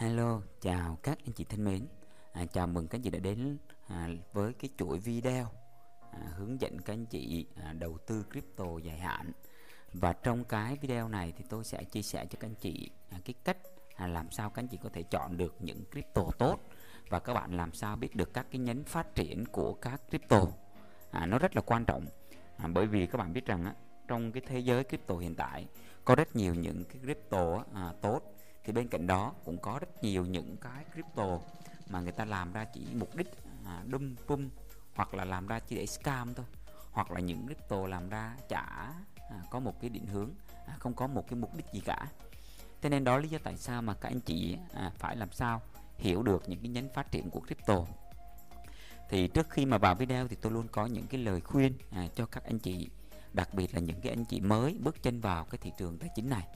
Hello, chào các anh chị thân mến. À, chào mừng các anh chị đã đến à, với cái chuỗi video à, hướng dẫn các anh chị à, đầu tư crypto dài hạn. Và trong cái video này thì tôi sẽ chia sẻ cho các anh chị à, cái cách à, làm sao các anh chị có thể chọn được những crypto tốt và các bạn làm sao biết được các cái nhánh phát triển của các crypto. À, nó rất là quan trọng à, bởi vì các bạn biết rằng á, trong cái thế giới crypto hiện tại có rất nhiều những cái crypto à, tốt thì bên cạnh đó cũng có rất nhiều những cái crypto mà người ta làm ra chỉ mục đích à, đâm pum hoặc là làm ra chỉ để scam thôi. Hoặc là những crypto làm ra chả à, có một cái định hướng à, không có một cái mục đích gì cả. Thế nên đó lý do tại sao mà các anh chị à, phải làm sao hiểu được những cái nhánh phát triển của crypto. Thì trước khi mà vào video thì tôi luôn có những cái lời khuyên à, cho các anh chị đặc biệt là những cái anh chị mới bước chân vào cái thị trường tài chính này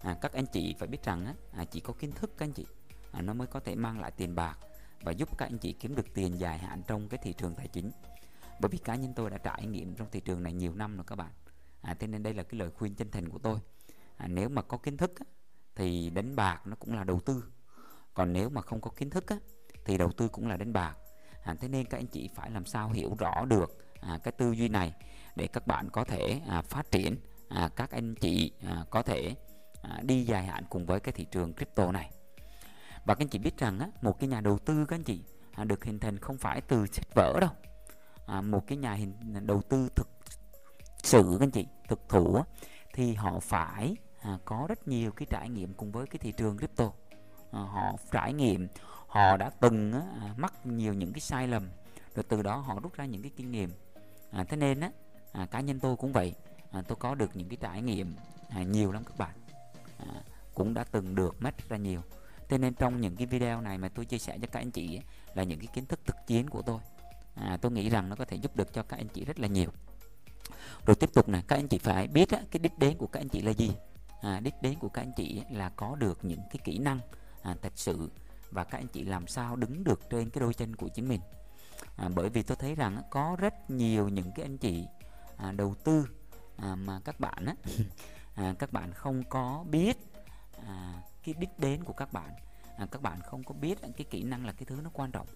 à, các anh chị phải biết rằng á, à, chỉ có kiến thức các anh chị à, nó mới có thể mang lại tiền bạc và giúp các anh chị kiếm được tiền dài hạn trong cái thị trường tài chính. Bởi vì cá nhân tôi đã trải nghiệm trong thị trường này nhiều năm rồi các bạn. À, thế nên đây là cái lời khuyên chân thành của tôi. À, nếu mà có kiến thức á, thì đánh bạc nó cũng là đầu tư. Còn nếu mà không có kiến thức á, thì đầu tư cũng là đánh bạc. À, thế nên các anh chị phải làm sao hiểu rõ được à, cái tư duy này để các bạn có thể à, phát triển à, các anh chị à, có thể à, À, đi dài hạn cùng với cái thị trường crypto này. Và các anh chị biết rằng á, một cái nhà đầu tư các anh chị à, được hình thành không phải từ sách vở đâu. À, một cái nhà hình đầu tư thực sự các anh chị thực thủ á, thì họ phải à, có rất nhiều cái trải nghiệm cùng với cái thị trường crypto. À, họ trải nghiệm họ đã từng á, à, mắc nhiều những cái sai lầm rồi từ đó họ rút ra những cái kinh nghiệm. À, thế nên á à, cá nhân tôi cũng vậy. À, tôi có được những cái trải nghiệm à, nhiều lắm các bạn à, cũng đã từng được mất ra nhiều. Thế nên trong những cái video này mà tôi chia sẻ cho các anh chị ấy, là những cái kiến thức thực chiến của tôi. À, tôi nghĩ rằng nó có thể giúp được cho các anh chị rất là nhiều. Rồi tiếp tục này các anh chị phải biết á, cái đích đến của các anh chị là gì. À, đích đến của các anh chị là có được những cái kỹ năng à, thật sự và các anh chị làm sao đứng được trên cái đôi chân của chính mình. À, bởi vì tôi thấy rằng có rất nhiều những cái anh chị à, đầu tư à, mà các bạn á, à, các bạn không có biết à, cái đích đến của các bạn. À, các bạn không có biết cái kỹ năng là cái thứ nó quan trọng.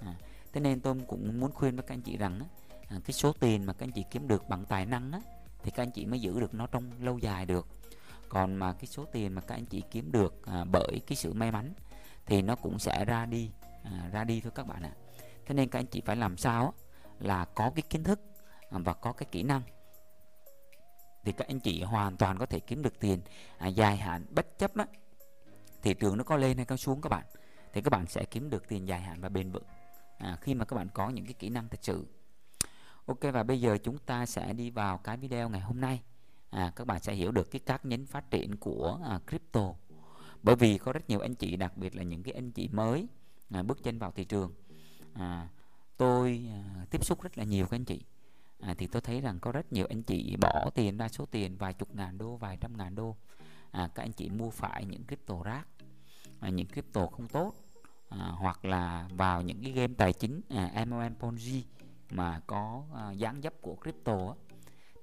À, thế nên tôi cũng muốn khuyên với các anh chị rằng á, à, cái số tiền mà các anh chị kiếm được bằng tài năng á, thì các anh chị mới giữ được nó trong lâu dài được. Còn mà cái số tiền mà các anh chị kiếm được à, bởi cái sự may mắn thì nó cũng sẽ ra đi à, ra đi thôi các bạn ạ. Thế nên các anh chị phải làm sao á, là có cái kiến thức và có cái kỹ năng thì các anh chị hoàn toàn có thể kiếm được tiền à, dài hạn bất chấp đó. Thị trường nó có lên hay có xuống các bạn thì các bạn sẽ kiếm được tiền dài hạn và bền vững à, khi mà các bạn có những cái kỹ năng thật sự. Ok và bây giờ chúng ta sẽ đi vào cái video ngày hôm nay. À, các bạn sẽ hiểu được cái các nhánh phát triển của à, crypto. Bởi vì có rất nhiều anh chị đặc biệt là những cái anh chị mới à, bước chân vào thị trường. À, tôi à, tiếp xúc rất là nhiều các anh chị à, thì tôi thấy rằng có rất nhiều anh chị bỏ tiền ra số tiền vài chục ngàn đô vài trăm ngàn đô à, các anh chị mua phải những crypto rác à, những crypto không tốt à, hoặc là vào những cái game tài chính à, MLM Ponzi mà có à, dáng dấp của crypto á.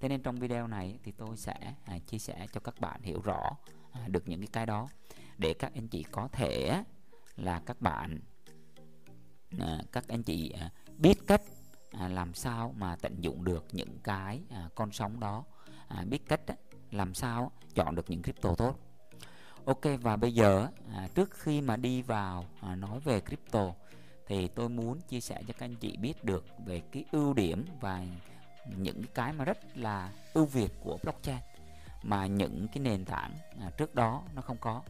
Thế nên trong video này thì tôi sẽ à, chia sẻ cho các bạn hiểu rõ à, được những cái cái đó để các anh chị có thể là các bạn à, các anh chị à, biết cách à, làm sao mà tận dụng được những cái à, con sóng đó? À, biết cách á, làm sao chọn được những crypto tốt. Ok và bây giờ à, trước khi mà đi vào à, nói về crypto thì tôi muốn chia sẻ cho các anh chị biết được về cái ưu điểm và những cái mà rất là ưu việt của blockchain mà những cái nền tảng à, trước đó nó không có.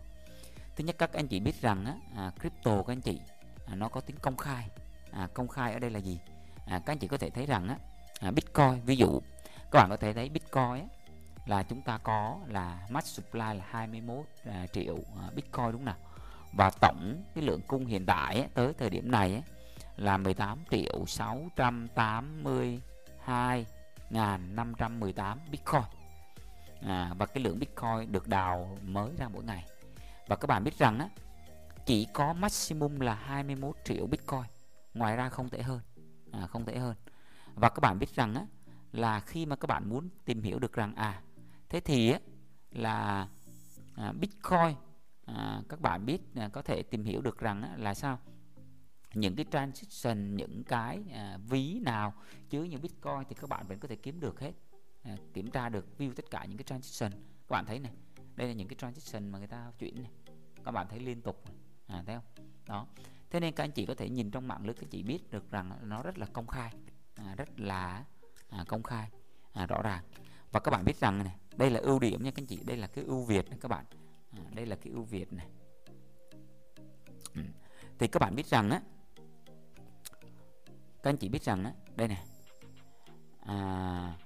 Thứ nhất các anh chị biết rằng á, à, crypto các anh chị à, nó có tính công khai. À, công khai ở đây là gì? À, các anh chị có thể thấy rằng á, à, bitcoin ví dụ các bạn có thể thấy bitcoin á, là chúng ta có là max supply là 21 à, triệu à, bitcoin đúng nào? Và tổng cái lượng cung hiện tại á, tới thời điểm này á, là 18 triệu 682 ngàn 518 bitcoin. À, và cái lượng bitcoin được đào mới ra mỗi ngày. Và các bạn biết rằng á chỉ có maximum là 21 triệu bitcoin ngoài ra không thể hơn à, không thể hơn. Và các bạn biết rằng á là khi mà các bạn muốn tìm hiểu được rằng à thế thì á là à, bitcoin à, các bạn biết à, có thể tìm hiểu được rằng á, là sao? Những cái transaction những cái à, ví nào chứa những bitcoin thì các bạn vẫn có thể kiếm được hết à, kiểm tra được view tất cả những cái transaction. Các bạn thấy này đây là những cái transaction mà người ta chuyển này. Các bạn thấy liên tục à, thấy không? Đó thế nên các anh chị có thể nhìn trong mạng lưới các chị biết được rằng nó rất là công khai. À, rất là à, công khai à, rõ ràng. Và các bạn biết rằng này đây là ưu điểm nha các anh chị đây là cái ưu việt này các bạn. À, đây là cái ưu việt này. Ừ. thì các bạn biết rằng á các anh chị biết rằng á đây này. À,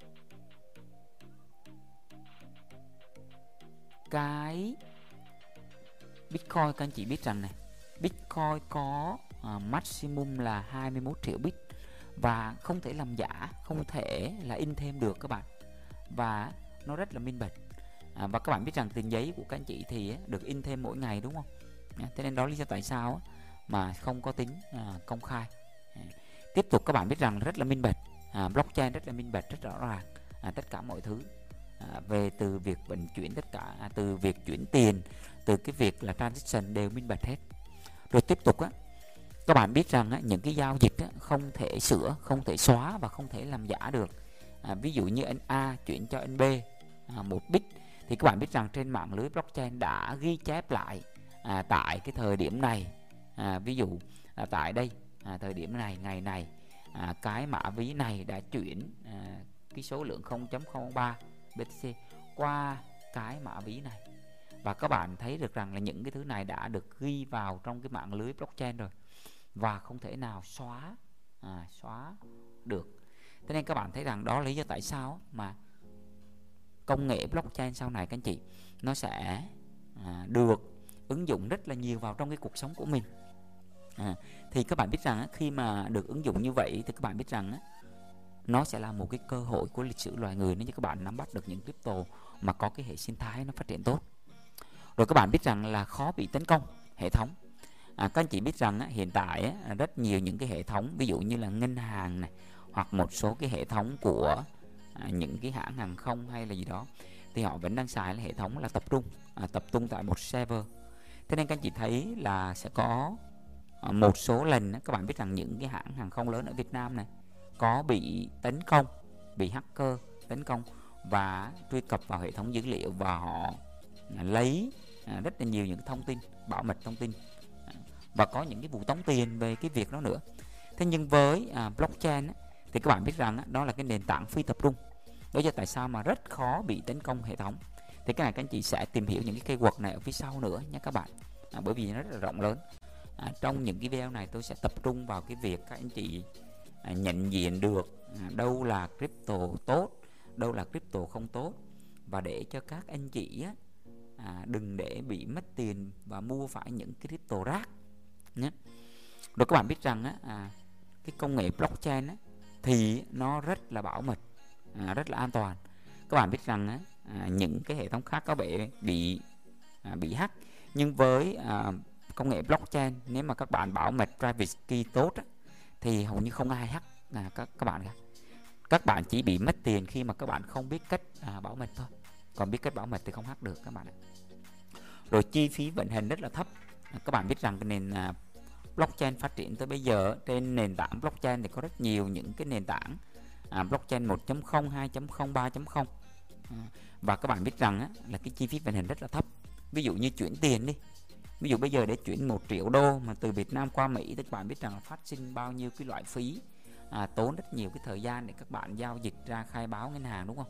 cái Bitcoin các anh chị biết rằng này Bitcoin có uh, maximum là 21 triệu bit và không thể làm giả, không thể là in thêm được các bạn. Và nó rất là minh bạch. À, và các bạn biết rằng tiền giấy của các anh chị thì được in thêm mỗi ngày đúng không? Thế nên đó lý do tại sao mà không có tính à, công khai. À, tiếp tục các bạn biết rằng rất là minh bạch. À, blockchain rất là minh bạch, rất rõ ràng. À, tất cả mọi thứ à, về từ việc vận chuyển tất cả à, từ việc chuyển tiền từ cái việc là transaction đều minh bạch hết rồi tiếp tục á các bạn biết rằng á, những cái giao dịch á, không thể sửa không thể xóa và không thể làm giả được. À, ví dụ như anh A chuyển cho anh B à, một bit thì các bạn biết rằng trên mạng lưới blockchain đã ghi chép lại à, tại cái thời điểm này. À, ví dụ à, tại đây à, thời điểm này ngày này à, cái mã ví này đã chuyển à, cái số lượng 0.03 BTC qua cái mã ví này và các bạn thấy được rằng là những cái thứ này đã được ghi vào trong cái mạng lưới blockchain rồi. Và không thể nào xóa à, xóa được. Thế nên các bạn thấy rằng đó là lý do tại sao mà công nghệ blockchain sau này các anh chị nó sẽ à, được ứng dụng rất là nhiều vào trong cái cuộc sống của mình. À, thì các bạn biết rằng khi mà được ứng dụng như vậy thì các bạn biết rằng nó sẽ là một cái cơ hội của lịch sử loài người nếu như các bạn nắm bắt được những crypto mà có cái hệ sinh thái nó phát triển tốt rồi các bạn biết rằng là khó bị tấn công hệ thống. À, các anh chị biết rằng á, hiện tại á, rất nhiều những cái hệ thống ví dụ như là ngân hàng này hoặc một số cái hệ thống của à, những cái hãng hàng không hay là gì đó thì họ vẫn đang xài là hệ thống là tập trung à, tập trung tại một server. Thế nên các anh chị thấy là sẽ có à, một số lần á, các bạn biết rằng những cái hãng hàng không lớn ở Việt Nam này có bị tấn công bị hacker tấn công và truy cập vào hệ thống dữ liệu và họ à, lấy à, rất là nhiều những thông tin bảo mật thông tin. À, và có những cái vụ tống tiền về cái việc đó nữa. Thế nhưng với à, blockchain á, thì các bạn biết rằng á, đó là cái nền tảng phi tập trung. Đó là tại sao mà rất khó bị tấn công hệ thống. Thì cái này các anh chị sẽ tìm hiểu những cái keyword này ở phía sau nữa nhé các bạn. À, bởi vì nó rất là rộng lớn. À, trong những cái video này tôi sẽ tập trung vào cái việc các anh chị à, nhận diện được à, đâu là crypto tốt đâu là crypto không tốt. Và để cho các anh chị á, à, đừng để bị mất tiền và mua phải những cái crypto rác nhé. Rồi các bạn biết rằng á, à, cái công nghệ blockchain á, thì nó rất là bảo mật à, rất là an toàn. Các bạn biết rằng á, à, những cái hệ thống khác có thể bị à, bị hack nhưng với à, công nghệ blockchain nếu mà các bạn bảo mật private key tốt á, thì hầu như không ai hack à, các các bạn cả. Các bạn chỉ bị mất tiền khi mà các bạn không biết cách à, bảo mật thôi. Còn biết cách bảo mật thì không hack được các bạn ạ rồi chi phí vận hành rất là thấp. Các bạn biết rằng cái nền à, blockchain phát triển tới bây giờ trên nền tảng blockchain thì có rất nhiều những cái nền tảng à, blockchain 1.0 2.0 3.0 à, và các bạn biết rằng á, là cái chi phí vận hành rất là thấp. Ví dụ như chuyển tiền đi. Ví dụ bây giờ để chuyển 1 triệu đô mà từ Việt Nam qua Mỹ thì các bạn biết rằng là phát sinh bao nhiêu cái loại phí à, tốn rất nhiều cái thời gian để các bạn giao dịch ra khai báo ngân hàng đúng không?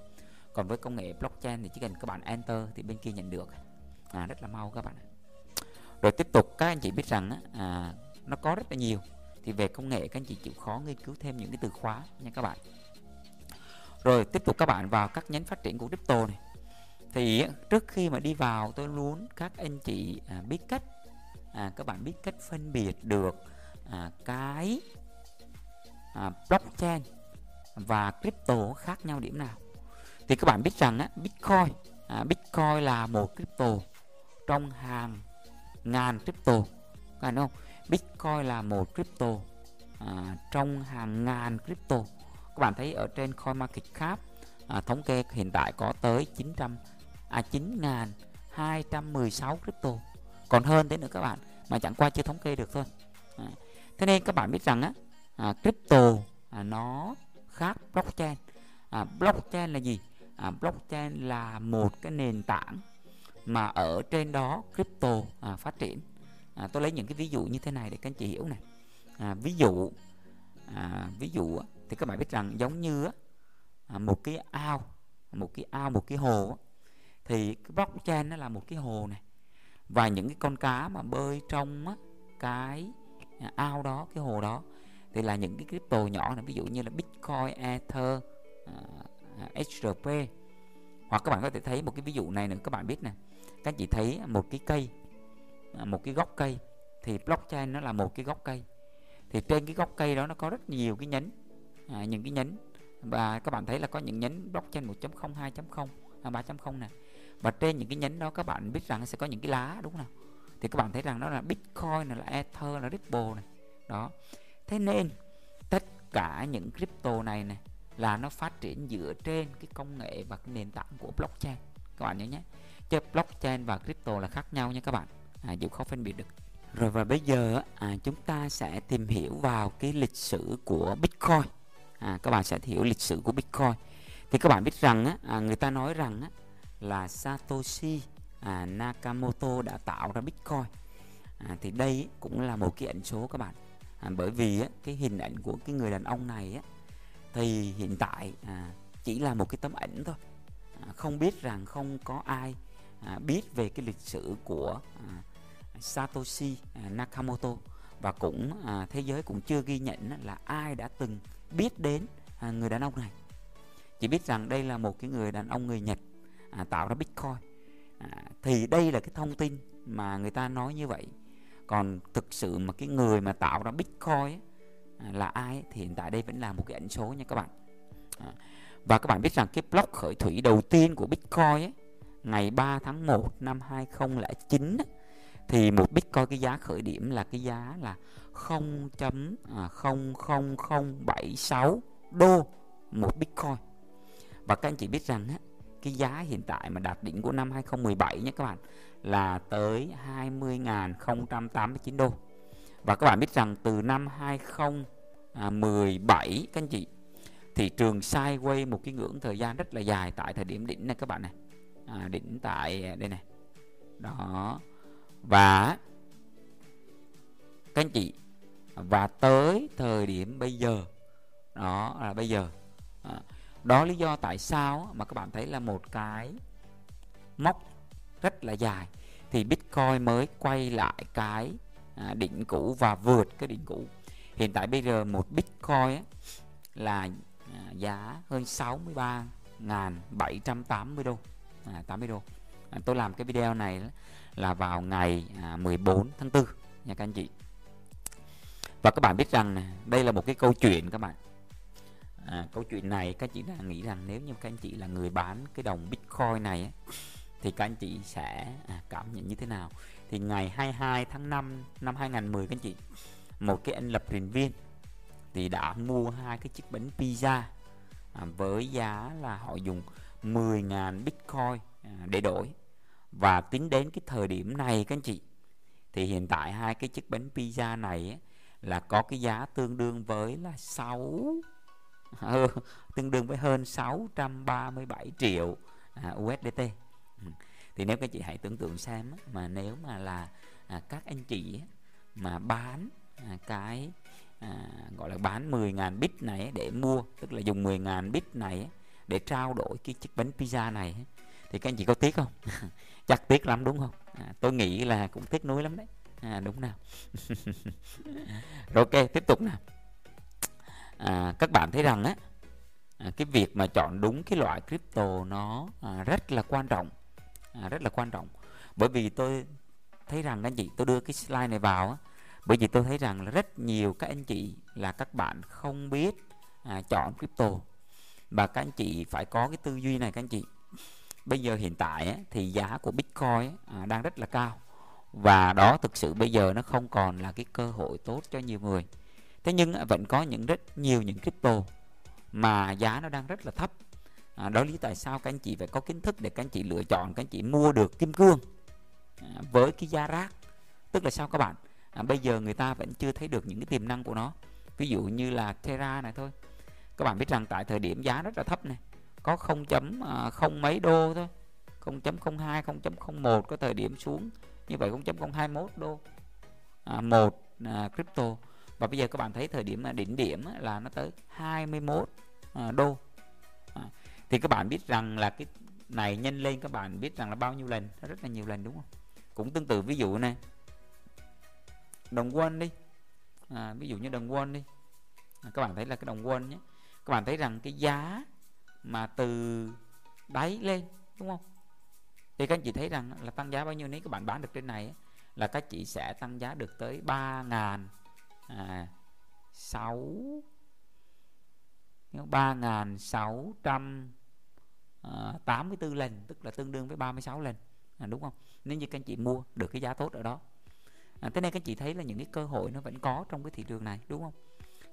Còn với công nghệ blockchain thì chỉ cần các bạn enter thì bên kia nhận được à, rất là mau các bạn rồi tiếp tục các anh chị biết rằng à, nó có rất là nhiều. Thì về công nghệ các anh chị chịu khó nghiên cứu thêm những cái từ khóa nha các bạn. Rồi tiếp tục các bạn vào các nhánh phát triển của crypto này. Thì trước khi mà đi vào tôi muốn các anh chị à, biết cách à, các bạn biết cách phân biệt được à, cái à, blockchain và crypto khác nhau điểm nào. Thì các bạn biết rằng á, bitcoin à, bitcoin là một crypto trong hàng ngàn crypto. Các bạn không? Bitcoin là một crypto à, trong hàng ngàn crypto. Các bạn thấy ở trên coin market cap à, thống kê hiện tại có tới 900 à 9.216 crypto. Còn hơn thế nữa các bạn mà chẳng qua chưa thống kê được thôi. À, thế nên các bạn biết rằng á à, crypto à, nó khác blockchain. À, blockchain là gì? À, blockchain là một cái nền tảng mà ở trên đó crypto à, phát triển. À, tôi lấy những cái ví dụ như thế này để các anh chị hiểu này à, ví dụ à, ví dụ thì các bạn biết rằng giống như à, một cái ao một cái ao một cái hồ thì cái blockchain nó là một cái hồ này và những cái con cá mà bơi trong á, cái à, ao đó cái hồ đó thì là những cái crypto nhỏ này ví dụ như là bitcoin ether à, à, uh, HRP hoặc các bạn có thể thấy một cái ví dụ này nữa các bạn biết nè các chị thấy một cái cây một cái gốc cây thì blockchain nó là một cái gốc cây. Thì trên cái gốc cây đó nó có rất nhiều cái nhánh à, những cái nhánh. Và các bạn thấy là có những nhánh blockchain 1.0 2.0 3.0 nè. Và trên những cái nhánh đó các bạn biết rằng sẽ có những cái lá đúng không thì các bạn thấy rằng nó là bitcoin là ether là ripple này. Đó. Thế nên tất cả những crypto này này là nó phát triển dựa trên cái công nghệ và cái nền tảng của blockchain. Các bạn nhớ nhé chứ blockchain và crypto là khác nhau nha các bạn. À, Diệu khó phân biệt được. Rồi và bây giờ à, chúng ta sẽ tìm hiểu vào cái lịch sử của bitcoin. À, các bạn sẽ hiểu lịch sử của bitcoin. Thì các bạn biết rằng á, à, người ta nói rằng á, là satoshi à, nakamoto đã tạo ra bitcoin. À, thì đây cũng là một cái ẩn số các bạn. À, bởi vì á, cái hình ảnh của cái người đàn ông này á, thì hiện tại à, chỉ là một cái tấm ảnh thôi. À, không biết rằng không có ai à, biết về cái lịch sử của à, Satoshi à, Nakamoto. Và cũng à, thế giới cũng chưa ghi nhận là ai đã từng biết đến à, người đàn ông này. Chỉ biết rằng đây là một cái người đàn ông người Nhật à, tạo ra Bitcoin. À, thì đây là cái thông tin mà người ta nói như vậy. Còn thực sự mà cái người mà tạo ra Bitcoin ấy, à, là ai thì hiện tại đây vẫn là một cái ẩn số nha các bạn. À, và các bạn biết rằng cái block khởi thủy đầu tiên của Bitcoin ấy, ngày 3 tháng 1 năm 2009 thì một Bitcoin cái giá khởi điểm là cái giá là 0.00076 à, đô một Bitcoin và các anh chị biết rằng á, cái giá hiện tại mà đạt đỉnh của năm 2017 nhé các bạn là tới 20.089 đô. Và các bạn biết rằng từ năm 2017 các anh chị thị trường sideways một cái ngưỡng thời gian rất là dài tại thời điểm đỉnh này các bạn này à, đỉnh tại đây này. Đó. Và các anh chị và tới thời điểm bây giờ. Đó là bây giờ. À, đó lý do tại sao mà các bạn thấy là một cái móc rất là dài. Thì Bitcoin mới quay lại cái à, đỉnh cũ và vượt cái đỉnh cũ. Hiện tại bây giờ một Bitcoin là à, giá hơn 63.780 đô à, 80 đô. À, tôi làm cái video này là vào ngày à, 14 tháng 4 nha các anh chị. Và các bạn biết rằng đây là một cái câu chuyện các bạn. À, câu chuyện này các chị đang nghĩ rằng nếu như các anh chị là người bán cái đồng bitcoin này thì các anh chị sẽ à, cảm nhận như thế nào? Thì ngày 22 tháng 5 năm 2010 các anh chị một cái anh lập trình viên thì đã mua hai cái chiếc bánh pizza à, với giá là họ dùng 10.000 bitcoin à, để đổi. Và tính đến cái thời điểm này các anh chị thì hiện tại hai cái chiếc bánh pizza này ấy, là có cái giá tương đương với là 6 ừ, tương đương với hơn 637 triệu à, USDT ừ. thì nếu các chị hãy tưởng tượng xem mà nếu mà là à, các anh chị mà bán à, cái à, gọi là bán 10.000 bit này để mua tức là dùng 10.000 bit này để trao đổi cái chiếc bánh pizza này thì các anh chị có tiếc không? Chắc tiếc lắm đúng không? À, tôi nghĩ là cũng tiếc nuối lắm đấy. À, đúng nào. Rồi ok tiếp tục nào. À, các bạn thấy rằng á à, cái việc mà chọn đúng cái loại crypto nó à, rất là quan trọng. À, rất là quan trọng. Bởi vì tôi thấy rằng anh chị tôi đưa cái slide này vào á bởi vì tôi thấy rằng là rất nhiều các anh chị là các bạn không biết à, chọn crypto và các anh chị phải có cái tư duy này các anh chị. Bây giờ hiện tại ấy, thì giá của bitcoin à, đang rất là cao. Và đó thực sự bây giờ nó không còn là cái cơ hội tốt cho nhiều người. Thế nhưng vẫn có những rất nhiều những crypto mà giá nó đang rất là thấp. À, đó lý tại sao các anh chị phải có kiến thức để các anh chị lựa chọn các anh chị mua được kim cương à, với cái giá rác. Tức là sao các bạn? À, bây giờ người ta vẫn chưa thấy được những cái tiềm năng của nó. Ví dụ như là Terra này thôi các bạn biết rằng tại thời điểm giá rất là thấp này có 0 chấm à, không mấy đô thôi. 0.02 0.01 có thời điểm xuống. Như vậy 0.021 đô à, một à, crypto. Và bây giờ các bạn thấy thời điểm à, đỉnh điểm à, là nó tới 21 à, đô. À, thì các bạn biết rằng là cái này nhân lên các bạn biết rằng là bao nhiêu lần? Nó rất là nhiều lần đúng không? Cũng tương tự ví dụ này đồng won đi. À, ví dụ như đồng won đi. À, các bạn thấy là cái đồng won nhé các bạn thấy rằng cái giá mà từ đáy lên đúng không? Thì các anh chị thấy rằng là tăng giá bao nhiêu? Nếu các bạn bán được trên này là các chị sẽ tăng giá được tới ba ngàn à, sáu ba ngàn sáu trăm à, tám mươi bốn lần tức là tương đương với 36 lần à, đúng không? Nếu như các anh chị mua được cái giá tốt ở đó. À, thế nên các anh chị thấy là những cái cơ hội nó vẫn có trong cái thị trường này đúng không?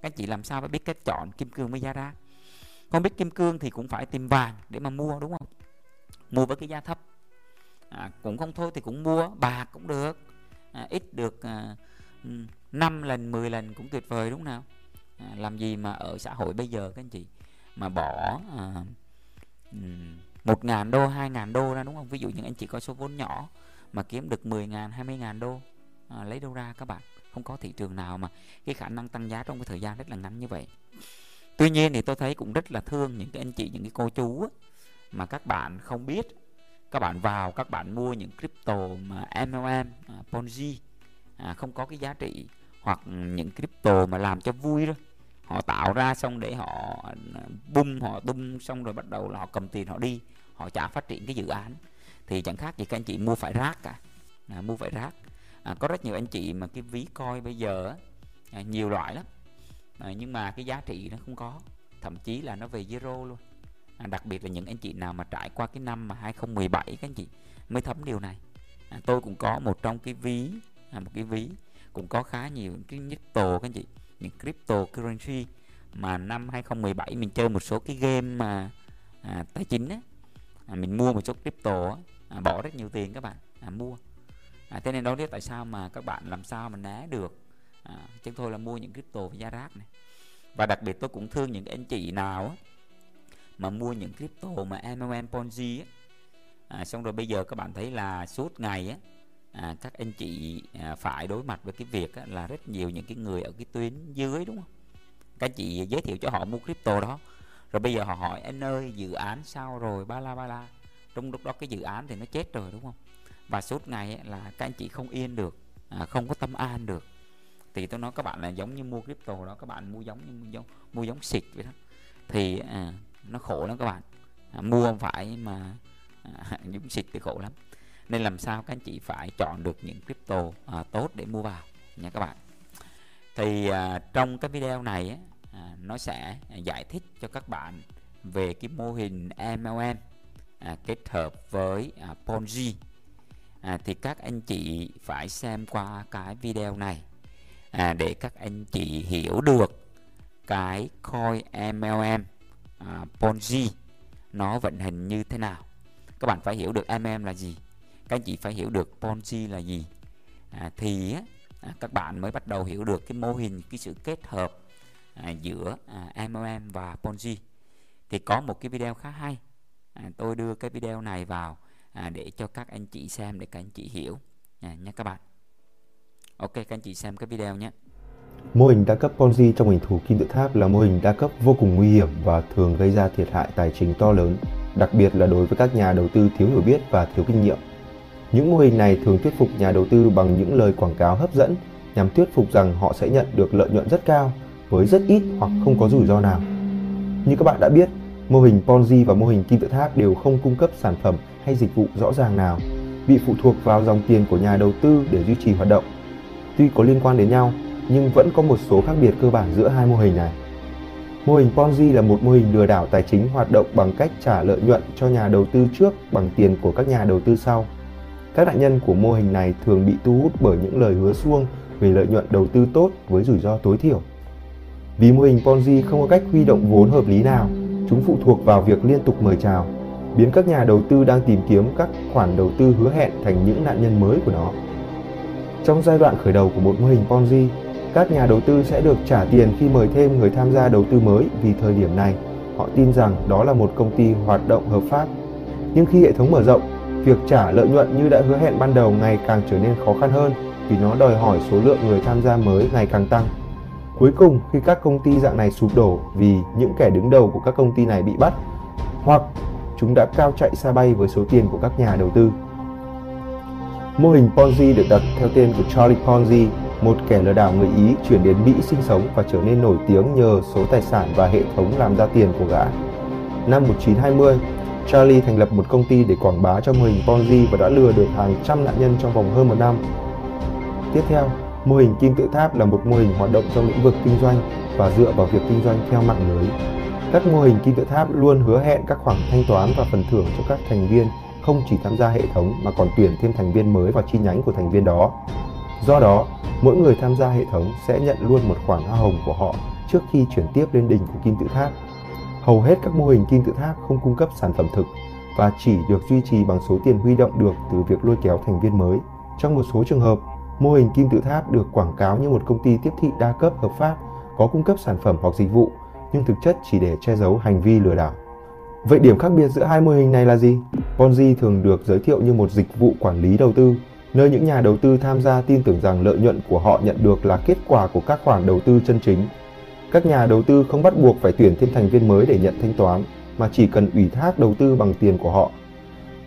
Các anh chị làm sao phải biết cách chọn kim cương mới giá ra không biết kim cương thì cũng phải tìm vàng để mà mua đúng không? Mua với cái giá thấp. À, cũng không thôi thì cũng mua bạc cũng được. À, ít được à, 5 lần 10 lần cũng tuyệt vời đúng không nào? À, làm gì mà ở xã hội bây giờ các anh chị mà bỏ à, một ngàn đô hai ngàn đô ra đúng không? Ví dụ những anh chị có số vốn nhỏ mà kiếm được 10 ngàn 20 ngàn đô à, lấy đâu ra các bạn? Không có thị trường nào mà cái khả năng tăng giá trong cái thời gian rất là ngắn như vậy. Tuy nhiên thì tôi thấy cũng rất là thương những cái anh chị những cái cô chú á, mà các bạn không biết các bạn vào các bạn mua những crypto mà MLM à, Ponzi à, không có cái giá trị hoặc những crypto mà làm cho vui thôi họ tạo ra xong để họ à, bung họ tung xong rồi bắt đầu là họ cầm tiền họ đi họ chả phát triển cái dự án. Thì chẳng khác gì các anh chị mua phải rác cả à, mua phải rác à, có rất nhiều anh chị mà cái ví coi bây giờ à, nhiều loại lắm. À, nhưng mà cái giá trị nó không có thậm chí là nó về zero luôn. À, đặc biệt là những anh chị nào mà trải qua cái năm mà 2017 các anh chị mới thấm điều này. À, tôi cũng có một trong cái ví à, một cái ví cũng có khá nhiều cái crypto các anh chị những cryptocurrency mà năm 2017 mình chơi một số cái game mà à, tài chính á à, mình mua một số crypto á, à, bỏ rất nhiều tiền các bạn à, mua à, thế nên đó lý tại sao mà các bạn làm sao mà né được. À, chứ thôi là mua những crypto với giá rác này. Và đặc biệt tôi cũng thương những anh chị nào á, mà mua những crypto mà MLM Ponzi á, à, xong rồi bây giờ các bạn thấy là suốt ngày á à, các anh chị à, phải đối mặt với cái việc á, là rất nhiều những cái người ở cái tuyến dưới đúng không? Các anh chị giới thiệu cho họ mua crypto đó. Rồi bây giờ họ hỏi anh ơi dự án sao rồi? Ba la ba la. Trong lúc đó cái dự án thì nó chết rồi đúng không? Và suốt ngày ấy, là các anh chị không yên được à, không có tâm an được. Thì tôi nói các bạn là giống như mua crypto đó các bạn mua giống như mua giống, mua giống xịt vậy đó. Thì à, nó khổ lắm các bạn. À, mua không phải mà à, giống xịt thì khổ lắm. Nên làm sao các anh chị phải chọn được những crypto à, tốt để mua vào nha các bạn. Thì à, trong cái video này à, nó sẽ giải thích cho các bạn về cái mô hình MLM à, kết hợp với à, Ponzi à, thì các anh chị phải xem qua cái video này à, để các anh chị hiểu được cái coin MLM à, Ponzi nó vận hành như thế nào. Các bạn phải hiểu được MLM là gì các anh chị phải hiểu được Ponzi là gì. À, thì à, các bạn mới bắt đầu hiểu được cái mô hình cái sự kết hợp à, giữa à, MLM và Ponzi. Thì có một cái video khá hay à, tôi đưa cái video này vào à, để cho các anh chị xem để các anh chị hiểu à, nha các bạn ok các anh chị xem cái video nhé Mô hình đa cấp Ponzi trong hình thù kim tự tháp là mô hình đa cấp vô cùng nguy hiểm và thường gây ra thiệt hại tài chính to lớn, đặc biệt là đối với các nhà đầu tư thiếu hiểu biết và thiếu kinh nghiệm. Những mô hình này thường thuyết phục nhà đầu tư bằng những lời quảng cáo hấp dẫn nhằm thuyết phục rằng họ sẽ nhận được lợi nhuận rất cao với rất ít hoặc không có rủi ro nào. Như các bạn đã biết, mô hình Ponzi và mô hình kim tự tháp đều không cung cấp sản phẩm hay dịch vụ rõ ràng nào, bị phụ thuộc vào dòng tiền của nhà đầu tư để duy trì hoạt động. Tuy có liên quan đến nhau, nhưng vẫn có một số khác biệt cơ bản giữa hai mô hình này. Mô hình Ponzi là một mô hình lừa đảo tài chính hoạt động bằng cách trả lợi nhuận cho nhà đầu tư trước bằng tiền của các nhà đầu tư sau. Các nạn nhân của mô hình này thường bị thu hút bởi những lời hứa suông về lợi nhuận đầu tư tốt với rủi ro tối thiểu. Vì mô hình Ponzi không có cách huy động vốn hợp lý nào, chúng phụ thuộc vào việc liên tục mời chào, biến các nhà đầu tư đang tìm kiếm các khoản đầu tư hứa hẹn thành những nạn nhân mới của nó. Trong giai đoạn khởi đầu của một mô hình Ponzi, các nhà đầu tư sẽ được trả tiền khi mời thêm người tham gia đầu tư mới vì thời điểm này họ tin rằng đó là một công ty hoạt động hợp pháp. Nhưng khi hệ thống mở rộng, việc trả lợi nhuận như đã hứa hẹn ban đầu ngày càng trở nên khó khăn hơn vì nó đòi hỏi số lượng người tham gia mới ngày càng tăng. Cuối cùng, khi các công ty dạng này sụp đổ vì những kẻ đứng đầu của các công ty này bị bắt hoặc chúng đã cao chạy xa bay với số tiền của các nhà đầu tư. Mô hình Ponzi được đặt theo tên của Charlie Ponzi, một kẻ lừa đảo người Ý chuyển đến Mỹ sinh sống và trở nên nổi tiếng nhờ số tài sản và hệ thống làm ra tiền của gã. Năm 1920, Charlie thành lập một công ty để quảng bá cho mô hình Ponzi và đã lừa được hàng trăm nạn nhân trong vòng hơn một năm. Tiếp theo, mô hình kim tự tháp là một mô hình hoạt động trong lĩnh vực kinh doanh và dựa vào việc kinh doanh theo mạng lưới. Các mô hình kim tự tháp luôn hứa hẹn các khoản thanh toán và phần thưởng cho các thành viên không chỉ tham gia hệ thống mà còn tuyển thêm thành viên mới vào chi nhánh của thành viên đó. Do đó, mỗi người tham gia hệ thống sẽ nhận luôn một khoản hoa hồng của họ trước khi chuyển tiếp lên đỉnh của kim tự tháp. Hầu hết các mô hình kim tự tháp không cung cấp sản phẩm thực và chỉ được duy trì bằng số tiền huy động được từ việc lôi kéo thành viên mới. Trong một số trường hợp, mô hình kim tự tháp được quảng cáo như một công ty tiếp thị đa cấp hợp pháp có cung cấp sản phẩm hoặc dịch vụ nhưng thực chất chỉ để che giấu hành vi lừa đảo. Vậy điểm khác biệt giữa hai mô hình này là gì? Ponzi thường được giới thiệu như một dịch vụ quản lý đầu tư, nơi những nhà đầu tư tham gia tin tưởng rằng lợi nhuận của họ nhận được là kết quả của các khoản đầu tư chân chính. Các nhà đầu tư không bắt buộc phải tuyển thêm thành viên mới để nhận thanh toán, mà chỉ cần ủy thác đầu tư bằng tiền của họ.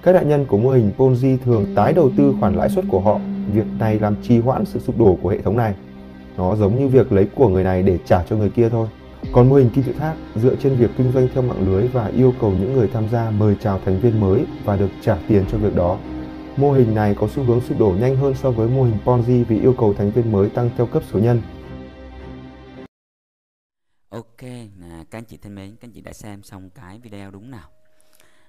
Các đại nhân của mô hình Ponzi thường tái đầu tư khoản lãi suất của họ. Việc này làm trì hoãn sự sụp đổ của hệ thống này. Nó giống như việc lấy của người này để trả cho người kia thôi. Còn mô hình kinh tự tháp dựa trên việc kinh doanh theo mạng lưới và yêu cầu những người tham gia mời chào thành viên mới và được trả tiền cho việc đó. Mô hình này có xu hướng sụp đổ nhanh hơn so với mô hình Ponzi vì yêu cầu thành viên mới tăng theo cấp số nhân. Ok, à, các anh chị thân mến, các anh chị đã xem xong cái video đúng nào?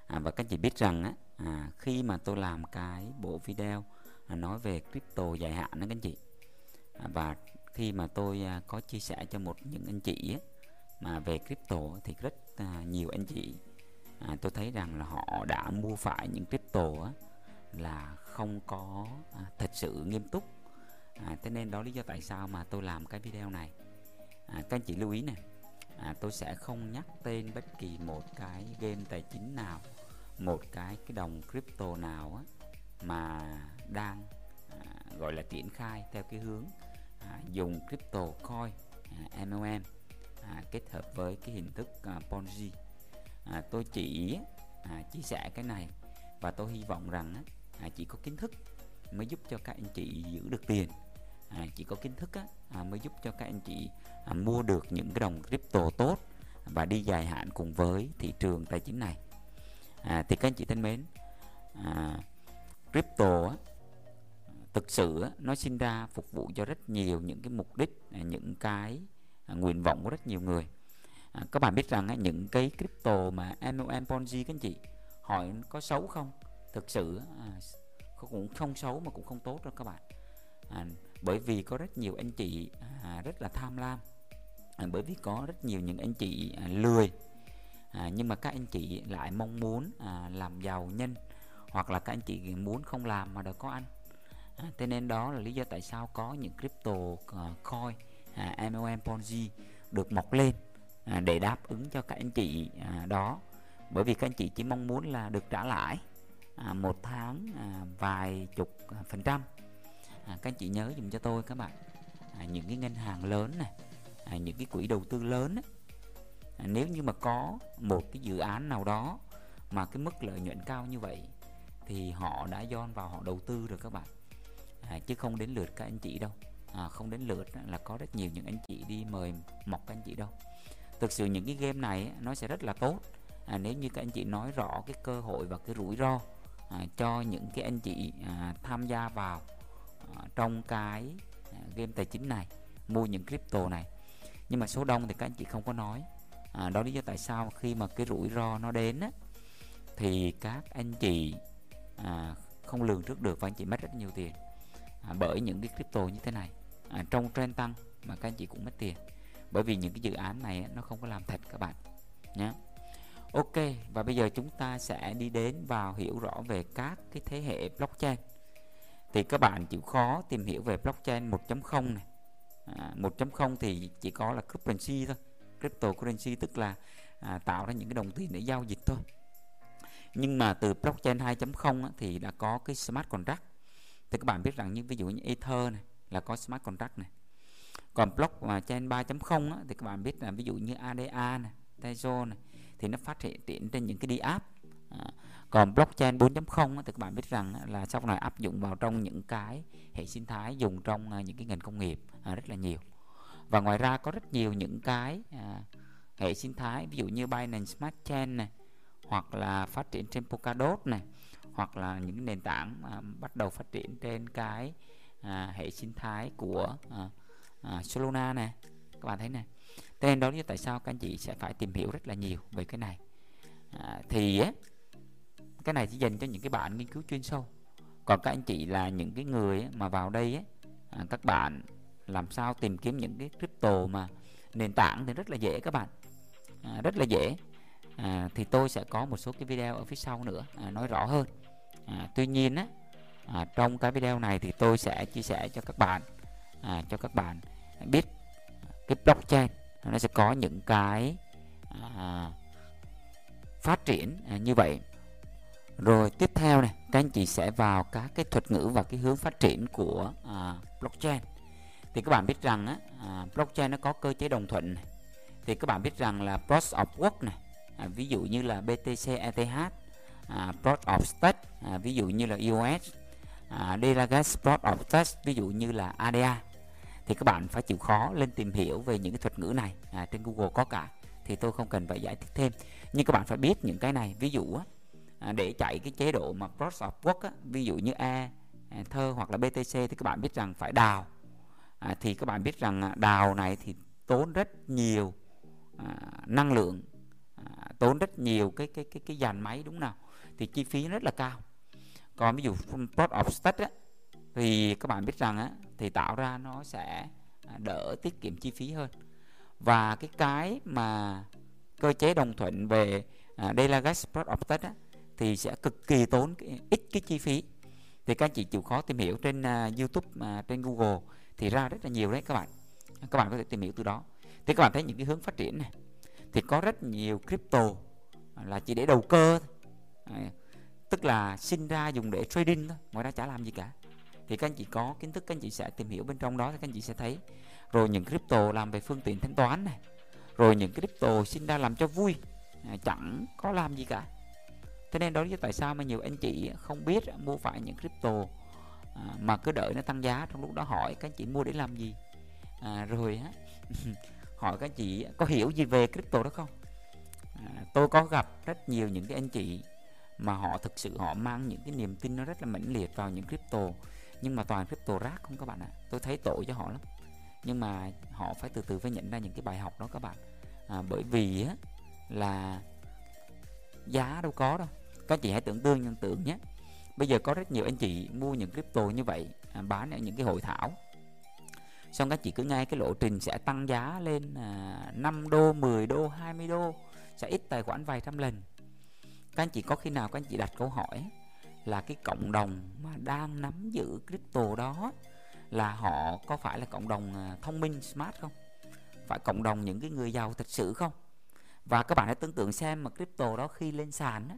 À, và các anh chị biết rằng á, à, khi mà tôi làm cái bộ video à, nói về crypto dài hạn đó các anh chị à, và khi mà tôi à, có chia sẻ cho một những anh chị á, mà về crypto thì rất à, nhiều anh chị à, tôi thấy rằng là họ đã mua phải những crypto á, là không có à, thật sự nghiêm túc. À, thế nên đó lý do tại sao mà tôi làm cái video này. À, các anh chị lưu ý này à, tôi sẽ không nhắc tên bất kỳ một cái game tài chính nào một cái cái đồng crypto nào á, mà đang à, gọi là triển khai theo cái hướng à, dùng crypto coin à, MLM à, kết hợp với cái hình thức à, Ponzi. À, tôi chỉ à, chia sẻ cái này và tôi hy vọng rằng à, chỉ có kiến thức mới giúp cho các anh chị giữ được tiền. À, chỉ có kiến thức á, à, mới giúp cho các anh chị à, mua được những cái đồng crypto tốt và đi dài hạn cùng với thị trường tài chính này. À, thì các anh chị thân mến à, crypto á, thực sự á, nó sinh ra phục vụ cho rất nhiều những cái mục đích à, những cái à, nguyện vọng của rất nhiều người. À, các bạn biết rằng á, những cái crypto mà MLM Ponzi các anh chị hỏi có xấu không? Thực sự à, cũng không xấu mà cũng không tốt đâu các bạn. À, bởi vì có rất nhiều anh chị à, rất là tham lam. À, bởi vì có rất nhiều những anh chị à, lười. À, nhưng mà các anh chị lại mong muốn à, làm giàu nhân hoặc là các anh chị muốn không làm mà đã có ăn. À, thế nên đó là lý do tại sao có những crypto uh, coin à, MLM Ponzi được mọc lên à, để đáp ứng cho các anh chị à, đó. Bởi vì các anh chị chỉ mong muốn là được trả lãi à, một tháng à, vài chục à, phần trăm. À, các anh chị nhớ dùm cho tôi các bạn. À, những cái ngân hàng lớn này à, những cái quỹ đầu tư lớn ấy, à, nếu như mà có một cái dự án nào đó mà cái mức lợi nhuận cao như vậy thì họ đã dọn vào họ đầu tư rồi các bạn. À, chứ không đến lượt các anh chị đâu à, không đến lượt là có rất nhiều những anh chị đi mời mọc các anh chị đâu. Thực sự những cái game này nó sẽ rất là tốt. À, nếu như các anh chị nói rõ cái cơ hội và cái rủi ro à, cho những cái anh chị à, tham gia vào à, trong cái à, game tài chính này mua những crypto này. Nhưng mà số đông thì các anh chị không có nói. À, đó lý do tại sao khi mà cái rủi ro nó đến á, thì các anh chị à, không lường trước được và anh chị mất rất nhiều tiền à, bởi những cái crypto như thế này à, trong trend tăng mà các anh chị cũng mất tiền. Bởi vì những cái dự án này nó không có làm thật các bạn nhé Ok và bây giờ chúng ta sẽ đi đến vào hiểu rõ về các cái thế hệ blockchain. Thì các bạn chịu khó tìm hiểu về blockchain 1.0 này. À, 1.0 thì chỉ có là cryptocurrency thôi. Cryptocurrency tức là à, tạo ra những cái đồng tiền để giao dịch thôi. Nhưng mà từ blockchain 2.0 á, thì đã có cái smart contract. Thì các bạn biết rằng như ví dụ như Ether này là có smart contract này. Còn blockchain 3.0 á, thì các bạn biết là ví dụ như ADA này Tezos này thì nó phát triển trên những cái đi app. À, còn blockchain 4.0 thì các bạn biết rằng là sau này áp dụng vào trong những cái hệ sinh thái dùng trong à, những cái ngành công nghiệp à, rất là nhiều. Và ngoài ra có rất nhiều những cái à, hệ sinh thái ví dụ như Binance Smart Chain này hoặc là phát triển trên Polkadot này hoặc là những nền tảng à, bắt đầu phát triển trên cái à, hệ sinh thái của à, à, Solana này các bạn thấy này thế nên đó là tại sao các anh chị sẽ phải tìm hiểu rất là nhiều về cái này. À, thì á, cái này chỉ dành cho những cái bạn nghiên cứu chuyên sâu. Còn các anh chị là những cái người mà vào đây ấy, à, các bạn làm sao tìm kiếm những cái crypto mà nền tảng thì rất là dễ các bạn. À, rất là dễ. À, thì tôi sẽ có một số cái video ở phía sau nữa à, nói rõ hơn. À, tuy nhiên á à, trong cái video này thì tôi sẽ chia sẻ cho các bạn à, cho các bạn biết cái blockchain nó sẽ có những cái à, phát triển à, như vậy rồi tiếp theo này các anh chị sẽ vào các cái thuật ngữ và cái hướng phát triển của à, blockchain thì các bạn biết rằng á, à, blockchain nó có cơ chế đồng thuận này. thì các bạn biết rằng là proof of work này à, ví dụ như là BTC ETH à, proof of stake à, ví dụ như là EOS à, Delegates proof of test ví dụ như là ADA thì các bạn phải chịu khó lên tìm hiểu về những cái thuật ngữ này. À, trên Google có cả thì tôi không cần phải giải thích thêm. Nhưng các bạn phải biết những cái này ví dụ á, à, để chạy cái chế độ mà Proof of Work á, ví dụ như A à, thơ hoặc là BTC thì các bạn biết rằng phải đào. À, thì các bạn biết rằng à, đào này thì tốn rất nhiều à, năng lượng. À, tốn rất nhiều cái cái cái cái dàn máy đúng nào? Thì chi phí rất là cao còn ví dụ plot of state á, thì các bạn biết rằng á, thì tạo ra nó sẽ à, đỡ tiết kiệm chi phí hơn. Và cái cái mà cơ chế đồng thuận về à, Delegated plot of state á, thì sẽ cực kỳ tốn cái, ít cái chi phí. Thì các anh chị chịu khó tìm hiểu trên uh, YouTube uh, trên Google thì ra rất là nhiều đấy các bạn. Các bạn có thể tìm hiểu từ đó. Thì các bạn thấy những cái hướng phát triển này thì có rất nhiều crypto là chỉ để đầu cơ À, tức là sinh ra dùng để trading thôi ngoài ra chả làm gì cả. Thì các anh chị có kiến thức các anh chị sẽ tìm hiểu bên trong đó thì các anh chị sẽ thấy. Rồi những crypto làm về phương tiện thanh toán này. Rồi những crypto sinh ra làm cho vui. À, chẳng có làm gì cả. Thế nên đó là tại sao mà nhiều anh chị không biết mua phải những crypto à, mà cứ đợi nó tăng giá. Trong lúc đó hỏi các anh chị mua để làm gì. À, rồi á hỏi các anh chị có hiểu gì về crypto đó không? À, tôi có gặp rất nhiều những cái anh chị mà họ thực sự họ mang những cái niềm tin nó rất là mãnh liệt vào những crypto. Nhưng mà toàn crypto rác không các bạn ạ. À. tôi thấy tội cho họ lắm. Nhưng mà họ phải từ từ phải nhận ra những cái bài học đó các bạn. À, bởi vì á, là giá đâu có đâu. Các chị hãy tưởng tương nhân tượng nhé. Bây giờ có rất nhiều anh chị mua những crypto như vậy à, bán ở những cái hội thảo. Xong các chị cứ nghe cái lộ trình sẽ tăng giá lên à, 5 đô 10 đô 20 đô sẽ ít tài khoản vài trăm lần các anh chị có khi nào các anh chị đặt câu hỏi là cái cộng đồng mà đang nắm giữ crypto đó là họ có phải là cộng đồng à, thông minh smart không? Phải cộng đồng những cái người giàu thật sự không? Và các bạn hãy tưởng tượng xem mà crypto đó khi lên sàn á,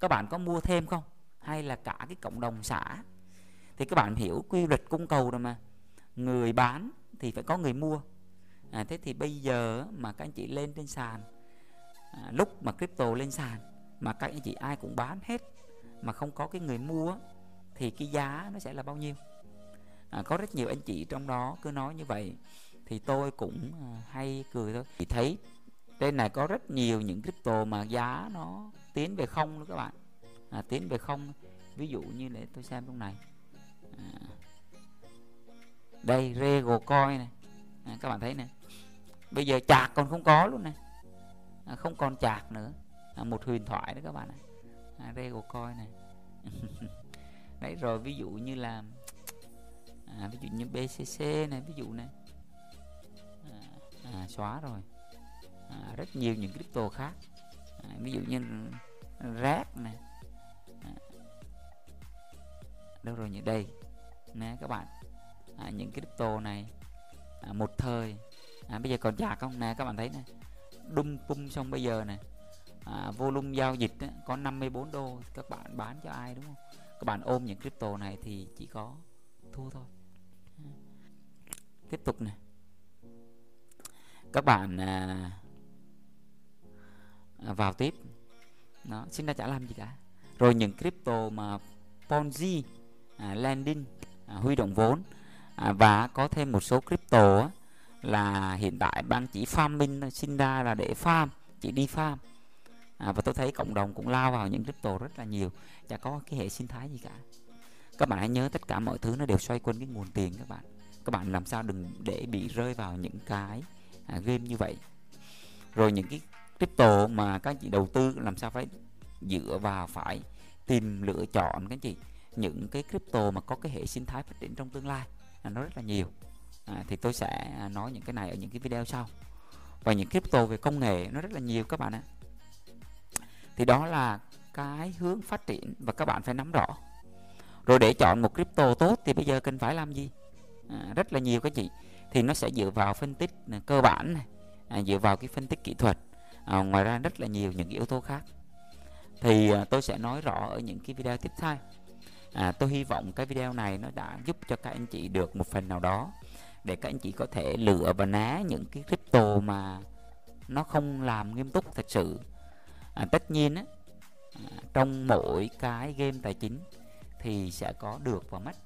các bạn có mua thêm không? Hay là cả cái cộng đồng xã thì các bạn hiểu quy luật cung cầu rồi mà. Người bán thì phải có người mua. À, thế thì bây giờ mà các anh chị lên trên sàn à, lúc mà crypto lên sàn mà các anh chị ai cũng bán hết mà không có cái người mua thì cái giá nó sẽ là bao nhiêu? À, có rất nhiều anh chị trong đó cứ nói như vậy thì tôi cũng à, hay cười thôi. Thì thấy trên này có rất nhiều những crypto mà giá nó tiến về không đó các bạn. À, tiến về không ví dụ như để tôi xem trong này. À, đây Rego coin này. À, các bạn thấy này. Bây giờ chạc còn không có luôn này. À, không còn chạc nữa à, một huyền thoại đó các bạn ạ. À, Rego coin này. Đấy rồi ví dụ như là à, ví dụ như BCC này ví dụ này. À, à, xóa rồi. À, rất nhiều những crypto khác. À, ví dụ như rác này. À, đâu rồi như đây. Nè các bạn. À, những crypto này à, một thời. À, bây giờ còn già không? Nè các bạn thấy nè. Đung pum xong bây giờ này à, volume giao dịch á, có 54 đô các bạn bán cho ai đúng không? Các bạn ôm những crypto này thì chỉ có thua thôi. Tiếp tục này. Các bạn à, à vào tiếp. Nó xin ra chả làm gì cả? Rồi những crypto mà Ponzi à, landing à, huy động vốn à, và có thêm một số crypto á, là hiện tại ban chỉ farming sinh ra là để farm chỉ đi farm à, và tôi thấy cộng đồng cũng lao vào những crypto rất là nhiều chả có cái hệ sinh thái gì cả. Các bạn hãy nhớ tất cả mọi thứ nó đều xoay quanh cái nguồn tiền các bạn. Các bạn làm sao đừng để bị rơi vào những cái à, game như vậy. Rồi những cái crypto mà các chị đầu tư làm sao phải dựa vào phải tìm lựa chọn các chị? Những cái crypto mà có cái hệ sinh thái phát triển trong tương lai à, nó rất là nhiều. À, thì tôi sẽ à, nói những cái này ở những cái video sau. Và những crypto về công nghệ nó rất là nhiều các bạn ạ thì đó là cái hướng phát triển và các bạn phải nắm rõ. Rồi để chọn một crypto tốt thì bây giờ cần phải làm gì? À, rất là nhiều các chị. Thì nó sẽ dựa vào phân tích à, cơ bản này. À, dựa vào cái phân tích kỹ thuật. À, ngoài ra rất là nhiều những yếu tố khác. Thì à, tôi sẽ nói rõ ở những cái video tiếp theo. À, tôi hy vọng cái video này nó đã giúp cho các anh chị được một phần nào đó để các anh chị có thể lựa và né những cái crypto mà nó không làm nghiêm túc thật sự à, tất nhiên á, à, trong mỗi cái game tài chính thì sẽ có được và mất.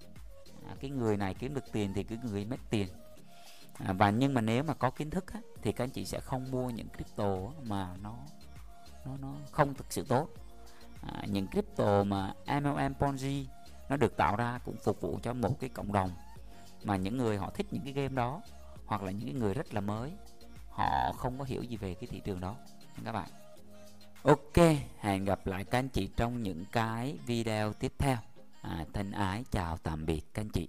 À, cái người này kiếm được tiền thì cái người mất tiền. À, và nhưng mà nếu mà có kiến thức á, thì các anh chị sẽ không mua những crypto mà nó nó nó không thực sự tốt. À, những crypto mà MLM Ponzi nó được tạo ra cũng phục vụ cho một cái cộng đồng. Mà những người họ thích những cái game đó hoặc là những người rất là mới họ không có hiểu gì về cái thị trường đó. Các bạn ok hẹn gặp lại các anh chị trong những cái video tiếp theo. À, thân ái chào tạm biệt các anh chị.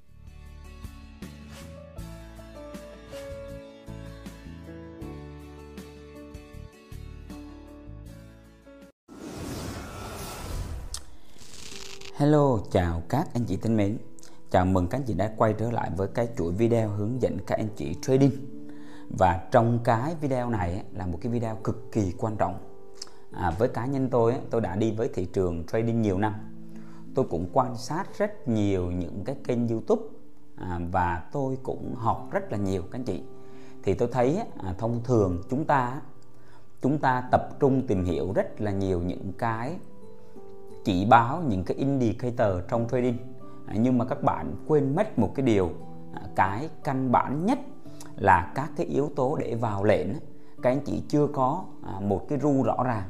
Hello, chào các anh chị thân mến. Chào mừng các anh chị đã quay trở lại với cái chuỗi video hướng dẫn các anh chị trading. Và trong cái video này là một cái video cực kỳ quan trọng à, Với cá nhân tôi, tôi đã đi với thị trường trading nhiều năm. Tôi cũng quan sát rất nhiều những cái kênh youtube à, Và tôi cũng học rất là nhiều các anh chị. Thì tôi thấy à, thông thường chúng ta Chúng ta tập trung tìm hiểu rất là nhiều những cái chỉ báo những cái indicator trong trading. À, nhưng mà các bạn quên mất một cái điều à, cái căn bản nhất là các cái yếu tố để vào lệnh các anh chị chưa có à, một cái ru rõ ràng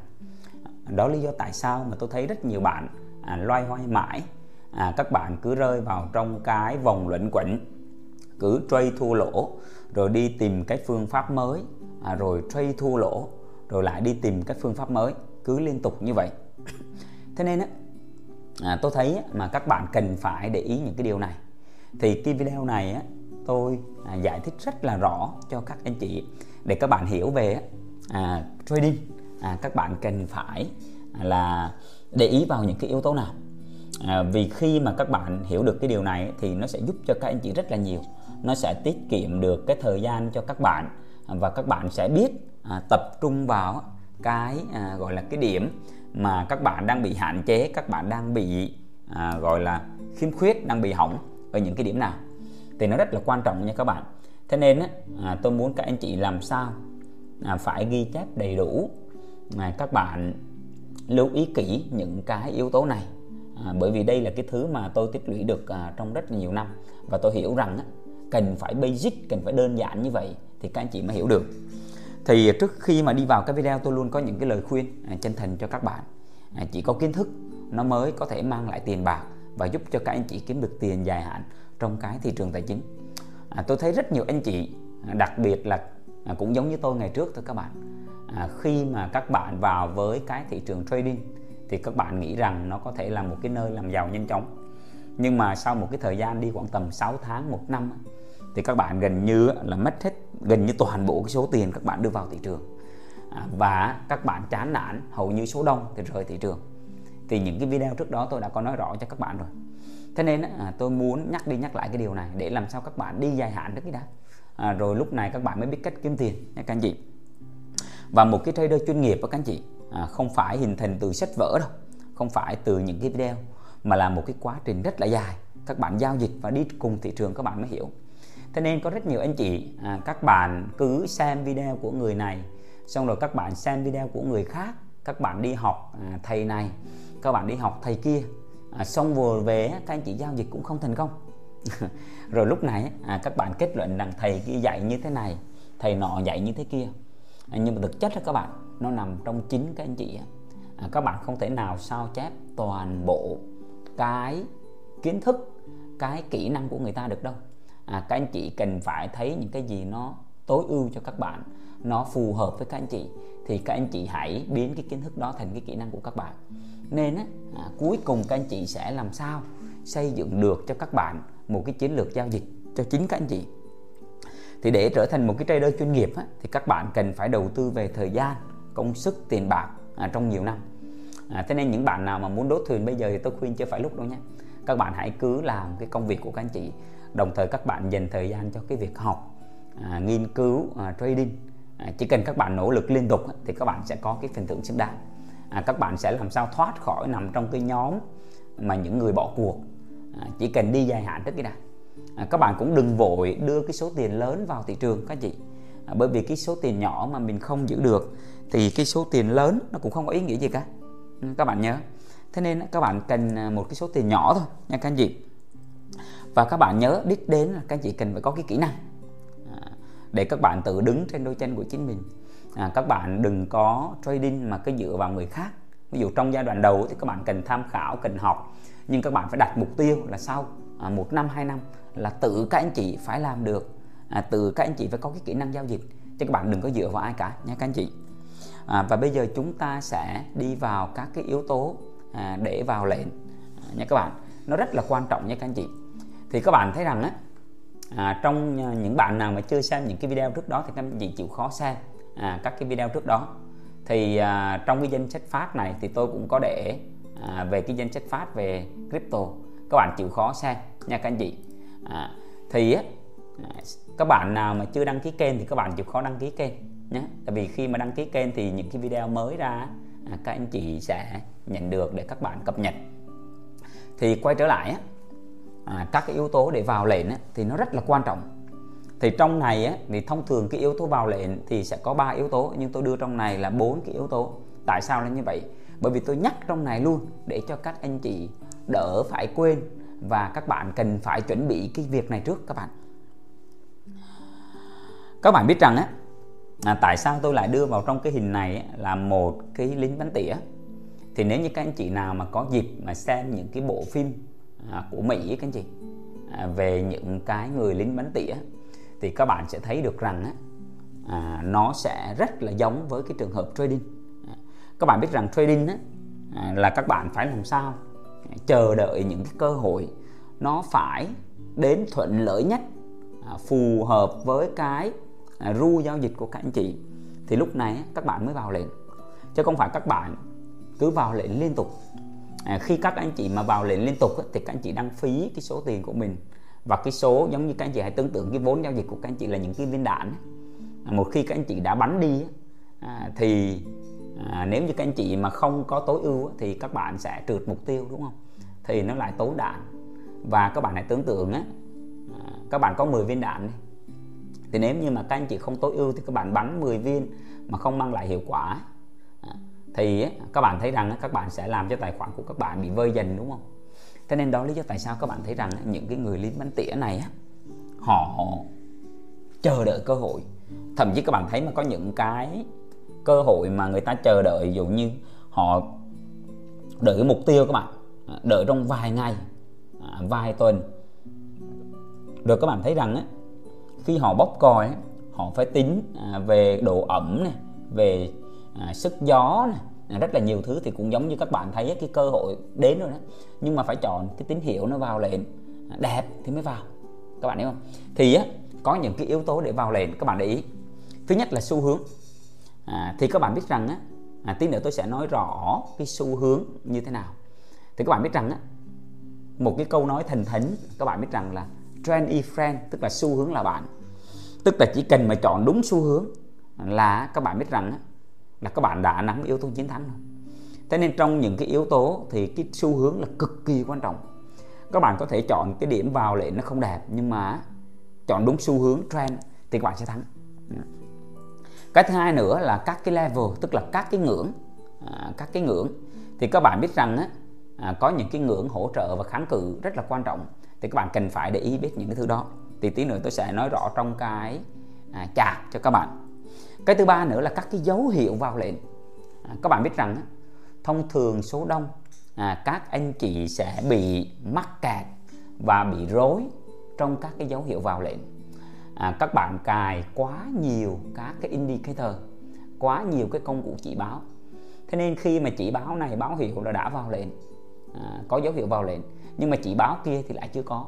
đó lý do tại sao mà tôi thấy rất nhiều bạn à, loay hoay mãi. À, các bạn cứ rơi vào trong cái vòng luẩn quẩn cứ trade thua lỗ rồi đi tìm cái phương pháp mới à, rồi trade thua lỗ rồi lại đi tìm cái phương pháp mới cứ liên tục như vậy. Thế nên á à, tôi thấy mà các bạn cần phải để ý những cái điều này. Thì cái video này á, tôi à, giải thích rất là rõ cho các anh chị. Để các bạn hiểu về à, trading à, các bạn cần phải à, là để ý vào những cái yếu tố nào. À, vì khi mà các bạn hiểu được cái điều này thì nó sẽ giúp cho các anh chị rất là nhiều. Nó sẽ tiết kiệm được cái thời gian cho các bạn à, và các bạn sẽ biết à, tập trung vào cái à, gọi là cái điểm mà các bạn đang bị hạn chế các bạn đang bị à, gọi là khiếm khuyết đang bị hỏng ở những cái điểm nào. Thì nó rất là quan trọng nha các bạn. Thế nên á, à, tôi muốn các anh chị làm sao à, phải ghi chép đầy đủ mà các bạn lưu ý kỹ những cái yếu tố này. À, bởi vì đây là cái thứ mà tôi tích lũy được à, trong rất nhiều năm. Và tôi hiểu rằng á, cần phải basic cần phải đơn giản như vậy thì các anh chị mới hiểu được. Thì trước khi mà đi vào cái video tôi luôn có những cái lời khuyên à, chân thành cho các bạn. À, chỉ có kiến thức nó mới có thể mang lại tiền bạc và giúp cho các anh chị kiếm được tiền dài hạn trong cái thị trường tài chính. À, tôi thấy rất nhiều anh chị à, đặc biệt là à, cũng giống như tôi ngày trước thôi các bạn à, khi mà các bạn vào với cái thị trường trading thì các bạn nghĩ rằng nó có thể là một cái nơi làm giàu nhanh chóng. Nhưng mà sau một cái thời gian đi khoảng tầm 6 tháng một năm thì các bạn gần như là mất hết gần như toàn bộ cái số tiền các bạn đưa vào thị trường. À, và các bạn chán nản hầu như số đông thì rời thị trường. Thì những cái video trước đó tôi đã có nói rõ cho các bạn rồi. Thế nên à, tôi muốn nhắc đi nhắc lại cái điều này để làm sao các bạn đi dài hạn được cái đã. À, rồi lúc này các bạn mới biết cách kiếm tiền nha các anh chị và một cái trader chuyên nghiệp các anh chị à, không phải hình thành từ sách vở đâu không phải từ những cái video mà là một cái quá trình rất là dài. Các bạn giao dịch và đi cùng thị trường các bạn mới hiểu. Thế nên có rất nhiều anh chị à, các bạn cứ xem video của người này xong rồi các bạn xem video của người khác các bạn đi học à, thầy này các bạn đi học thầy kia à, xong vừa về các anh chị giao dịch cũng không thành công. Rồi lúc này à, các bạn kết luận rằng thầy kia dạy như thế này thầy nọ dạy như thế kia nhưng mà thực chất là các bạn nó nằm trong chính các anh chị à, các bạn không thể nào sao chép toàn bộ cái kiến thức cái kỹ năng của người ta được đâu. À, các anh chị cần phải thấy những cái gì nó tối ưu cho các bạn nó phù hợp với các anh chị thì các anh chị hãy biến cái kiến thức đó thành cái kỹ năng của các bạn. Nên á, à, cuối cùng các anh chị sẽ làm sao xây dựng được cho các bạn một cái chiến lược giao dịch cho chính các anh chị thì để trở thành một cái trader chuyên nghiệp á, thì các bạn cần phải đầu tư về thời gian công sức tiền bạc à, trong nhiều năm. À, thế nên những bạn nào mà muốn đốt thuyền bây giờ thì tôi khuyên chưa phải lúc đâu nhé. Các bạn hãy cứ làm cái công việc của các anh chị đồng thời các bạn dành thời gian cho cái việc học à, nghiên cứu à, trading. À, chỉ cần các bạn nỗ lực liên tục thì các bạn sẽ có cái phần thưởng xứng đáng. À, các bạn sẽ làm sao thoát khỏi nằm trong cái nhóm mà những người bỏ cuộc. À, chỉ cần đi dài hạn trước cái đã. À, các bạn cũng đừng vội đưa cái số tiền lớn vào thị trường các chị. À, bởi vì cái số tiền nhỏ mà mình không giữ được thì cái số tiền lớn nó cũng không có ý nghĩa gì cả. Ừ, các bạn nhớ. Thế nên các bạn cần à, một cái số tiền nhỏ thôi nha các anh chị. Và các bạn nhớ biết đến là các anh chị cần phải có cái kỹ năng để các bạn tự đứng trên đôi chân của chính mình. À, các bạn đừng có trading mà cứ dựa vào người khác. Ví dụ trong giai đoạn đầu thì các bạn cần tham khảo cần học nhưng các bạn phải đặt mục tiêu là sau à, một năm hai năm là tự các anh chị phải làm được. À, tự các anh chị phải có cái kỹ năng giao dịch. Chứ các bạn đừng có dựa vào ai cả nha các anh chị. À, và bây giờ chúng ta sẽ đi vào các cái yếu tố à, để vào lệnh. À, nha các bạn nó rất là quan trọng nha các anh chị. Thì các bạn thấy rằng á à, trong à, những bạn nào mà chưa xem những cái video trước đó thì các anh chị chịu khó xem à, các cái video trước đó. Thì à, trong cái danh sách phát này thì tôi cũng có để à, về cái danh sách phát về crypto. Các bạn chịu khó xem nha các anh chị à, thì á, các bạn nào mà chưa đăng ký kênh thì các bạn chịu khó đăng ký kênh nhé. Tại vì khi mà đăng ký kênh thì những cái video mới ra à, các anh chị sẽ nhận được để các bạn cập nhật. Thì quay trở lại á, à, các cái yếu tố để vào lệnh á, thì nó rất là quan trọng. Thì trong này á, thì thông thường cái yếu tố vào lệnh thì sẽ có 3 yếu tố nhưng tôi đưa trong này là bốn cái yếu tố. Tại sao là như vậy? Bởi vì tôi nhắc trong này luôn để cho các anh chị đỡ phải quên và các bạn cần phải chuẩn bị cái việc này trước các bạn. Các bạn biết rằng á à, tại sao tôi lại đưa vào trong cái hình này á, là một cái lính bánh tỉa? Thì nếu như các anh chị nào mà có dịp mà xem những cái bộ phim à, của Mỹ các anh chị à, về những cái người lính bánh tỉa thì các bạn sẽ thấy được rằng á, à, nó sẽ rất là giống với cái trường hợp trading. À, các bạn biết rằng trading á, à, là các bạn phải làm sao chờ đợi những cái cơ hội nó phải đến thuận lợi nhất à, phù hợp với cái à, ru giao dịch của các anh chị. Thì lúc này các bạn mới vào lệnh. Chứ không phải các bạn cứ vào lệnh liên tục. À, khi các anh chị mà vào lệnh liên tục thì các anh chị đăng phí cái số tiền của mình. Và cái số giống như các anh chị hãy tưởng tượng cái vốn giao dịch của các anh chị là những cái viên đạn một khi các anh chị đã bắn đi à, thì à, nếu như các anh chị mà không có tối ưu thì các bạn sẽ trượt mục tiêu đúng không? Thì nó lại tốn đạn. Và các bạn hãy tưởng tượng á à, các bạn có 10 viên đạn đi. Thì nếu như mà các anh chị không tối ưu thì các bạn bắn 10 viên mà không mang lại hiệu quả à, thì các bạn thấy rằng các bạn sẽ làm cho tài khoản của các bạn bị vơi dần đúng không? Thế nên đó lý do tại sao các bạn thấy rằng những cái người lính bắn tỉa này họ chờ đợi cơ hội. Thậm chí các bạn thấy mà có những cái cơ hội mà người ta chờ đợi dụ như họ đợi mục tiêu các bạn à, đợi trong vài ngày à, vài tuần. Rồi các bạn thấy rằng khi họ bóc còi họ phải tính à, về độ ẩm này về sức gió này rất là nhiều thứ thì cũng giống như các bạn thấy cái cơ hội đến rồi đó. Nhưng mà phải chọn cái tín hiệu nó vào lệnh đẹp thì mới vào. Các bạn hiểu không? Thì á, có những cái yếu tố để vào lệnh các bạn để ý. Thứ nhất là xu hướng à, thì các bạn biết rằng á, à, tí nữa tôi sẽ nói rõ cái xu hướng như thế nào. Thì các bạn biết rằng á một cái câu nói thành thánh các bạn biết rằng là trend e friend tức là xu hướng là bạn. Tức là chỉ cần mà chọn đúng xu hướng là các bạn biết rằng á, là các bạn đã nắm yếu tố chiến thắng rồi. Thế nên trong những cái yếu tố thì cái xu hướng là cực kỳ quan trọng. Các bạn có thể chọn cái điểm vào lệnh nó không đẹp nhưng mà chọn đúng xu hướng trend thì các bạn sẽ thắng cái thứ hai nữa là các cái level tức là các cái ngưỡng à, các cái ngưỡng. Thì các bạn biết rằng á, à, có những cái ngưỡng hỗ trợ và kháng cự rất là quan trọng. Thì các bạn cần phải để ý biết những cái thứ đó. Thì tí nữa tôi sẽ nói rõ trong cái à, chạc cho các bạn. Cái thứ ba nữa là các cái dấu hiệu vào lệnh. À, các bạn biết rằng á, thông thường số đông à, các anh chị sẽ bị mắc kẹt và bị rối trong các cái dấu hiệu vào lệnh à, các bạn cài quá nhiều các cái indicator quá nhiều cái công cụ chỉ báo. Thế nên khi mà chỉ báo này báo hiệu là đã vào lệnh. À, có dấu hiệu vào lệnh nhưng mà chỉ báo kia thì lại chưa có.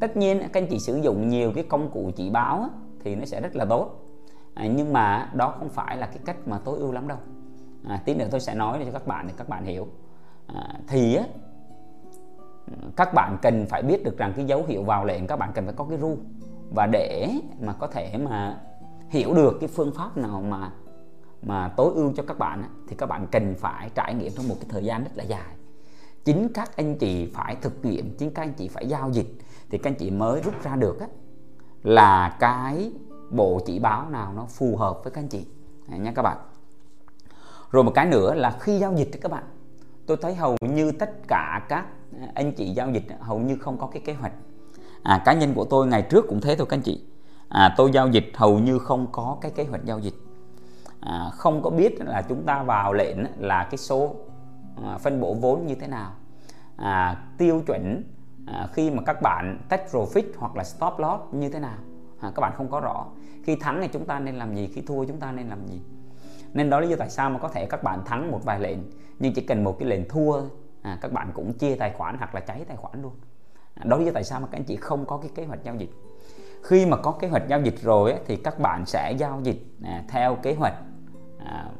Tất nhiên các anh chị sử dụng nhiều cái công cụ chỉ báo á, thì nó sẽ rất là tốt. À, nhưng mà đó không phải là cái cách mà tối ưu lắm đâu. À, tí nữa tôi sẽ nói cho các bạn để các bạn hiểu. À, thì á, các bạn cần phải biết được rằng cái dấu hiệu vào lệnh các bạn cần phải có cái ru và để mà có thể mà hiểu được cái phương pháp nào mà mà tối ưu cho các bạn thì các bạn cần phải trải nghiệm trong một cái thời gian rất là dài. Chính các anh chị phải thực nghiệm chính các anh chị phải giao dịch thì các anh chị mới rút ra được á, là cái bộ chỉ báo nào nó phù hợp với các anh chị. Nha các bạn. Rồi một cái nữa là khi giao dịch thì các bạn tôi thấy hầu như tất cả các anh chị giao dịch hầu như không có cái kế hoạch à, cá nhân của tôi ngày trước cũng thế thôi các anh chị. À, tôi giao dịch hầu như không có cái kế hoạch giao dịch. À, không có biết là chúng ta vào lệnh là cái số à, phân bổ vốn như thế nào. À, tiêu chuẩn à, khi mà các bạn take profit hoặc là stop loss như thế nào. À, các bạn không có rõ. Khi thắng thì chúng ta nên làm gì? Khi thua chúng ta nên làm gì? Nên đó là lý do tại sao mà có thể các bạn thắng một vài lệnh nhưng chỉ cần một cái lệnh thua à, các bạn cũng chia tài khoản hoặc là cháy tài khoản luôn đó là lý do tại sao mà các anh chị không có cái kế hoạch giao dịch? Khi mà có kế hoạch giao dịch rồi ấy, thì các bạn sẽ giao dịch à, theo kế hoạch. À,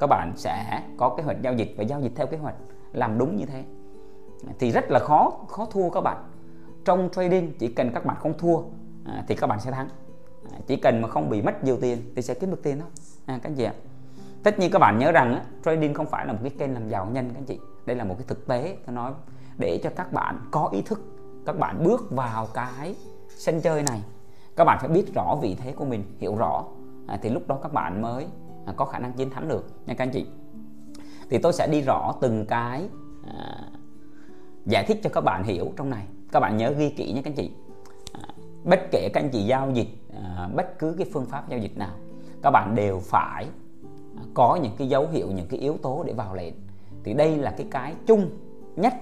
các bạn sẽ có kế hoạch giao dịch và giao dịch theo kế hoạch. Làm đúng như thế. Thì rất là khó khó thua các bạn. Trong trading chỉ cần các bạn không thua à, thì các bạn sẽ thắng. À, chỉ cần mà không bị mất nhiều tiền thì sẽ kiếm được tiền thôi. À, các anh chị ạ. Tất nhiên các bạn nhớ rằng á, trading không phải là một cái kênh làm giàu nhanh các anh chị. Đây là một cái thực tế tôi nói để cho các bạn có ý thức các bạn bước vào cái sân chơi này. Các bạn phải biết rõ vị thế của mình hiểu rõ. À, thì lúc đó các bạn mới à, có khả năng chiến thắng được nha các anh chị. Thì tôi sẽ đi rõ từng cái à, giải thích cho các bạn hiểu trong này. Các bạn nhớ ghi kỹ nhé các anh chị. À, bất kể các anh chị giao dịch à, bất cứ cái phương pháp giao dịch nào các bạn đều phải à, có những cái dấu hiệu những cái yếu tố để vào lệnh. Thì đây là cái cái chung nhất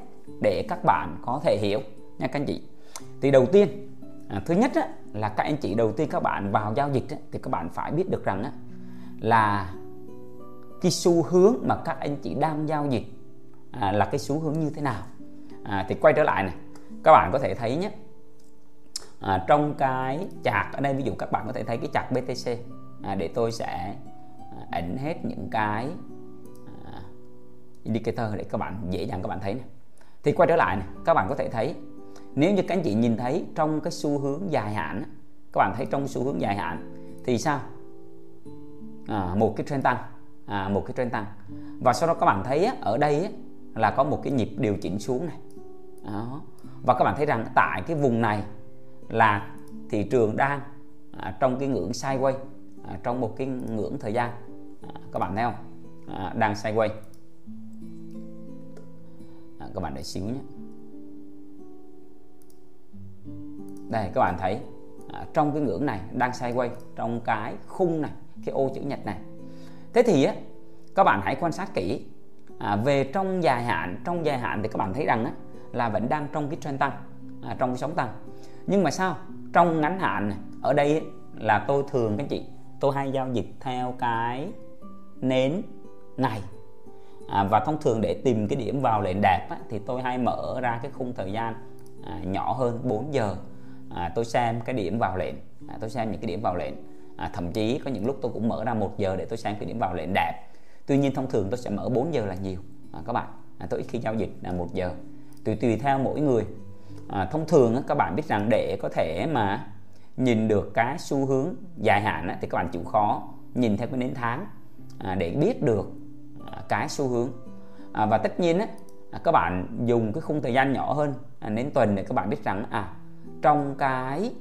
để các bạn có thể hiểu nha các anh chị. Thì đầu tiên à, thứ nhất á, là các anh chị đầu tiên các bạn vào giao dịch á, thì các bạn phải biết được rằng á, là cái xu hướng mà các anh chị đang giao dịch à, là cái xu hướng như thế nào. À, thì quay trở lại này các bạn có thể thấy nhé. À, trong cái chạc ở đây ví dụ các bạn có thể thấy cái chạc BTC à, để tôi sẽ à, ảnh hết những cái à, indicator để các bạn dễ dàng các bạn thấy này. thì quay trở lại này các bạn có thể thấy nếu như các anh chị nhìn thấy trong cái xu hướng dài hạn các bạn thấy trong xu hướng dài hạn thì sao? À, một cái trend tăng à, một cái trend tăng. Và sau đó các bạn thấy ở đây là có một cái nhịp điều chỉnh xuống này. Đó. và các bạn thấy rằng tại cái vùng này là thị trường đang à, trong cái ngưỡng sideways à, trong một cái ngưỡng thời gian. À, các bạn thấy không? À, đang sideways. À, các bạn để xíu nhé. Đây các bạn thấy à, trong cái ngưỡng này đang sideways trong cái khung này cái ô chữ nhật này. Thế thì á các bạn hãy quan sát kỹ à, về trong dài hạn trong dài hạn thì các bạn thấy rằng á, là vẫn đang trong cái trend tăng à, trong cái sóng tăng. Nhưng mà sao? Trong ngắn hạn này, ở đây là tôi thường các chị tôi hay giao dịch theo cái nến ngày. À, và thông thường để tìm cái điểm vào lệnh đẹp á, thì tôi hay mở ra cái khung thời gian à, nhỏ hơn 4 giờ à, tôi xem cái điểm vào lệnh. À, tôi xem những cái điểm vào lệnh. À, thậm chí có những lúc tôi cũng mở ra một giờ để tôi xem cái điểm vào lệnh đẹp. Tuy nhiên thông thường tôi sẽ mở 4 giờ là nhiều. À, các bạn à, tôi ít khi giao dịch là một giờ. Tùy tùy theo mỗi người. À, thông thường các bạn biết rằng để có thể mà nhìn được cái xu hướng dài hạn thì các bạn chịu khó nhìn theo cái nến tháng à, để biết được à, cái xu hướng. À, và tất nhiên á, à, các bạn dùng cái khung thời gian nhỏ hơn à, nến tuần để các bạn biết rằng à trong cái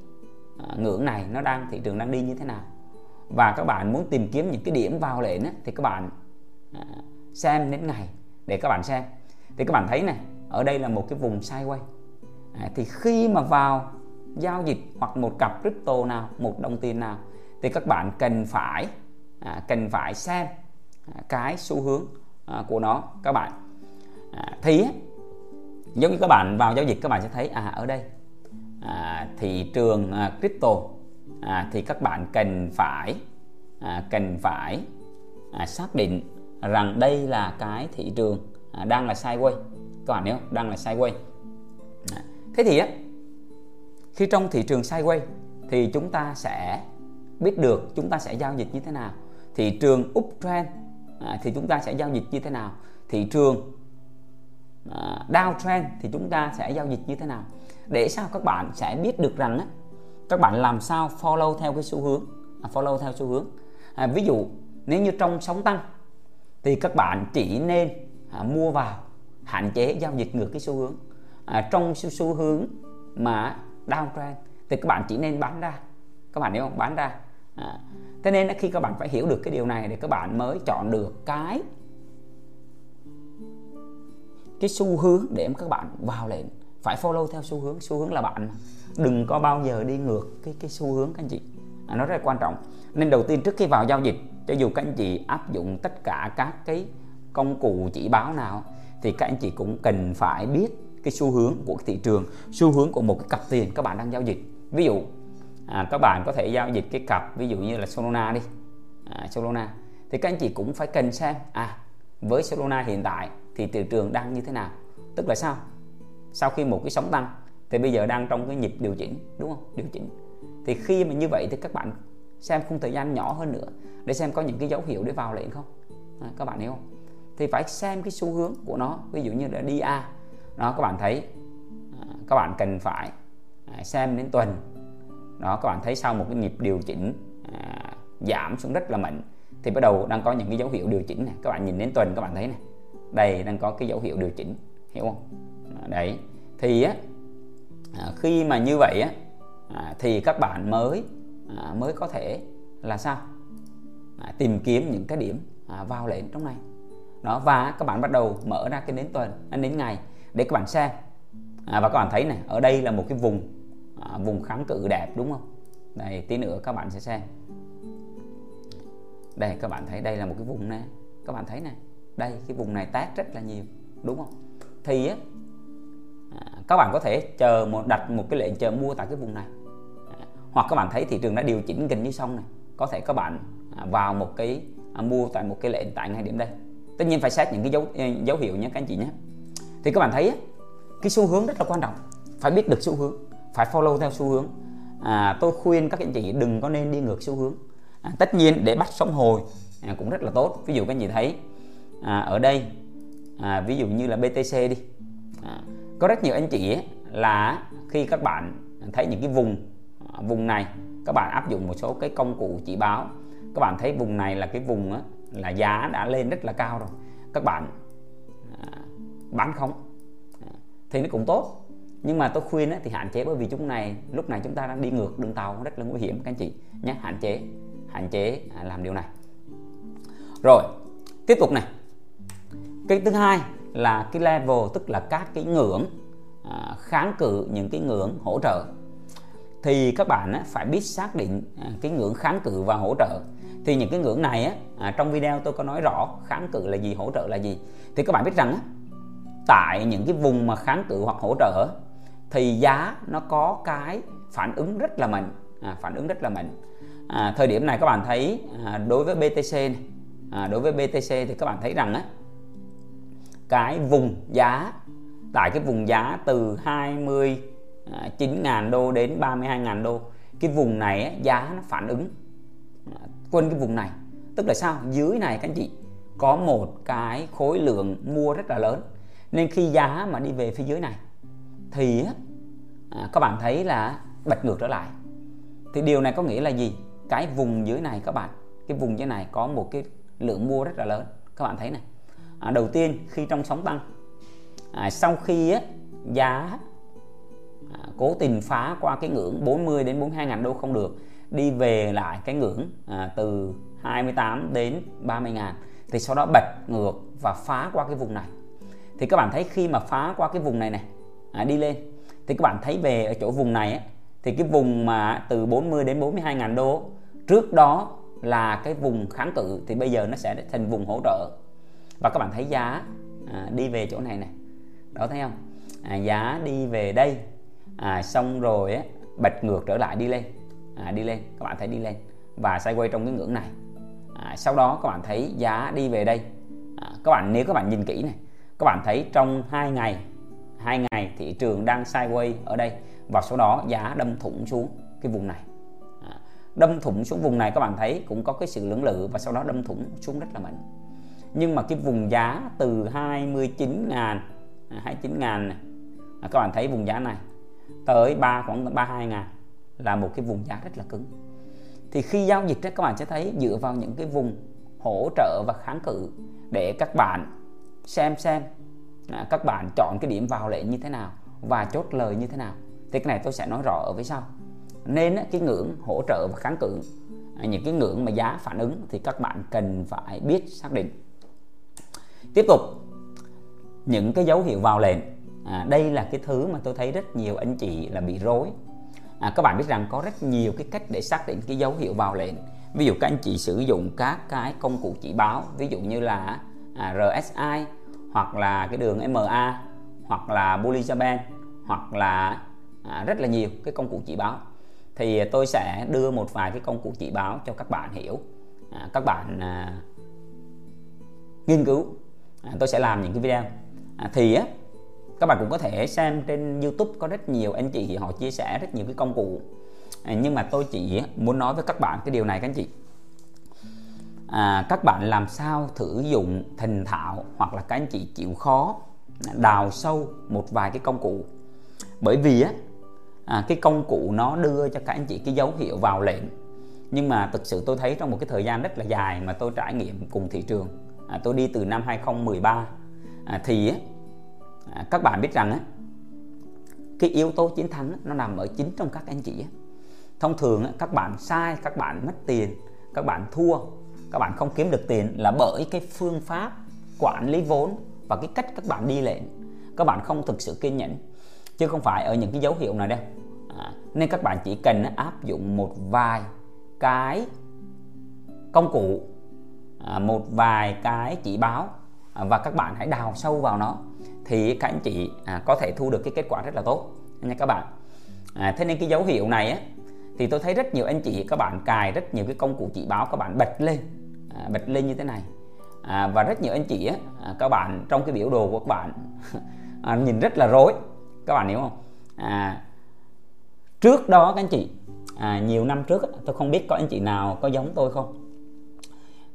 à, ngưỡng này nó đang thị trường đang đi như thế nào. Và các bạn muốn tìm kiếm những cái điểm vào lệnh á, thì các bạn à, xem đến ngày để các bạn xem. Thì các bạn thấy này ở đây là một cái vùng sideways à, thì khi mà vào giao dịch hoặc một cặp crypto nào một đồng tiền nào thì các bạn cần phải à, cần phải xem à, cái xu hướng à, của nó các bạn. À, thì giống như các bạn vào giao dịch các bạn sẽ thấy à ở đây à, thị trường à, crypto à, thì các bạn cần phải à, cần phải à, xác định rằng đây là cái thị trường à, đang là sideways các bạn nhớ đang là sideways à, thế thì á khi trong thị trường sideways thì chúng ta sẽ biết được chúng ta sẽ giao dịch như thế nào. Thị trường uptrend à, thì chúng ta sẽ giao dịch như thế nào. Thị trường à, downtrend thì chúng ta sẽ giao dịch như thế nào để sao các bạn sẽ biết được rằng á, các bạn làm sao follow theo cái xu hướng à, follow theo xu hướng. À, ví dụ nếu như trong sóng tăng thì các bạn chỉ nên à, mua vào hạn chế giao dịch ngược cái xu hướng. À, trong xu, xu hướng mà downtrend thì các bạn chỉ nên bán ra. Các bạn hiểu không? Bán ra. À, thế nên khi các bạn phải hiểu được cái điều này để các bạn mới chọn được cái cái xu hướng để các bạn vào lệnh phải follow theo xu hướng. Xu hướng là bạn. Đừng có bao giờ đi ngược cái cái xu hướng các anh chị. À, nó rất là quan trọng. Nên đầu tiên trước khi vào giao dịch cho dù các anh chị áp dụng tất cả các cái công cụ chỉ báo nào thì các anh chị cũng cần phải biết cái xu hướng của thị trường xu hướng của một cái cặp tiền các bạn đang giao dịch. Ví dụ à, các bạn có thể giao dịch cái cặp ví dụ như là Solana đi. À, Solana. Thì các anh chị cũng phải cần xem à với Solana hiện tại thì thị trường đang như thế nào? Tức là sao? Sau khi một cái sóng tăng thì bây giờ đang trong cái nhịp điều chỉnh đúng không? Điều chỉnh. Thì khi mà như vậy thì các bạn xem khung thời gian nhỏ hơn nữa để xem có những cái dấu hiệu để vào lệnh không? À, các bạn hiểu không? Thì phải xem cái xu hướng của nó ví dụ như là đi A. Đó các bạn thấy à, các bạn cần phải à, xem đến tuần. Đó các bạn thấy sau một cái nhịp điều chỉnh à, giảm xuống rất là mạnh thì bắt đầu đang có những cái dấu hiệu điều chỉnh này. Các bạn nhìn đến tuần các bạn thấy này đây đang có cái dấu hiệu điều chỉnh hiểu không? Đấy. Thì á à, khi mà như vậy á à, thì các bạn mới à, mới có thể là sao? Tìm kiếm những cái điểm vào lệnh trong này. Đó và các bạn bắt đầu mở ra cái đến tuần đến ngày để các bạn xem. À, và các bạn thấy này ở đây là một cái vùng à, vùng kháng cự đẹp đúng không? Đây tí nữa các bạn sẽ xem. Đây các bạn thấy đây là một cái vùng này các bạn thấy này đây cái vùng này tát rất là nhiều đúng không? Thì á các bạn có thể chờ một đặt một cái lệnh chờ mua tại cái vùng này. Hoặc các bạn thấy thị trường đã điều chỉnh gần như xong này có thể các bạn à, vào một cái à, mua tại một cái lệnh tại ngay điểm đây. Tất nhiên phải xét những cái dấu ờ, dấu hiệu nhé các anh chị nhé. Thì các bạn thấy cái xu hướng rất là quan trọng. Phải biết được xu hướng phải follow theo xu hướng. À, tôi khuyên các anh chị đừng có nên đi ngược xu hướng. À, tất nhiên để bắt sóng hồi à, cũng rất là tốt. Ví dụ các anh chị thấy à, ở đây à, ví dụ như là BTC đi. À, có rất nhiều anh chị ấy, là khi các bạn thấy những cái vùng à, vùng này các bạn áp dụng một số cái công cụ chỉ báo. Các bạn thấy vùng này là cái vùng á, là giá đã lên rất là cao rồi. Các bạn à, bán không. À, thì nó cũng tốt. Nhưng mà tôi khuyên thì hạn chế bởi vì chúng này lúc này chúng ta đang đi ngược đường tàu rất là nguy hiểm các anh chị nhé hạn chế hạn chế làm điều này. Rồi tiếp tục này. Cái thứ hai là cái level tức là các cái ngưỡng à, kháng cự những cái ngưỡng hỗ trợ. Thì các bạn á, phải biết xác định à, cái ngưỡng kháng cự và hỗ trợ. Thì những cái ngưỡng này á, à, trong video tôi có nói rõ kháng cự là gì hỗ trợ là gì. Thì các bạn biết rằng á, tại những cái vùng mà kháng cự hoặc hỗ trợ thì giá nó có cái phản ứng rất là mạnh à, phản ứng rất là mạnh. À, thời điểm này các bạn thấy à, đối với BTC này, à, đối với BTC thì các bạn thấy rằng á cái vùng giá tại cái vùng giá từ 29.000 đô đến 32.000 đô. Cái vùng này giá nó phản ứng à, quên cái vùng này. Tức là sao? Dưới này các anh chị có một cái khối lượng mua rất là lớn. Nên khi giá mà đi về phía dưới này thì à, các bạn thấy là bật ngược trở lại. Thì điều này có nghĩa là gì? Cái vùng dưới này các bạn cái vùng dưới này có một cái lượng mua rất là lớn. Các bạn thấy này à, đầu tiên khi trong sóng tăng à, sau khi á, giá à, cố tình phá qua cái ngưỡng 40 đến 42 ngàn đô không được đi về lại cái ngưỡng à, từ 28 đến 30 ngàn thì sau đó bật ngược và phá qua cái vùng này. Thì các bạn thấy khi mà phá qua cái vùng này này à, đi lên thì các bạn thấy về ở chỗ vùng này ấy, thì cái vùng mà từ 40 đến 42 ngàn đô trước đó là cái vùng kháng cự thì bây giờ nó sẽ thành vùng hỗ trợ và các bạn thấy giá à, đi về chỗ này này đó thấy không? À, giá đi về đây. À, xong rồi á, bật ngược trở lại đi lên. À, đi lên các bạn thấy đi lên. Và quay trong cái ngưỡng này. À, sau đó các bạn thấy giá đi về đây. À, các bạn nếu các bạn nhìn kỹ này các bạn thấy trong hai ngày hai ngày thị trường đang sideways ở đây. Và sau đó giá đâm thủng xuống cái vùng này. À, đâm thủng xuống vùng này các bạn thấy cũng có cái sự lưỡng lự và sau đó đâm thủng xuống rất là mạnh nhưng mà cái vùng giá từ 29 ngàn à, 29 ngàn này à, các bạn thấy vùng giá này tới 3 khoảng 32 ngàn là một cái vùng giá rất là cứng. Thì khi giao dịch các bạn sẽ thấy dựa vào những cái vùng hỗ trợ và kháng cự để các bạn xem xem à, các bạn chọn cái điểm vào lệnh như thế nào và chốt lời như thế nào. Thì cái này tôi sẽ nói rõ ở phía sau. Nên cái ngưỡng hỗ trợ và kháng cự à, những cái ngưỡng mà giá phản ứng thì các bạn cần phải biết xác định tiếp tục. Những cái dấu hiệu vào lệnh. À, đây là cái thứ mà tôi thấy rất nhiều anh chị là bị rối. À, các bạn biết rằng có rất nhiều cái cách để xác định cái dấu hiệu vào lệnh. Ví dụ các anh chị sử dụng các cái công cụ chỉ báo ví dụ như là à, RSI hoặc là cái đường MA hoặc là Bollinger Band hoặc là à, rất là nhiều cái công cụ chỉ báo. Thì tôi sẽ đưa một vài cái công cụ chỉ báo cho các bạn hiểu. À, các bạn à, nghiên cứu à, tôi sẽ làm những cái video. À, thì á các bạn cũng có thể xem trên YouTube có rất nhiều anh chị họ chia sẻ rất nhiều cái công cụ. À, nhưng mà tôi chỉ muốn nói với các bạn cái điều này các anh chị. À, các bạn làm sao thử dụng thành thạo hoặc là các anh chị chịu khó đào sâu một vài cái công cụ. Bởi vì á à, cái công cụ nó đưa cho các anh chị cái dấu hiệu vào lệnh. Nhưng mà thực sự tôi thấy trong một cái thời gian rất là dài mà tôi trải nghiệm cùng thị trường à, tôi đi từ năm 2013 à, thì à, các bạn biết rằng á, cái yếu tố chiến thắng nó nằm ở chính trong các anh chị á. thông thường á, các bạn sai các bạn mất tiền các bạn thua các bạn không kiếm được tiền là bởi cái phương pháp quản lý vốn và cái cách các bạn đi lệnh. Các bạn không thực sự kiên nhẫn chứ không phải ở những cái dấu hiệu này đâu. À, nên các bạn chỉ cần áp dụng một vài cái công cụ À, một vài cái chỉ báo à, và các bạn hãy đào sâu vào nó thì các anh chị à, có thể thu được cái kết quả rất là tốt nha các bạn. À, thế nên cái dấu hiệu này á thì tôi thấy rất nhiều anh chị các bạn cài rất nhiều cái công cụ chỉ báo các bạn bật lên à, bật lên như thế này. À, và rất nhiều anh chị á các bạn trong cái biểu đồ của các bạn à, nhìn rất là rối các bạn hiểu không? À, trước đó các anh chị à, nhiều năm trước tôi không biết có anh chị nào có giống tôi không?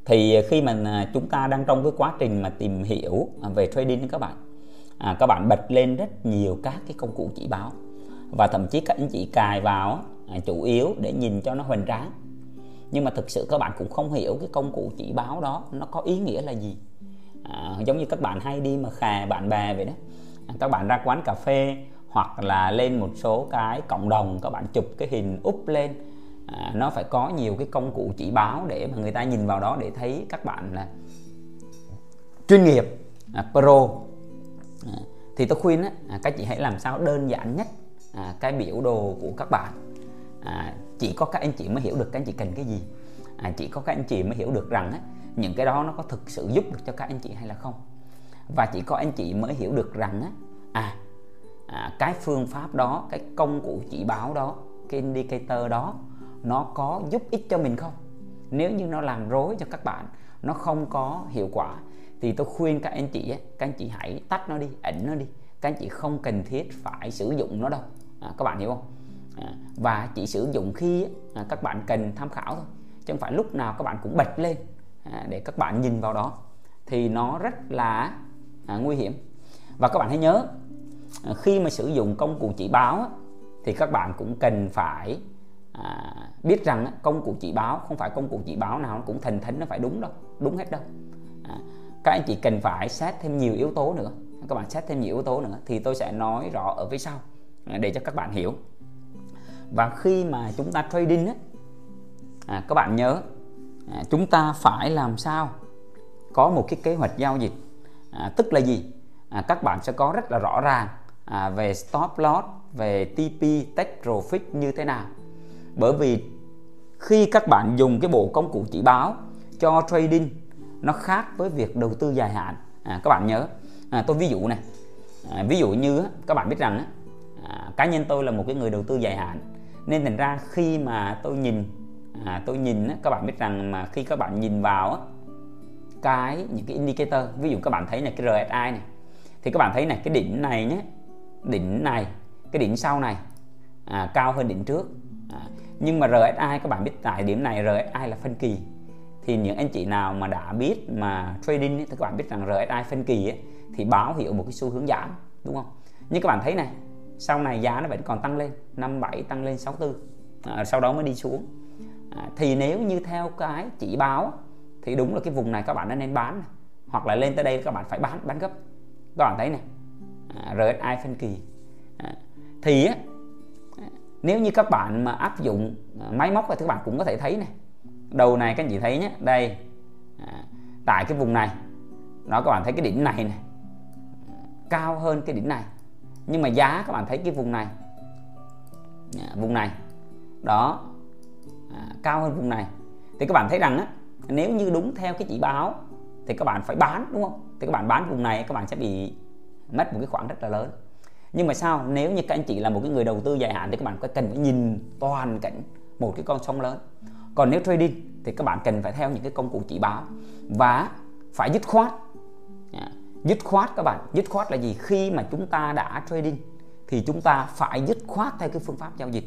Thì à, khi mà à, chúng ta đang trong cái quá trình mà tìm hiểu à, về trading các bạn à, các bạn bật lên rất nhiều các cái công cụ chỉ báo. Và thậm chí các anh chị cài vào à, chủ yếu để nhìn cho nó hoành tráng. Nhưng mà thực sự các bạn cũng không hiểu cái công cụ chỉ báo đó nó có ý nghĩa là gì. À, giống như các bạn hay đi mà khè bạn bè vậy đó. À, các bạn ra quán cà phê hoặc là lên một số cái cộng đồng các bạn chụp cái hình úp lên à, nó phải có nhiều cái công cụ chỉ báo để mà người ta nhìn vào đó để thấy các bạn là chuyên nghiệp à, pro. À, thì tôi khuyên á, à, các chị hãy làm sao đơn giản nhất à, cái biểu đồ của các bạn. À, chỉ có các anh chị mới hiểu được các anh chị cần cái gì. À, chỉ có các anh chị mới hiểu được rằng á, những cái đó nó có thực sự giúp được cho các anh chị hay là không. Và chỉ có anh chị mới hiểu được rằng á, à, à cái phương pháp đó cái công cụ chỉ báo đó cái indicator đó nó có giúp ích cho mình không? Nếu như nó làm rối cho các bạn nó không có hiệu quả thì tôi khuyên các anh chị các anh chị hãy tắt nó đi ẩn nó đi. Các anh chị không cần thiết phải sử dụng nó đâu. À, các bạn hiểu không? À, và chỉ sử dụng khi à, các bạn cần tham khảo thôi. Chứ không phải lúc nào các bạn cũng bật lên à, để các bạn nhìn vào đó. Thì nó rất là à, nguy hiểm. Và các bạn hãy nhớ à, khi mà sử dụng công cụ chỉ báo thì các bạn cũng cần phải à, biết rằng công cụ chỉ báo không phải công cụ chỉ báo nào cũng thành thánh nó phải đúng đâu đúng hết đâu. À, các anh chị cần phải xét thêm nhiều yếu tố nữa. Các bạn xét thêm nhiều yếu tố nữa thì tôi sẽ nói rõ ở phía sau à, để cho các bạn hiểu. Và khi mà chúng ta trading á à, các bạn nhớ à, chúng ta phải làm sao có một cái kế hoạch giao dịch. À, tức là gì? À, các bạn sẽ có rất là rõ ràng à, về stop loss về TP take profit như thế nào bởi vì khi các bạn dùng cái bộ công cụ chỉ báo cho trading nó khác với việc đầu tư dài hạn. À, các bạn nhớ. À, tôi ví dụ này. À, ví dụ như các bạn biết rằng à, cá nhân tôi là một cái người đầu tư dài hạn. Nên thành ra khi mà tôi nhìn à, tôi nhìn các bạn biết rằng mà khi các bạn nhìn vào cái những cái indicator ví dụ các bạn thấy này cái RSI này thì các bạn thấy này cái đỉnh này nhé đỉnh này cái đỉnh sau này à, cao hơn đỉnh trước à, nhưng mà RSI các bạn biết tại điểm này RSI là phân kỳ. Thì những anh chị nào mà đã biết mà trading ấy, thì các bạn biết rằng RSI phân kỳ ấy, thì báo hiệu một cái xu hướng giảm đúng không? Nhưng các bạn thấy này sau này giá nó vẫn còn tăng lên 57 tăng lên 64 à, sau đó mới đi xuống. À, thì nếu như theo cái chỉ báo thì đúng là cái vùng này các bạn nên bán này. hoặc là lên tới đây các bạn phải bán bán gấp. Các bạn thấy này à, RSI phân kỳ. À, thì á, nếu như các bạn mà áp dụng à, máy móc thì các bạn cũng có thể thấy này đầu này các anh chị thấy nhé đây à, tại cái vùng này đó các bạn thấy cái đỉnh này này cao hơn cái đỉnh này nhưng mà giá các bạn thấy cái vùng này à, vùng này đó à, cao hơn vùng này. Thì các bạn thấy rằng á nếu như đúng theo cái chỉ báo thì các bạn phải bán đúng không? Thì các bạn bán vùng này các bạn sẽ bị mất một cái khoản rất là lớn nhưng mà sao? Nếu như các anh chị là một cái người đầu tư dài hạn thì các bạn có cần phải nhìn toàn cảnh một cái con sông lớn. Còn nếu trading thì các bạn cần phải theo những cái công cụ chỉ báo và phải dứt khoát. Dạ. Dứt khoát các bạn. Dứt khoát là gì? Khi mà chúng ta đã trading thì chúng ta phải dứt khoát theo cái phương pháp giao dịch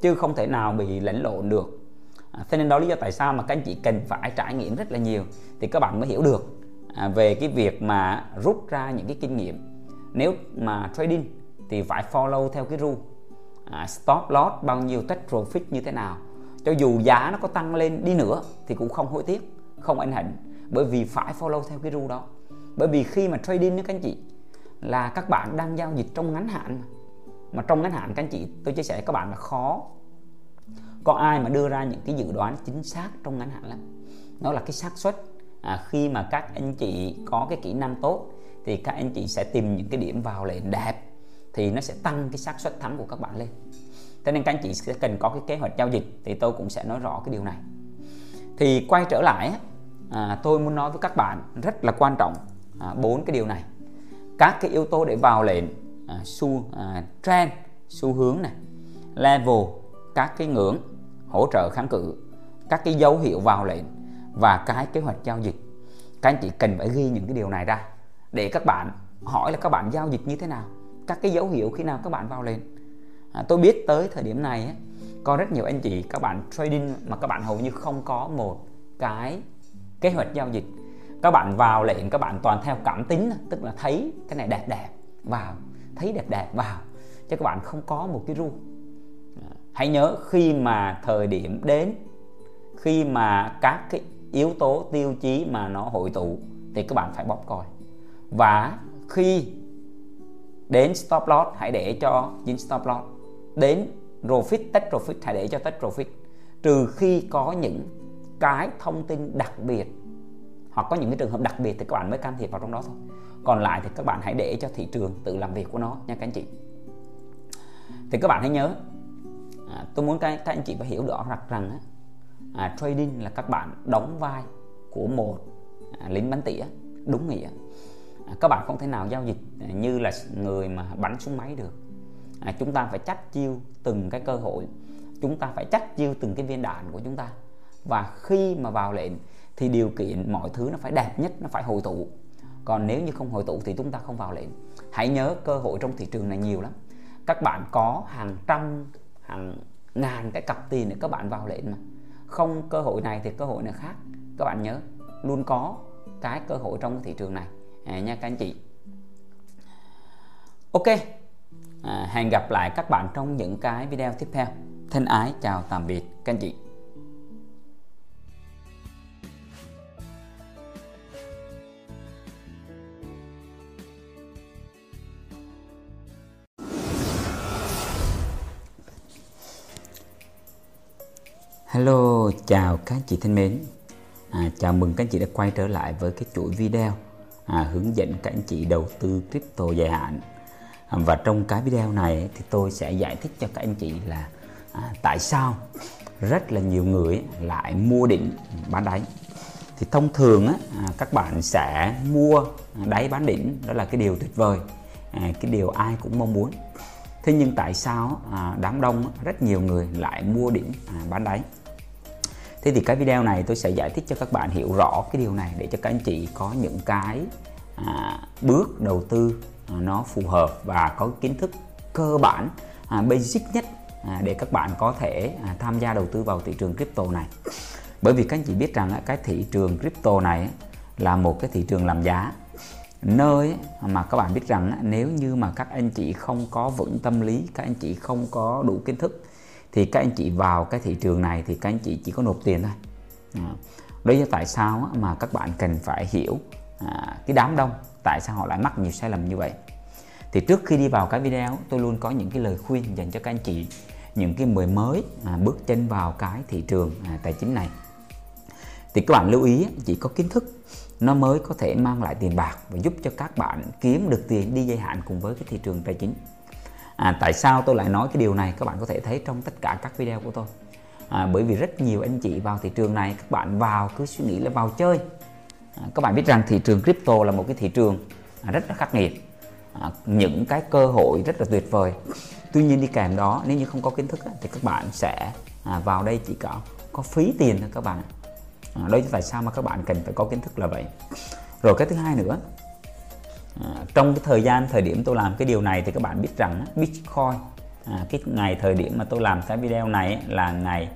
chứ không thể nào bị lẫn lộn được. À, thế nên đó lý do tại sao mà các anh chị cần phải trải nghiệm rất là nhiều thì các bạn mới hiểu được à, về cái việc mà rút ra những cái kinh nghiệm nếu mà trading thì phải follow theo cái rule à, stop loss bao nhiêu take profit như thế nào. Cho dù giá nó có tăng lên đi nữa thì cũng không hối tiếc không ảnh hưởng bởi vì phải follow theo cái rule đó. Bởi vì khi mà trading đó các anh chị là các bạn đang giao dịch trong ngắn hạn mà, mà trong ngắn hạn các anh chị tôi chia sẻ các bạn là khó. Có ai mà đưa ra những cái dự đoán chính xác trong ngắn hạn lắm? Nó là cái xác suất à, khi mà các anh chị có cái kỹ năng tốt thì các anh chị sẽ tìm những cái điểm vào lệnh đẹp thì nó sẽ tăng cái xác suất thắng của các bạn lên. Thế nên các anh chị sẽ cần có cái kế hoạch giao dịch thì tôi cũng sẽ nói rõ cái điều này. Thì quay trở lại à, tôi muốn nói với các bạn rất là quan trọng à, bốn à, cái điều này. Các cái yếu tố để vào lệnh à, xu à, trend xu hướng này. Level các cái ngưỡng hỗ trợ kháng cự các cái dấu hiệu vào lệnh và cái kế hoạch giao dịch. Các anh chị cần phải ghi những cái điều này ra để các bạn hỏi là các bạn giao dịch như thế nào các cái dấu hiệu khi nào các bạn vào lên. à, tôi biết tới thời điểm này ấy, có rất nhiều anh chị các bạn trading mà các bạn hầu như không có một cái kế hoạch giao dịch. Các bạn vào lệnh các bạn toàn theo cảm tính tức là thấy cái này đẹp đẹp vào thấy đẹp đẹp vào chứ các bạn không có một cái ru à, hãy nhớ khi mà thời điểm đến khi mà các cái yếu tố tiêu chí mà nó hội tụ thì các bạn phải bóp còi và khi đến stop loss hãy để cho dính stop loss. Đến profit take profit hãy để cho take profit. Trừ khi có những cái thông tin đặc biệt hoặc có những cái trường hợp đặc biệt thì các bạn mới can thiệp vào trong đó thôi. Còn lại thì các bạn hãy để cho thị trường tự làm việc của nó nha các anh chị. Thì các bạn hãy nhớ à, tôi muốn các, các anh chị phải hiểu rõ rằng rằng à, trading là các bạn đóng vai của một à, lính bắn tỉa đúng nghĩa các bạn không thể nào giao dịch như là người mà bắn súng máy được. À, chúng ta phải chắc chiêu từng cái cơ hội. Chúng ta phải chắc chiêu từng cái viên đạn của chúng ta. Và khi mà vào lệnh thì điều kiện mọi thứ nó phải đẹp nhất nó phải hội tụ. Còn nếu như không hội tụ thì chúng ta không vào lệnh. Hãy nhớ cơ hội trong thị trường này nhiều lắm. Các bạn có hàng trăm hàng ngàn cái cặp tiền để các bạn vào lệnh mà. Không cơ hội này thì cơ hội này khác. Các bạn nhớ luôn có cái cơ hội trong cái thị trường này à, nha các anh chị. Ok. À, hẹn gặp lại các bạn trong những cái video tiếp theo. Thân ái chào tạm biệt các anh chị. Hello, chào các chị thân mến. À, Chào mừng các anh chị đã quay trở lại với cái chuỗi video à, hướng dẫn các anh chị đầu tư crypto dài hạn. À, Và trong cái video này thì tôi sẽ giải thích cho các anh chị là à, tại sao rất là nhiều người lại mua đỉnh bán đáy. Thì thông thường á, à, các bạn sẽ mua đáy bán đỉnh đó là cái điều tuyệt vời à, cái điều ai cũng mong muốn. Thế nhưng tại sao à, đám đông rất nhiều người lại mua đỉnh à, bán đáy? Thế thì cái video này tôi sẽ giải thích cho các bạn hiểu rõ cái điều này để cho các anh chị có những cái à, bước đầu tư à, nó phù hợp và có kiến thức cơ bản à, basic nhất à, để các bạn có thể à, tham gia đầu tư vào thị trường crypto này. Bởi vì các anh chị biết rằng cái thị trường crypto này là một cái thị trường làm giá nơi mà các bạn biết rằng nếu như mà các anh chị không có vững tâm lý các anh chị không có đủ kiến thức thì các anh chị vào cái thị trường này thì các anh chị chỉ có nộp tiền thôi. À, đấy là tại sao mà các bạn cần phải hiểu à, cái đám đông tại sao họ lại mắc nhiều sai lầm như vậy. Thì trước khi đi vào cái video tôi luôn có những cái lời khuyên dành cho các anh chị những cái người mới à, bước chân vào cái thị trường à, tài chính này. Thì các bạn lưu ý chỉ có kiến thức nó mới có thể mang lại tiền bạc và giúp cho các bạn kiếm được tiền đi dài hạn cùng với cái thị trường tài chính à, tại sao tôi lại nói cái điều này? Các bạn có thể thấy trong tất cả các video của tôi. À, bởi vì rất nhiều anh chị vào thị trường này các bạn vào cứ suy nghĩ là vào chơi. À, các bạn biết rằng thị trường crypto là một cái thị trường à, rất là khắc nghiệt. À, những cái cơ hội rất là tuyệt vời. Tuy nhiên đi kèm đó nếu như không có kiến thức thì các bạn sẽ à, vào đây chỉ có có phí tiền thôi các bạn à, đó là tại sao mà các bạn cần phải có kiến thức là vậy. Rồi cái thứ hai nữa À, trong cái thời gian thời điểm tôi làm cái điều này thì các bạn biết rằng Bitcoin à, cái ngày thời điểm mà tôi làm cái video này là ngày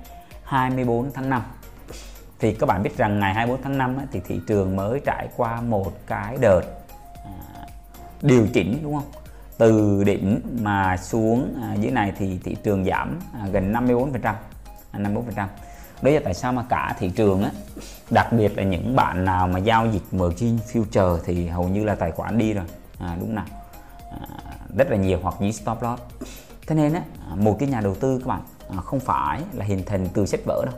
24 tháng 5 thì các bạn biết rằng ngày 24 tháng 5 thì thị trường mới trải qua một cái đợt à, điều chỉnh đúng không? Từ đỉnh mà xuống à, dưới này thì thị trường giảm à, gần 54 phần trăm à, 54 phần trăm đấy là tại sao mà cả thị trường á đặc biệt là những bạn nào mà giao dịch margin future thì hầu như là tài khoản đi rồi. À, đúng nào. À, rất là nhiều hoặc như stop loss. Thế nên á một cái nhà đầu tư các bạn à, không phải là hình thành từ sách vở đâu.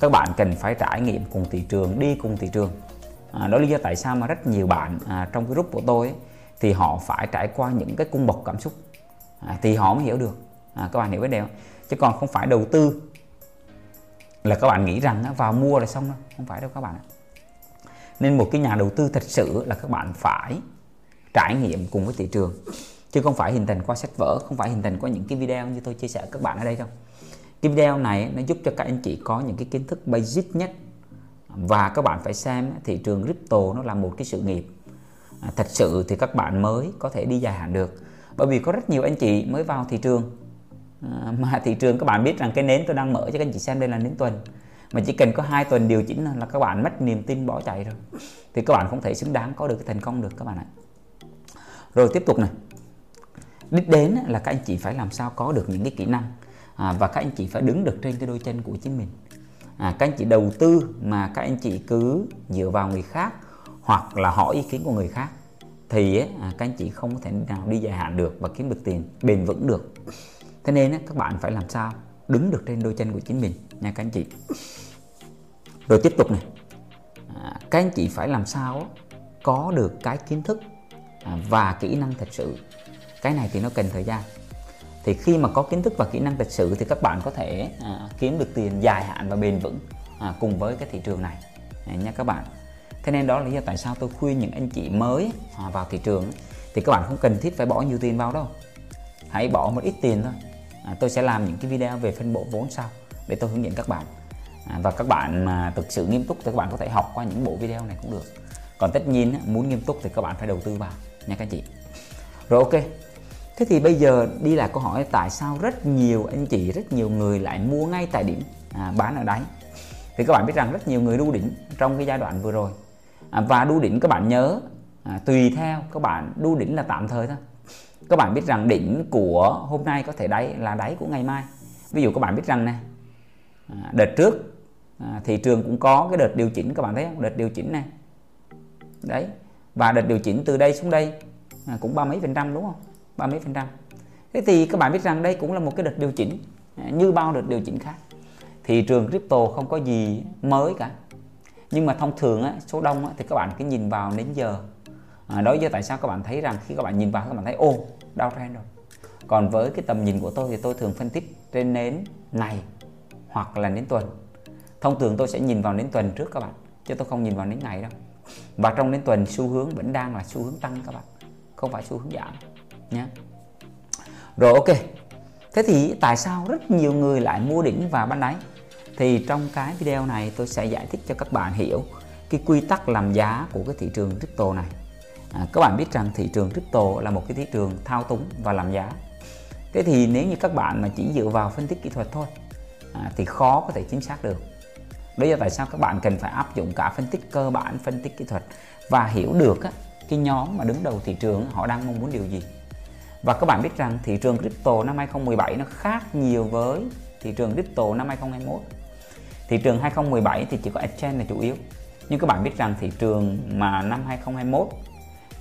Các bạn cần phải trải nghiệm cùng thị trường đi cùng thị trường. À, đó lý do tại sao mà rất nhiều bạn à, trong cái group của tôi ấy, thì họ phải trải qua những cái cung bậc cảm xúc. À, thì họ mới hiểu được. À, các bạn hiểu vấn đề không? Chứ còn không phải đầu tư là các bạn nghĩ rằng vào mua là xong đâu, không phải đâu các bạn nên một cái nhà đầu tư thật sự là các bạn phải trải nghiệm cùng với thị trường. Chứ không phải hình thành qua sách vở, không phải hình thành qua những cái video như tôi chia sẻ các bạn ở đây đâu. Cái video này nó giúp cho các anh chị có những cái kiến thức basic nhất. Và các bạn phải xem thị trường crypto nó là một cái sự nghiệp. À, thật sự thì các bạn mới có thể đi dài hạn được. Bởi vì có rất nhiều anh chị mới vào thị trường à, mà thị trường các bạn biết rằng cái nến tôi đang mở cho các anh chị xem đây là nến tuần. Mà chỉ cần có hai tuần điều chỉnh là các bạn mất niềm tin bỏ chạy rồi. Thì các bạn không thể xứng đáng có được cái thành công được các bạn ạ. Rồi tiếp tục này. Đích đến là các anh chị phải làm sao có được những cái kỹ năng à, và các anh chị phải đứng được trên cái đôi chân của chính mình. À, các anh chị đầu tư mà các anh chị cứ dựa vào người khác hoặc là hỏi ý kiến của người khác thì à, các anh chị không có thể nào đi dài hạn được và kiếm được tiền bền vững được thế nên các bạn phải làm sao đứng được trên đôi chân của chính mình nha các anh chị. Rồi tiếp tục này. À, các anh chị phải làm sao có được cái kiến thức à, và kỹ năng thật sự. Cái này thì nó cần thời gian. Thì khi mà có kiến thức và kỹ năng thật sự thì các bạn có thể à, kiếm được tiền dài hạn và bền vững à, cùng với cái thị trường này. À, nha các bạn. Thế nên đó là lý do tại sao tôi khuyên những anh chị mới à, vào thị trường thì các bạn không cần thiết phải bỏ nhiều tiền vào đâu. Hãy bỏ một ít tiền thôi à, tôi sẽ làm những cái video về phân bổ vốn sau để tôi hướng dẫn các bạn. À, và các bạn mà thực sự nghiêm túc thì các bạn có thể học qua những bộ video này cũng được. Còn tất nhiên muốn nghiêm túc thì các bạn phải đầu tư vào nha các chị. Rồi ok thế thì bây giờ đi lại câu hỏi tại sao rất nhiều anh chị rất nhiều người lại mua ngay tại điểm à, bán ở đáy. Thì các bạn biết rằng rất nhiều người đu đỉnh trong cái giai đoạn vừa rồi. À, và đu đỉnh các bạn nhớ à, tùy theo các bạn đu đỉnh là tạm thời thôi các bạn biết rằng đỉnh của hôm nay có thể đáy là đáy của ngày mai. Ví dụ các bạn biết rằng nè à, đợt trước à, thị trường cũng có cái đợt điều chỉnh các bạn thấy không? Đợt điều chỉnh này đấy và đợt điều chỉnh từ đây xuống đây à, cũng ba mấy phần trăm đúng không? Ba mấy phần trăm. Thế thì các bạn biết rằng đây cũng là một cái đợt điều chỉnh như bao đợt điều chỉnh khác. Thị trường crypto không có gì mới cả. Nhưng mà thông thường á, số đông á, thì các bạn cứ nhìn vào đến giờ. À, đó giờ tại sao các bạn thấy rằng khi các bạn nhìn vào các bạn thấy ô đau rồi. Còn với cái tầm nhìn của tôi thì tôi thường phân tích trên nến ngày hoặc là nến tuần. Thông thường tôi sẽ nhìn vào nến tuần trước các bạn, chứ tôi không nhìn vào nến ngày đâu. Và trong nến tuần, xu hướng vẫn đang là xu hướng tăng các bạn, không phải xu hướng giảm nhé rồi, ok. Thế thì tại sao rất nhiều người lại mua đỉnh và bán đáy? Thì trong cái video này tôi sẽ giải thích cho các bạn hiểu cái quy tắc làm giá của cái thị trường crypto này à, các bạn biết rằng thị trường crypto là một cái thị trường thao túng và làm giá. Thế thì nếu như các bạn mà chỉ dựa vào phân tích kỹ thuật thôi à, thì khó có thể chính xác được. Đó là tại sao các bạn cần phải áp dụng cả phân tích cơ bản phân tích kỹ thuật và hiểu được á, cái nhóm mà đứng đầu thị trường họ đang mong muốn điều gì? Và các bạn biết rằng thị trường crypto năm 2017 nó khác nhiều với thị trường crypto năm 2021 thị trường 2017 thì chỉ có exchange là chủ yếu. Nhưng các bạn biết rằng thị trường mà năm 2021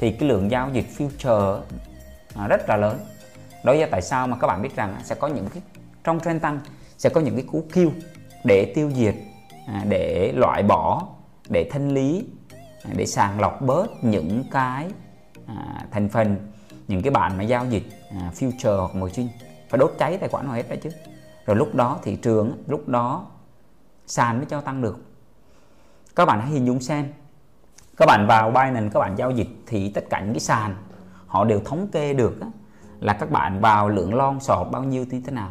thì cái lượng giao dịch future rất là lớn. Đó là tại sao mà các bạn biết rằng sẽ có những cái, trong trend tăng sẽ có những cái cú kêu để tiêu diệt à, để loại bỏ, để thanh lý à, để sàng lọc bớt những cái à, thành phần, những cái bạn mà giao dịch future hoặc margin. Phải đốt cháy tài khoản họ hết đấy chứ. Rồi lúc đó thị trường lúc đó sàn mới cho tăng được. Các bạn hãy hình dung xem các bạn vào Binance, các bạn giao dịch thì tất cả những cái sàn họ đều thống kê được là các bạn vào lượng lon sọt bao nhiêu như thế nào.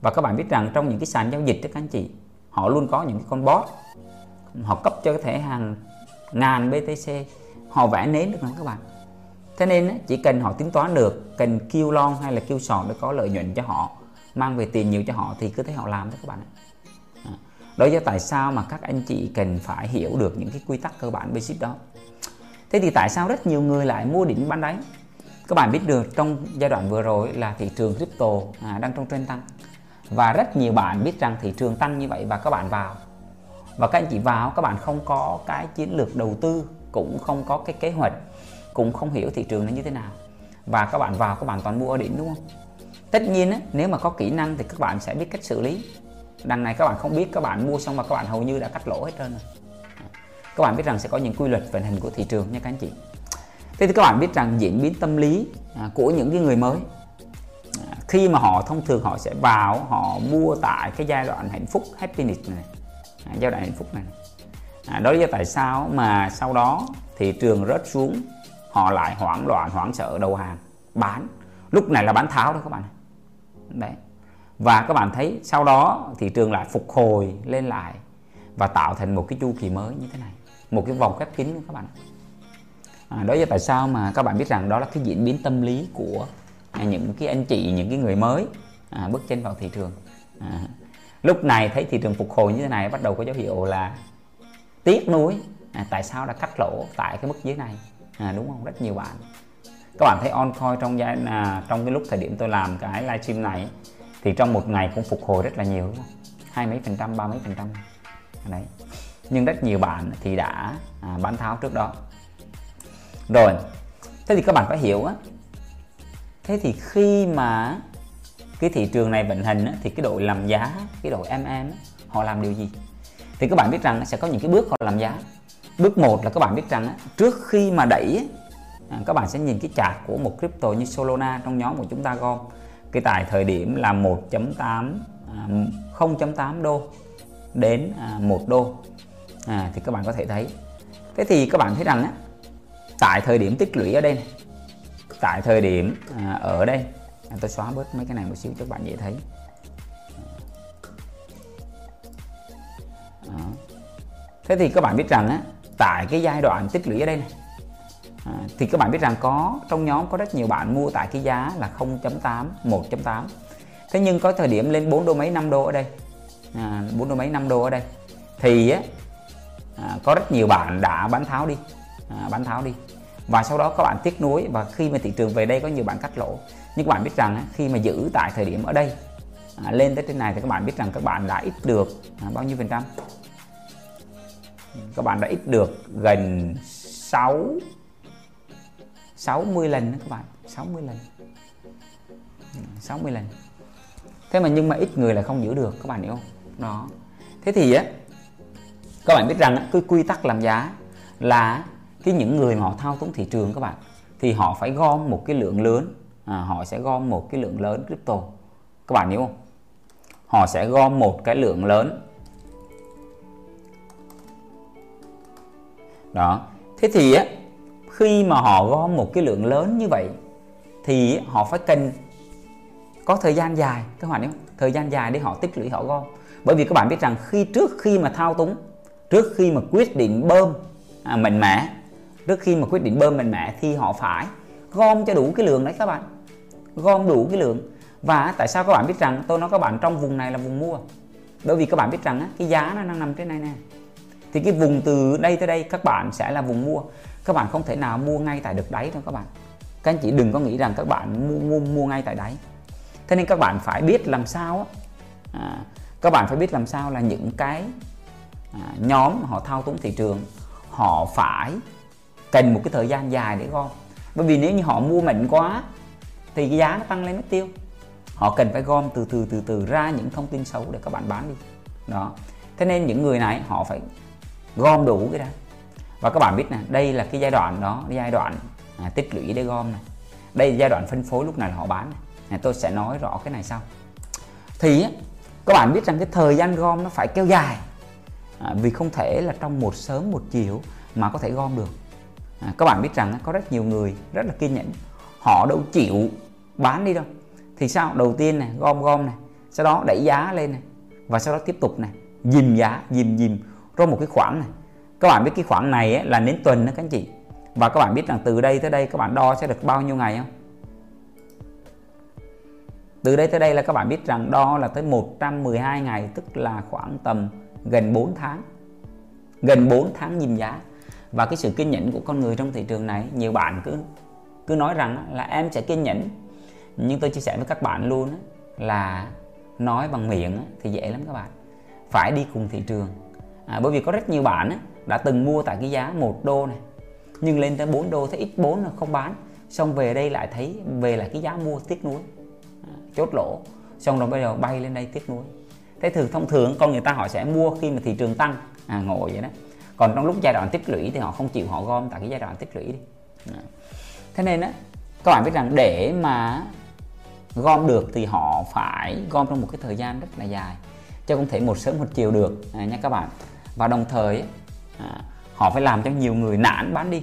Và các bạn biết rằng trong những cái sàn giao dịch đó các anh chị, họ luôn có những cái con bot. Họ cấp cho cái thẻ hàng ngàn BTC họ vẽ nến được không các bạn. Thế nên chỉ cần họ tính toán được cần kêu lon hay là kêu sọt để có lợi nhuận cho họ, mang về tiền nhiều cho họ thì cứ thấy họ làm thôi các bạn đó là tại sao mà các anh chị cần phải hiểu được những cái quy tắc cơ bản basic đó. Thế thì tại sao rất nhiều người lại mua đỉnh bán đáy? Các bạn biết được trong giai đoạn vừa rồi là thị trường crypto à, đang trong trend tăng. Và rất nhiều bạn biết rằng thị trường tăng như vậy và các bạn vào. Và các anh chị vào các bạn không có cái chiến lược đầu tư cũng không có cái kế hoạch cũng không hiểu thị trường nó như thế nào. Và các bạn vào các bạn toàn mua ở đỉnh đúng không? Tất nhiên á, nếu mà có kỹ năng thì các bạn sẽ biết cách xử lý đằng này các bạn không biết các bạn mua xong mà các bạn hầu như đã cắt lỗ hết trơn rồi. Các bạn biết rằng sẽ có những quy luật vận hành của thị trường nha các anh chị. Thế thì các bạn biết rằng diễn biến tâm lý à, của những cái người mới. À, khi mà họ thông thường họ sẽ vào họ mua tại cái giai đoạn hạnh phúc happiness này à, giai đoạn hạnh phúc này. À, đó là tại sao mà sau đó thị trường rớt xuống họ lại hoảng loạn hoảng sợ đầu hàng bán. Lúc này là bán tháo đó các bạn. Đấy và các bạn thấy sau đó thị trường lại phục hồi lên lại và tạo thành một cái chu kỳ mới như thế này. Một cái vòng khép kín các bạn à, đó là tại sao mà các bạn biết rằng đó là cái diễn biến tâm lý của à, những cái anh chị những cái người mới à, bước chân vào thị trường. À, lúc này thấy thị trường phục hồi như thế này bắt đầu có dấu hiệu là tiếc nuối. À, tại sao đã cắt lỗ tại cái mức dưới này? À, đúng không? Rất nhiều bạn. Các bạn thấy on coin trong giai à, trong cái lúc thời điểm tôi làm cái livestream này thì trong một ngày cũng phục hồi rất là nhiều đúng không? Hai mấy phần trăm ba mấy phần trăm. Đấy. Nhưng rất nhiều bạn thì đã à, bán tháo trước đó. Rồi thế thì các bạn phải hiểu á. Thế thì khi mà cái thị trường này vận hành á, thì cái đội làm giá cái đội MM họ làm điều gì? Thì các bạn biết rằng sẽ có những cái bước họ làm giá. Bước một là các bạn biết rằng á, trước khi mà đẩy á, à, các bạn sẽ nhìn cái chart của một crypto như Solana trong nhóm của chúng ta gom cái tại thời điểm là 1.8 0.8 à, đô đến à, 1 đô. À, thì các bạn có thể thấy. Thế thì các bạn thấy rằng á, tại thời điểm tích lũy ở đây này, tại thời điểm à, ở đây à, tôi xóa bớt mấy cái này một xíu cho các bạn dễ thấy. Đó. thế thì các bạn biết rằng á, tại cái giai đoạn tích lũy ở đây này à, thì các bạn biết rằng có trong nhóm có rất nhiều bạn mua tại cái giá là 0.8 1.8 thế nhưng có thời điểm lên 4 đô mấy 5 đô ở đây. À, 4 đô mấy 5 đô ở đây. Thì á, à, có rất nhiều bạn đã bán tháo đi. À, bán tháo đi. Và sau đó các bạn tiếc nuối và khi mà thị trường về đây có nhiều bạn cắt lỗ. Nhưng các bạn biết rằng khi mà giữ tại thời điểm ở đây à, lên tới trên này thì các bạn biết rằng các bạn đã ít được à, bao nhiêu phần trăm? Các bạn đã ít được gần 6 60 lần đó các bạn 60 lần. Ừ, 60 lần. Thế mà nhưng mà ít người là không giữ được các bạn hiểu không? Đó. Thế thì á các bạn biết rằng cái quy tắc làm giá là cái những người mà họ thao túng thị trường các bạn thì họ phải gom một cái lượng lớn à, họ sẽ gom một cái lượng lớn crypto. Các bạn hiểu không? Họ sẽ gom một cái lượng lớn. Đó. Thế thì á khi mà họ gom một cái lượng lớn như vậy thì họ phải cần có thời gian dài các bạn hiểu không thời gian dài để họ tích lũy họ gom. Bởi vì các bạn biết rằng khi trước khi mà thao túng trước khi mà quyết định bơm à, mạnh mẽ trước khi mà quyết định bơm mạnh mẽ thì họ phải gom cho đủ cái lượng đấy các bạn. Gom đủ cái lượng. Và tại sao các bạn biết rằng tôi nói các bạn trong vùng này là vùng mua. Bởi vì các bạn biết rằng á, cái giá nó đang nằm trên này nè. Thì cái vùng từ đây tới đây các bạn sẽ là vùng mua các bạn không thể nào mua ngay tại được đáy đâu các bạn. Các anh chị đừng có nghĩ rằng các bạn mua mua, mua ngay tại đáy. Thế nên các bạn phải biết làm sao á, à, các bạn phải biết làm sao là những cái à, nhóm họ thao túng thị trường họ phải cần một cái thời gian dài để gom. Bởi vì nếu như họ mua mạnh quá thì cái giá nó tăng lên mất tiêu. Họ cần phải gom từ từ từ từ ra những thông tin xấu để các bạn bán đi. Đó. Thế nên những người này họ phải gom đủ cái đó và các bạn biết nè đây là cái giai đoạn đó giai đoạn à, tích lũy để gom này. Đây là giai đoạn phân phối lúc này là họ bán này. này tôi sẽ nói rõ cái này sau. Thì các bạn biết rằng cái thời gian gom nó phải kéo dài. À, vì không thể là trong một sớm một chiều mà có thể gom được. À, các bạn biết rằng có rất nhiều người rất là kiên nhẫn. Họ đâu chịu bán đi đâu. Thì sao? Đầu tiên này gom gom này. Sau đó đẩy giá lên này. Và sau đó tiếp tục này. Dìm giá dìm dìm. Rồi một cái khoảng này các bạn biết cái khoảng này ấy, là đến tuần đó các anh chị. Và các bạn biết rằng từ đây tới đây các bạn đo sẽ được bao nhiêu ngày không? Từ đây tới đây là các bạn biết rằng đo là tới 112 ngày tức là khoảng tầm gần 4 tháng. Gần 4 tháng nhìn giá. Và cái sự kiên nhẫn của con người trong thị trường này nhiều bạn cứ cứ nói rằng là em sẽ kiên nhẫn. Nhưng tôi chia sẻ với các bạn luôn là nói bằng miệng thì dễ lắm các bạn. Phải đi cùng thị trường. À, bởi vì có rất nhiều bạn đã từng mua tại cái giá 1 đô này nhưng lên tới 4 đô thấy ít 4 là không bán. Xong về đây lại thấy về lại cái giá mua tiếc nuối chốt lỗ. Xong rồi bây giờ bay lên đây tiếc nuối. Thế thường thông thường con người ta họ sẽ mua khi mà thị trường tăng à, ngồi vậy đó. Còn trong lúc giai đoạn tích lũy thì họ không chịu họ gom tại cái giai đoạn tích lũy đi. À. thế nên á các bạn biết rằng để mà gom được thì họ phải gom trong một cái thời gian rất là dài chứ không thể một sớm một chiều được à, nha các bạn. Và đồng thời à, họ phải làm cho nhiều người nản bán đi.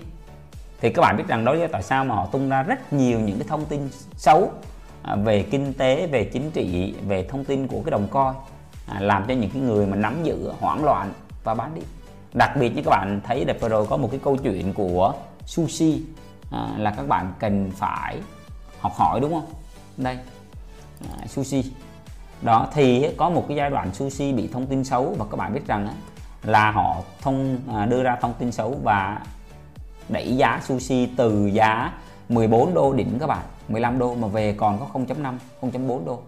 Thì các bạn biết rằng đó là tại sao mà họ tung ra rất nhiều những cái thông tin xấu à, về kinh tế về chính trị về thông tin của cái đồng coi à, làm cho những cái người mà nắm giữ hoảng loạn và bán đi. Đặc biệt như các bạn thấy đẹp vừa rồi có một cái câu chuyện của sushi à, là các bạn cần phải học hỏi đúng không? Đây à, sushi đó thì có một cái giai đoạn sushi bị thông tin xấu và các bạn biết rằng là họ thông à, đưa ra thông tin xấu và đẩy giá sushi từ giá 14 đô đỉnh các bạn. 15 đô mà về còn có 0.5 0.4 đô.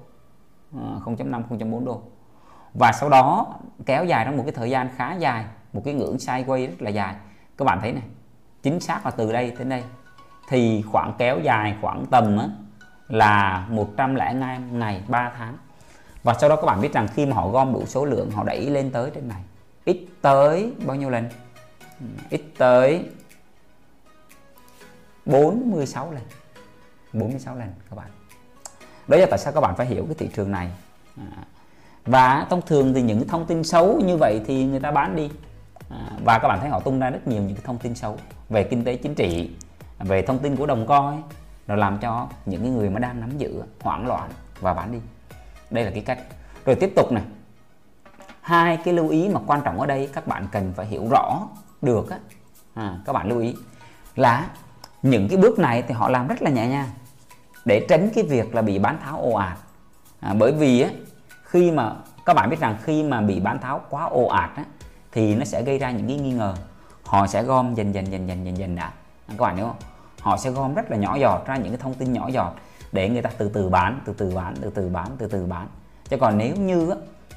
À, 0.5 0.4 đô. Và sau đó kéo dài trong một cái thời gian khá dài một cái ngưỡng sideways rất là dài. Các bạn thấy này chính xác là từ đây đến đây. Thì khoảng kéo dài khoảng tầm á, là 102 ngày 3 tháng. Và sau đó các bạn biết rằng khi mà họ gom đủ số lượng họ đẩy lên tới trên này ít tới bao nhiêu lần? Ừ, ít tới 46 lần. 46 lần các bạn. Đó là tại sao các bạn phải hiểu cái thị trường này. À, và thông thường thì những thông tin xấu như vậy thì người ta bán đi. À, và các bạn thấy họ tung ra rất nhiều những cái thông tin xấu về kinh tế chính trị về thông tin của đồng coi rồi làm cho những người mà đang nắm giữ hoảng loạn và bán đi. Đây là cái cách. Rồi tiếp tục này hai cái lưu ý mà quan trọng ở đây các bạn cần phải hiểu rõ được á. À, các bạn lưu ý là những cái bước này thì họ làm rất là nhẹ nhàng để tránh cái việc là bị bán tháo ồ ạt. À, bởi vì á khi mà các bạn biết rằng khi mà bị bán tháo quá ồ ạt á, thì nó sẽ gây ra những cái nghi ngờ. Họ sẽ gom dần dần dần dần dần dần đã. À, các bạn hiểu không? Họ sẽ gom rất là nhỏ giọt ra những cái thông tin nhỏ giọt để người ta từ từ bán từ từ bán từ từ bán từ từ bán. Chứ còn nếu như á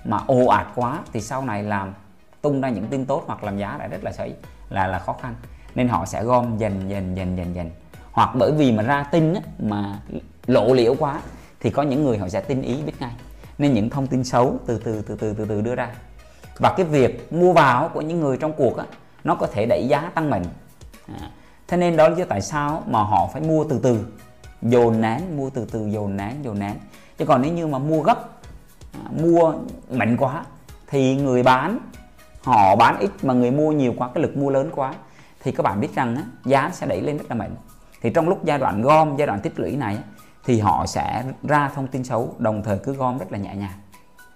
mà ồ ạt quá thì sau này làm tung ra những tin tốt hoặc làm giá lại rất là sấy là là khó khăn. Nên họ sẽ gom dần dần dần dần dần. Hoặc bởi vì mà ra tin á, mà lộ liễu quá thì có những người họ sẽ tin ý biết ngay. Nên những thông tin xấu từ từ từ từ từ từ đưa ra. Và cái việc mua vào của những người trong cuộc á, nó có thể đẩy giá tăng mạnh. À, thế nên đó là lý do tại sao mà họ phải mua từ từ. Dồn nén mua từ từ dồn nén dồn nén. Chứ còn nếu như mà mua gấp mua mạnh quá thì người bán họ bán ít mà người mua nhiều quá cái lực mua lớn quá thì các bạn biết rằng á, giá sẽ đẩy lên rất là mạnh. Thì trong lúc giai đoạn gom giai đoạn tích lũy này thì họ sẽ ra thông tin xấu đồng thời cứ gom rất là nhẹ nhàng.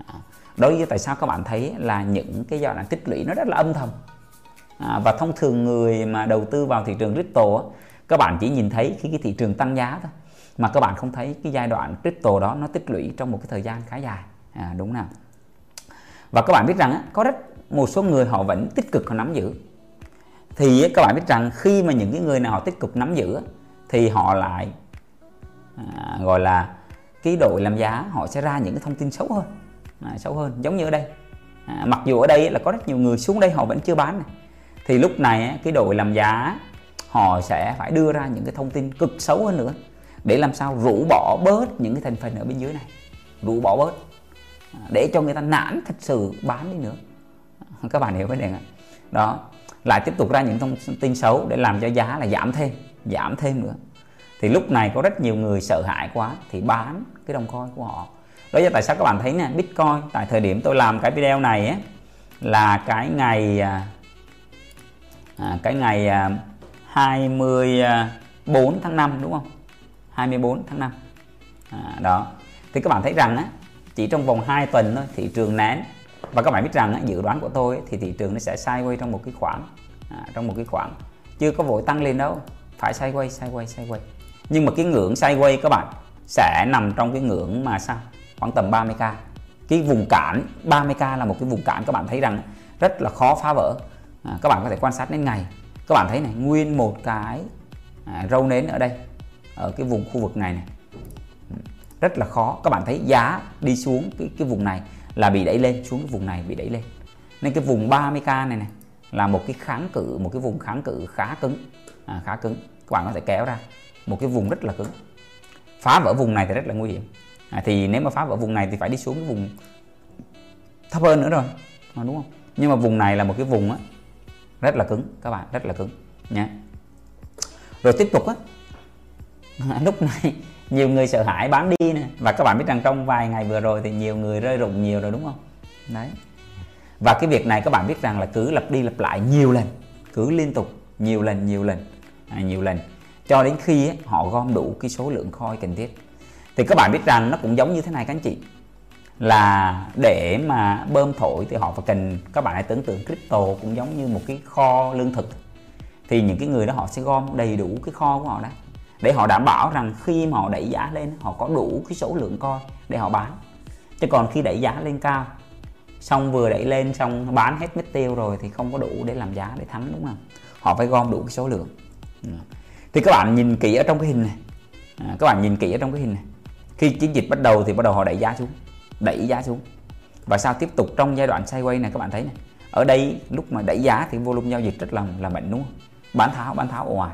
À, đối với tại sao các bạn thấy là những cái giai đoạn tích lũy nó rất là âm thầm? À, và thông thường người mà đầu tư vào thị trường crypto á, các bạn chỉ nhìn thấy khi cái thị trường tăng giá thôi mà các bạn không thấy cái giai đoạn crypto đó nó tích lũy trong một cái thời gian khá dài à, đúng nào. Và các bạn biết rằng có rất một số người họ vẫn tích cực họ nắm giữ. Thì các bạn biết rằng khi mà những cái người nào họ tích cực nắm giữ thì họ lại à, gọi là cái đội làm giá họ sẽ ra những cái thông tin xấu hơn. À, xấu hơn giống như ở đây. À, mặc dù ở đây là có rất nhiều người xuống đây họ vẫn chưa bán này. Thì lúc này cái đội làm giá họ sẽ phải đưa ra những cái thông tin cực xấu hơn nữa để làm sao rũ bỏ bớt những cái thành phần ở bên dưới này. Rũ bỏ bớt để cho người ta nản thật sự bán đi nữa. Các bạn hiểu vấn đề không đó lại tiếp tục ra những thông tin xấu để làm cho giá là giảm thêm giảm thêm nữa. Thì lúc này có rất nhiều người sợ hãi quá thì bán cái đồng coin của họ. Đó là tại sao các bạn thấy nè bitcoin tại thời điểm tôi làm cái video này ấy, là cái ngày à, à cái ngày à, 24 tháng 5 đúng không? 24 tháng 5 à, đó. Thì các bạn thấy rằng á chỉ trong vòng 2 tuần thôi thị trường nén. Và các bạn biết rằng dự đoán của tôi thì thị trường nó sẽ sideways trong một cái khoảng à, trong một cái khoảng. Chưa có vội tăng lên đâu. Phải sideways sideways sideways. Nhưng mà cái ngưỡng sideways các bạn sẽ nằm trong cái ngưỡng mà sao? Khoảng tầm 30k cái vùng cản 30k là một cái vùng cản các bạn thấy rằng rất là khó phá vỡ. À, các bạn có thể quan sát đến ngày. Các bạn thấy này nguyên một cái à, râu nến ở đây ở cái vùng khu vực này này rất là khó. Các bạn thấy giá đi xuống cái cái vùng này là bị đẩy lên xuống cái vùng này bị đẩy lên. Nên cái vùng 30k này này là một cái kháng cự một cái vùng kháng cự khá cứng. À, khá cứng. Các bạn có thể kéo ra. Một cái vùng rất là cứng. Phá vỡ vùng này thì rất là nguy hiểm. À, thì nếu mà phá vỡ vùng này thì phải đi xuống cái vùng thấp hơn nữa rồi. À, đúng không? Nhưng mà vùng này là một cái vùng á rất là cứng. Các bạn rất là cứng. Nhé rồi tiếp tục á. Lúc này nhiều người sợ hãi bán đi nè. Và các bạn biết rằng trong vài ngày vừa rồi thì nhiều người rơi rụng nhiều rồi đúng không? Đấy. Và cái việc này các bạn biết rằng là cứ lặp đi lặp lại nhiều lần cứ liên tục nhiều lần nhiều lần à, nhiều lần. Cho đến khi ấy, họ gom đủ cái số lượng coin cần thiết. Thì các bạn biết rằng nó cũng giống như thế này các anh chị. Là để mà bơm thổi thì họ phải cần các bạn hãy tưởng tượng crypto cũng giống như một cái kho lương thực. Thì những cái người đó họ sẽ gom đầy đủ cái kho của họ đó để họ đảm bảo rằng khi mà họ đẩy giá lên họ có đủ cái số lượng coi để họ bán. Chứ còn khi đẩy giá lên cao xong vừa đẩy lên xong bán hết mất tiêu rồi thì không có đủ để làm giá để thắng đúng không? Họ phải gom đủ cái số lượng. Ừ. Thì các bạn nhìn kỹ ở trong cái hình này. À, các bạn nhìn kỹ ở trong cái hình này. Khi chiến dịch bắt đầu thì bắt đầu họ đẩy giá xuống đẩy giá xuống. Và sao tiếp tục trong giai đoạn sideways này các bạn thấy này. Ở đây lúc mà đẩy giá thì volume giao dịch rất là là mạnh đúng không? Bán tháo bán tháo ồ ạt.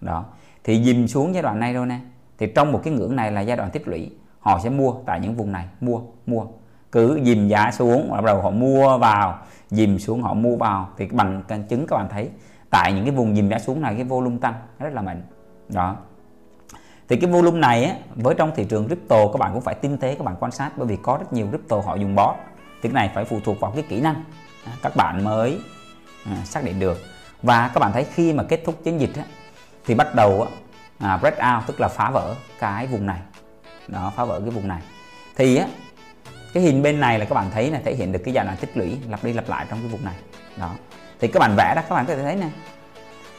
Đó thì dìm xuống giai đoạn này rồi nè. Thì trong một cái ngưỡng này là giai đoạn tích lũy họ sẽ mua tại những vùng này mua mua. Cứ dìm giá xuống bắt đầu họ mua vào dìm xuống họ mua vào. Thì bằng chứng các bạn thấy tại những cái vùng dìm giá xuống này cái volume tăng rất là mạnh. Đó. Thì cái volume này á, với trong thị trường crypto các bạn cũng phải tinh tế các bạn quan sát. Bởi vì có rất nhiều crypto họ dùng bot. Thì cái này phải phụ thuộc vào cái kỹ năng. Các bạn mới à, xác định được. Và các bạn thấy khi mà kết thúc chiến dịch á, thì bắt đầu à, break out tức là phá vỡ cái vùng này. Đó phá vỡ cái vùng này. Thì á cái hình bên này là các bạn thấy là thể hiện được cái giai đoạn tích lũy lặp đi lặp lại trong cái vùng này. Đó. Thì các bạn vẽ đó các bạn có thể thấy nè.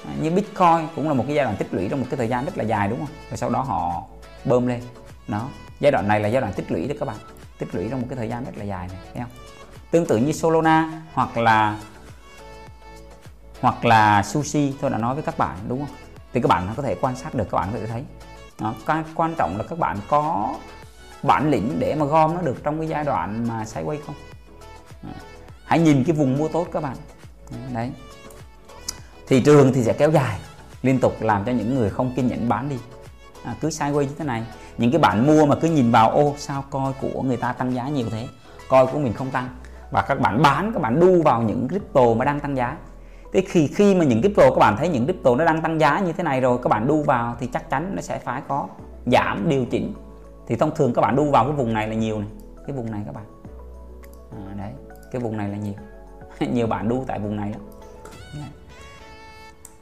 À, như Bitcoin cũng là một cái giai đoạn tích lũy trong một cái thời gian rất là dài đúng không? Và sau đó họ bơm lên. Đó. Giai đoạn này là giai đoạn tích lũy đó các bạn. Tích lũy trong một cái thời gian rất là dài này thấy không? Tương tự như Solana hoặc là hoặc là sushi tôi đã nói với các bạn đúng không? Thì các bạn có thể quan sát được các bạn có thể thấy. Đó, cái quan trọng là các bạn có bản lĩnh để mà gom nó được trong cái giai đoạn mà sideways không? Hãy nhìn cái vùng mua tốt các bạn. Đấy. Thị trường thì sẽ kéo dài liên tục làm cho những người không kiên nhẫn bán đi. À, cứ sideways như thế này những cái bạn mua mà cứ nhìn vào ô sao coi của người ta tăng giá nhiều thế? Coi của mình không tăng. Và các bạn bán các bạn đu vào những crypto mà đang tăng giá thế khi khi mà những crypto các bạn thấy những crypto nó đang tăng giá như thế này rồi các bạn đu vào thì chắc chắn nó sẽ phải có giảm điều chỉnh. Thì thông thường các bạn đu vào cái vùng này là nhiều này. Cái vùng này các bạn. À, đấy cái vùng này là nhiều. Nhiều bạn đu tại vùng này đó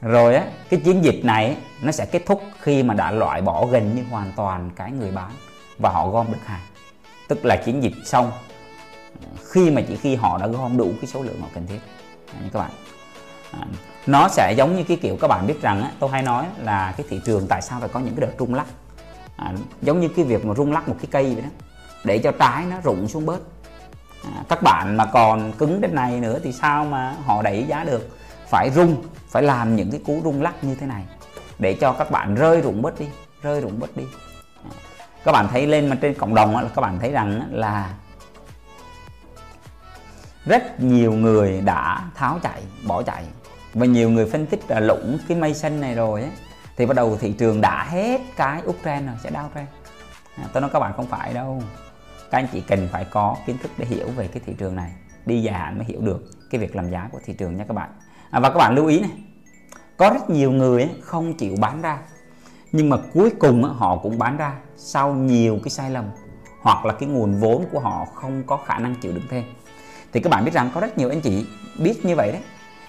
rồi á cái chiến dịch này nó sẽ kết thúc khi mà đã loại bỏ gần như hoàn toàn cái người bán và họ gom được hàng. Tức là chiến dịch xong. Khi mà chỉ khi họ đã gom đủ cái số lượng họ cần thiết. Các bạn à, nó sẽ giống như cái kiểu các bạn biết rằng á, tôi hay nói là cái thị trường tại sao phải có những cái đợt rung lắc. À, giống như cái việc mà rung lắc một cái cây vậy đó để cho trái nó rụng xuống bớt. À, các bạn mà còn cứng đến này nữa thì sao mà họ đẩy giá được? Phải rung phải làm những cái cú rung lắc như thế này để cho các bạn rơi rụng bớt đi rơi rụng bớt đi. À, các bạn thấy lên mà trên cộng đồng là các bạn thấy rằng là rất nhiều người đã tháo chạy bỏ chạy và nhiều người phân tích là lũng cái mây xanh này rồi ấy, thì bắt đầu thị trường đã hết cái uptrend rồi sẽ downtrend à, tôi nói các bạn không phải đâu. Các anh chị cần phải có kiến thức để hiểu về cái thị trường này. Đi dài hạn mới hiểu được cái việc làm giá của thị trường nha các bạn. À, và các bạn lưu ý này có rất nhiều người ấy, không chịu bán ra nhưng mà cuối cùng ấy, họ cũng bán ra sau nhiều cái sai lầm hoặc là cái nguồn vốn của họ không có khả năng chịu đựng thêm. Thì các bạn biết rằng có rất nhiều anh chị biết như vậy đấy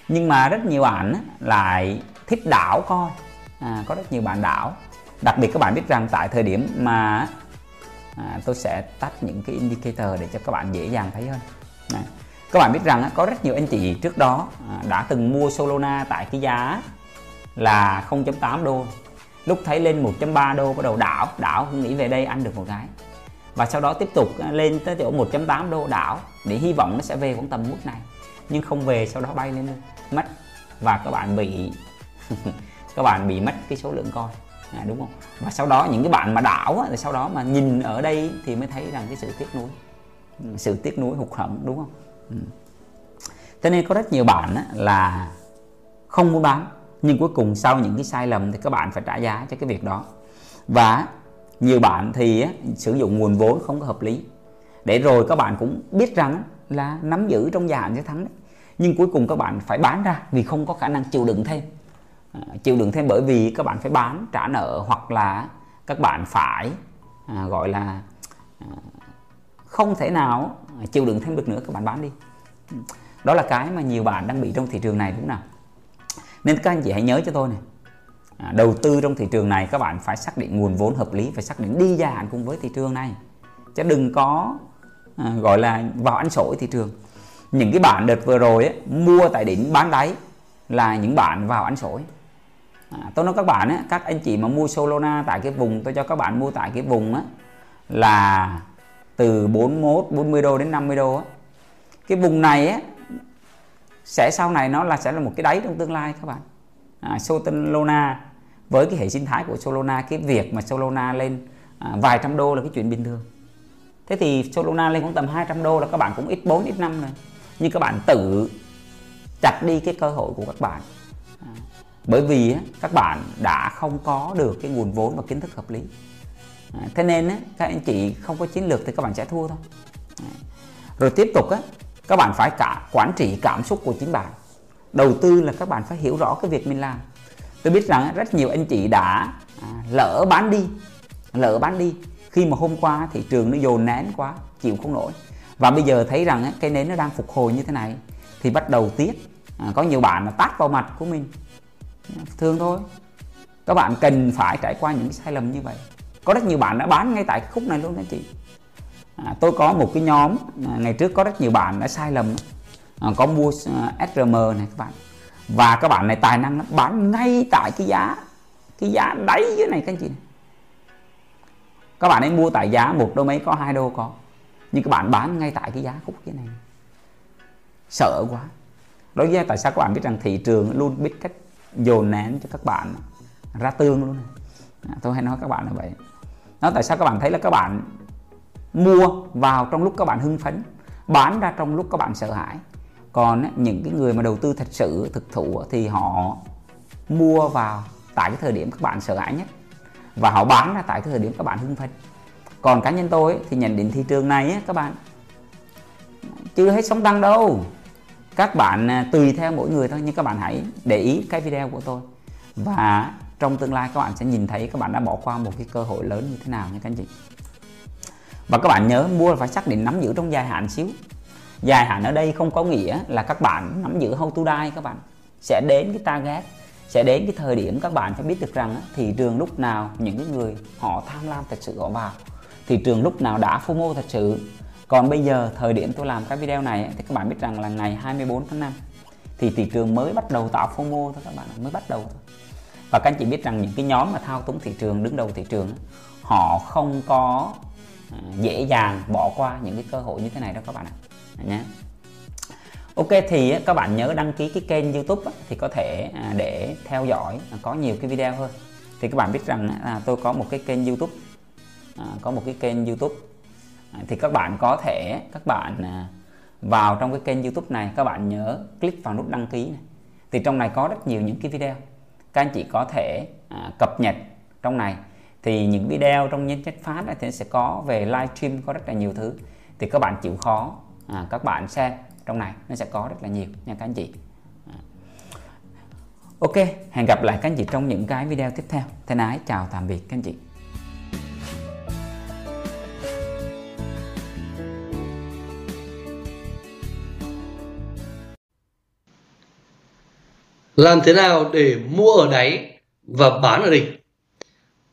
nhưng mà rất nhiều bạn lại thích đảo coi. À, có rất nhiều bạn đảo. Đặc biệt các bạn biết rằng tại thời điểm mà à, tôi sẽ tắt những cái indicator để cho các bạn dễ dàng thấy hơn. À, các bạn biết rằng có rất nhiều anh chị trước đó à, đã từng mua Solana tại cái giá là 0.8 đô. Lúc thấy lên 1.3 đô bắt đầu đảo đảo nghĩ về đây ăn được một cái. Và sau đó tiếp tục à, lên tới chỗ 1.8 đô đảo để hy vọng nó sẽ về khoảng tầm mức này. Nhưng không về sau đó bay lên mất và các bạn bị các bạn bị mất cái số lượng coi. À, đúng không? Và sau đó những cái bạn mà đảo thì sau đó mà nhìn ở đây thì mới thấy rằng cái sự tiếc nuối. Ừ, sự tiếc nuối hụt hẫng đúng không? Ừ. cho nên có rất nhiều bạn là không muốn bán nhưng cuối cùng sau những cái sai lầm thì các bạn phải trả giá cho cái việc đó. Và nhiều bạn thì sử dụng nguồn vốn không có hợp lý. Để rồi các bạn cũng biết rằng là nắm giữ trong dài hạn sẽ thắng đấy nhưng cuối cùng các bạn phải bán ra vì không có khả năng chịu đựng thêm. À, chịu đựng thêm bởi vì các bạn phải bán trả nợ hoặc là các bạn phải à, gọi là à, không thể nào à, chịu đựng thêm được nữa các bạn bán đi. Đó là cái mà nhiều bạn đang bị trong thị trường này đúng nào? Nên các anh chị hãy nhớ cho tôi này. À, đầu tư trong thị trường này các bạn phải xác định nguồn vốn hợp lý phải xác định đi dài hạn cùng với thị trường này. Chứ đừng có à, gọi là vào ăn sổi thị trường những cái bạn đợt vừa rồi ấy, mua tại đỉnh bán đáy là những bạn vào ăn sổi à, tôi nói các bạn ấy, các anh chị mà mua Solana tại cái vùng tôi cho các bạn mua tại cái vùng á là từ 41 40 đô đến 50 đô á. Cái vùng này á sẽ sau này nó là sẽ là một cái đáy trong tương lai các bạn. À, Solana với cái hệ sinh thái của Solana cái việc mà Solana lên à, vài trăm đô là cái chuyện bình thường. Thế thì Solana lên khoảng tầm 200 đô là các bạn cũng ít 4 ít 5 rồi nhưng các bạn tự chặt đi cái cơ hội của các bạn. Bởi vì các bạn đã không có được cái nguồn vốn và kiến thức hợp lý. À, thế nên các anh chị không có chiến lược thì các bạn sẽ thua thôi. Rồi tiếp tục các bạn phải cả quản trị cảm xúc của chính bạn. Đầu tư là các bạn phải hiểu rõ cái việc mình làm. Tôi biết rằng rất nhiều anh chị đã à, lỡ bán đi, lỡ bán đi. Khi mà hôm qua thị trường nó dồn nén quá, chịu không nổi và bây giờ thấy rằng cái nến nó đang phục hồi như thế này thì bắt đầu tiếc. À, có nhiều bạn là tát vào mặt của mình. Thương thôi. Các bạn cần phải trải qua những sai lầm như vậy. Có rất nhiều bạn đã bán ngay tại khúc này luôn anh chị. À, tôi có một cái nhóm à, ngày trước có rất nhiều bạn đã sai lầm. À, có mua à, SRM này các bạn. Và các bạn này tài năng bán ngay tại cái giá cái giá đáy dưới này các anh chị các bạn ấy mua tại giá một đô mấy có hai đô có nhưng các bạn bán ngay tại cái giá khúc dưới này sợ quá đó là tại sao các bạn biết rằng thị trường luôn biết cách dồn nén cho các bạn ra tương luôn à, tôi hay nói các bạn là vậy nó tại sao các bạn thấy là các bạn mua vào trong lúc các bạn hưng phấn bán ra trong lúc các bạn sợ hãi còn những cái người mà đầu tư thật sự thực thụ thì họ mua vào tại cái thời điểm các bạn sợ hãi nhất và họ bán ra tại cái thời điểm các bạn hưng phấn còn cá nhân tôi thì nhận định thị trường này các bạn, chưa hết sóng tăng đâu. Các bạn à, tùy theo mỗi người thôi, nhưng các bạn hãy để ý cái video của tôi. Và trong tương lai các bạn sẽ nhìn thấy các bạn đã bỏ qua một cái cơ hội lớn như thế nào nha các anh chị. Và các bạn nhớ mua phải xác định nắm giữ trong dài hạn xíu. Dài hạn ở đây không có nghĩa là các bạn nắm giữ how to die các bạn. Sẽ đến cái target, sẽ đến cái thời điểm các bạn phải biết được rằng thị trường lúc nào những cái người họ tham lam thật sự họ vào thị trường lúc nào đã FOMO thật sự? Còn bây giờ, thời điểm tôi làm cái video này, thì các bạn biết rằng là ngày 24 tháng 5 thì thị trường mới bắt đầu tạo FOMO thôi các bạn mới bắt đầu thôi. Và các anh chị biết rằng những cái nhóm mà thao túng thị trường, đứng đầu thị trường họ không có ờ, dễ dàng bỏ qua những cái cơ hội như thế này đâu các bạn ạ. Nhé Ok, thì các bạn nhớ đăng ký cái kênh YouTube thì có thể à, để theo dõi có nhiều cái video hơn. Thì các bạn biết rằng là tôi có một cái kênh YouTube À, có một cái kênh YouTube. À, thì các bạn có thể các bạn à, vào trong cái kênh YouTube này các bạn nhớ click vào nút đăng ký này. Thì trong này có rất nhiều những cái video. Các anh chị có thể à, cập nhật trong này. Thì những video trong nhân chất phát thì sẽ có về livestream có rất là nhiều thứ. Thì các bạn chịu khó à, các bạn xem trong này nó sẽ có rất là nhiều nha các anh chị. À. Ok hẹn gặp lại các anh chị trong những cái video tiếp theo. Thân ái chào tạm biệt các anh chị. Làm thế nào để mua ở đáy và bán ở đỉnh?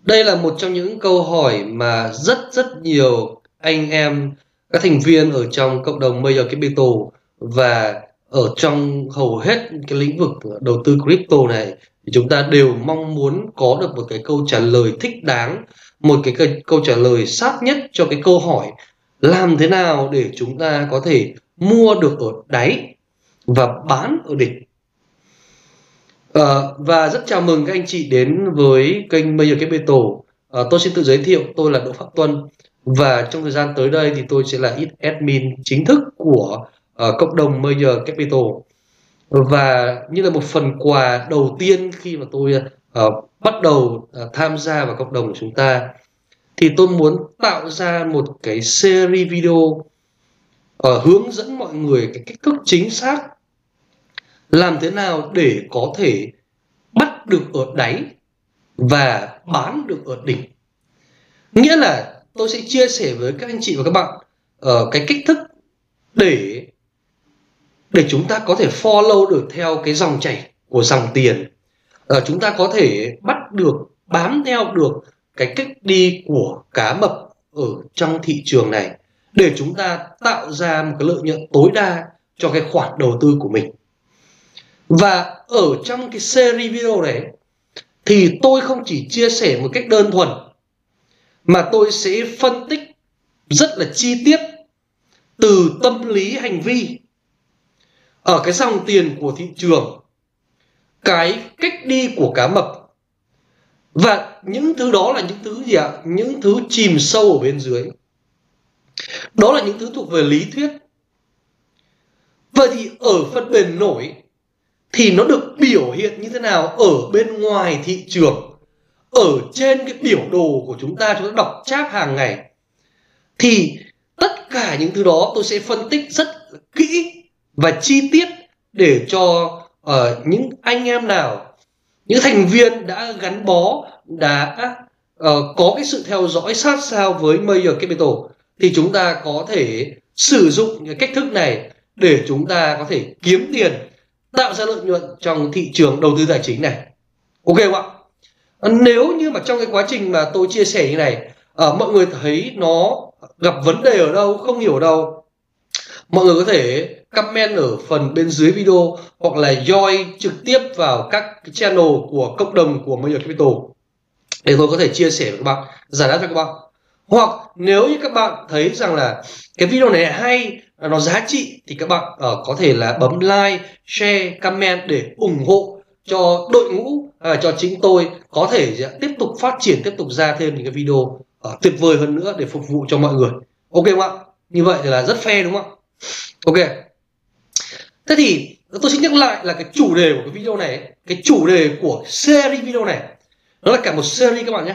Đây là một trong những câu hỏi mà rất rất nhiều anh em các thành viên ở trong cộng đồng Major Capital và ở trong hầu hết cái lĩnh vực đầu tư crypto này thì chúng ta đều mong muốn có được một cái câu trả lời thích đáng, một cái câu trả lời sát nhất cho cái câu hỏi làm thế nào để chúng ta có thể mua được ở đáy và bán ở đỉnh Uh, và rất chào mừng các anh chị đến với kênh Major Capital. Uh, tôi xin tự giới thiệu, tôi là Đỗ Phạm Tuân và trong thời gian tới đây thì tôi sẽ là ít admin chính thức của uh, cộng đồng Major Capital. Và như là một phần quà đầu tiên khi mà tôi uh, bắt đầu uh, tham gia vào cộng đồng của chúng ta thì tôi muốn tạo ra một cái series video uh, hướng dẫn mọi người cái cách thức chính xác làm thế nào để có thể bắt được ở đáy và bán được ở đỉnh? Nghĩa là tôi sẽ chia sẻ với các anh chị và các bạn uh, cái cách thức để để chúng ta có thể follow được theo cái dòng chảy của dòng tiền. Uh, chúng ta có thể bắt được bám theo được cái cách đi của cá mập ở trong thị trường này để chúng ta tạo ra một cái lợi nhuận tối đa cho cái khoản đầu tư của mình và ở trong cái series video này thì tôi không chỉ chia sẻ một cách đơn thuần, mà tôi sẽ phân tích rất là chi tiết từ tâm lý hành vi ở cái dòng tiền của thị trường, cái cách đi của cá mập. Và những thứ đó là những thứ gì ạ? Những thứ chìm sâu ở bên dưới. Đó là những thứ thuộc về lý thuyết. Vậy thì ở phần bền nổi thì nó được biểu hiện như thế nào ở bên ngoài thị trường ở trên cái biểu đồ của chúng ta chúng ta đọc cháp hàng ngày. Thì tất cả những thứ đó tôi sẽ phân tích rất kỹ và chi tiết để cho uh, những anh em nào những thành viên đã gắn bó đã uh, có cái sự theo dõi sát sao với Major Capital thì chúng ta có thể sử dụng cái cách thức này để chúng ta có thể kiếm tiền tạo ra lợi nhuận trong thị trường đầu tư tài chính này. Ok không ạ? À, nếu như mà trong cái quá trình mà tôi chia sẻ như này uh, mọi người thấy nó gặp vấn đề ở đâu không hiểu đâu mọi người có thể comment ở phần bên dưới video hoặc là join trực tiếp vào các channel của cộng đồng của Major Capital để tôi có thể chia sẻ với các bạn giải đáp cho các bạn. Hoặc nếu như các bạn thấy rằng là cái video này hay nó giá trị thì các bạn uh, có thể là bấm like, share, comment để ủng hộ cho đội ngũ uh, cho chính tôi có thể tiếp tục phát triển tiếp tục ra thêm những cái video uh, tuyệt vời hơn nữa để phục vụ cho mọi người. Ok không ạ? Như vậy thì là rất fair đúng không ok. Thế thì tôi xin nhắc lại là cái chủ đề của cái video này cái chủ đề của series video này nó là cả một series các bạn nhé.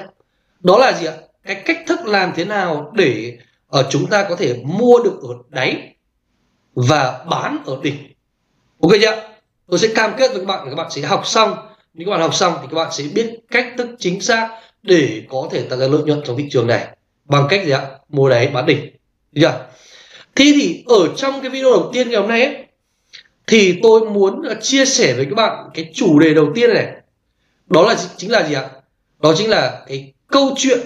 Đó là gì ạ? Cái cách thức làm thế nào để ở chúng ta có thể mua được ở đáy và bán ở đỉnh. Ok chưa? Tôi sẽ cam kết với các bạn là các bạn sẽ học xong. Nếu các bạn học xong thì các bạn sẽ biết cách thức chính xác để có thể tạo ra lợi nhuận trong thị trường này. Bằng cách gì ạ? Mua đáy bán đỉnh. Được chưa? Thế thì ở trong cái video đầu tiên ngày hôm nay ấy, thì tôi muốn chia sẻ với các bạn cái chủ đề đầu tiên này. Đó là chính là gì ạ? Đó chính là cái câu chuyện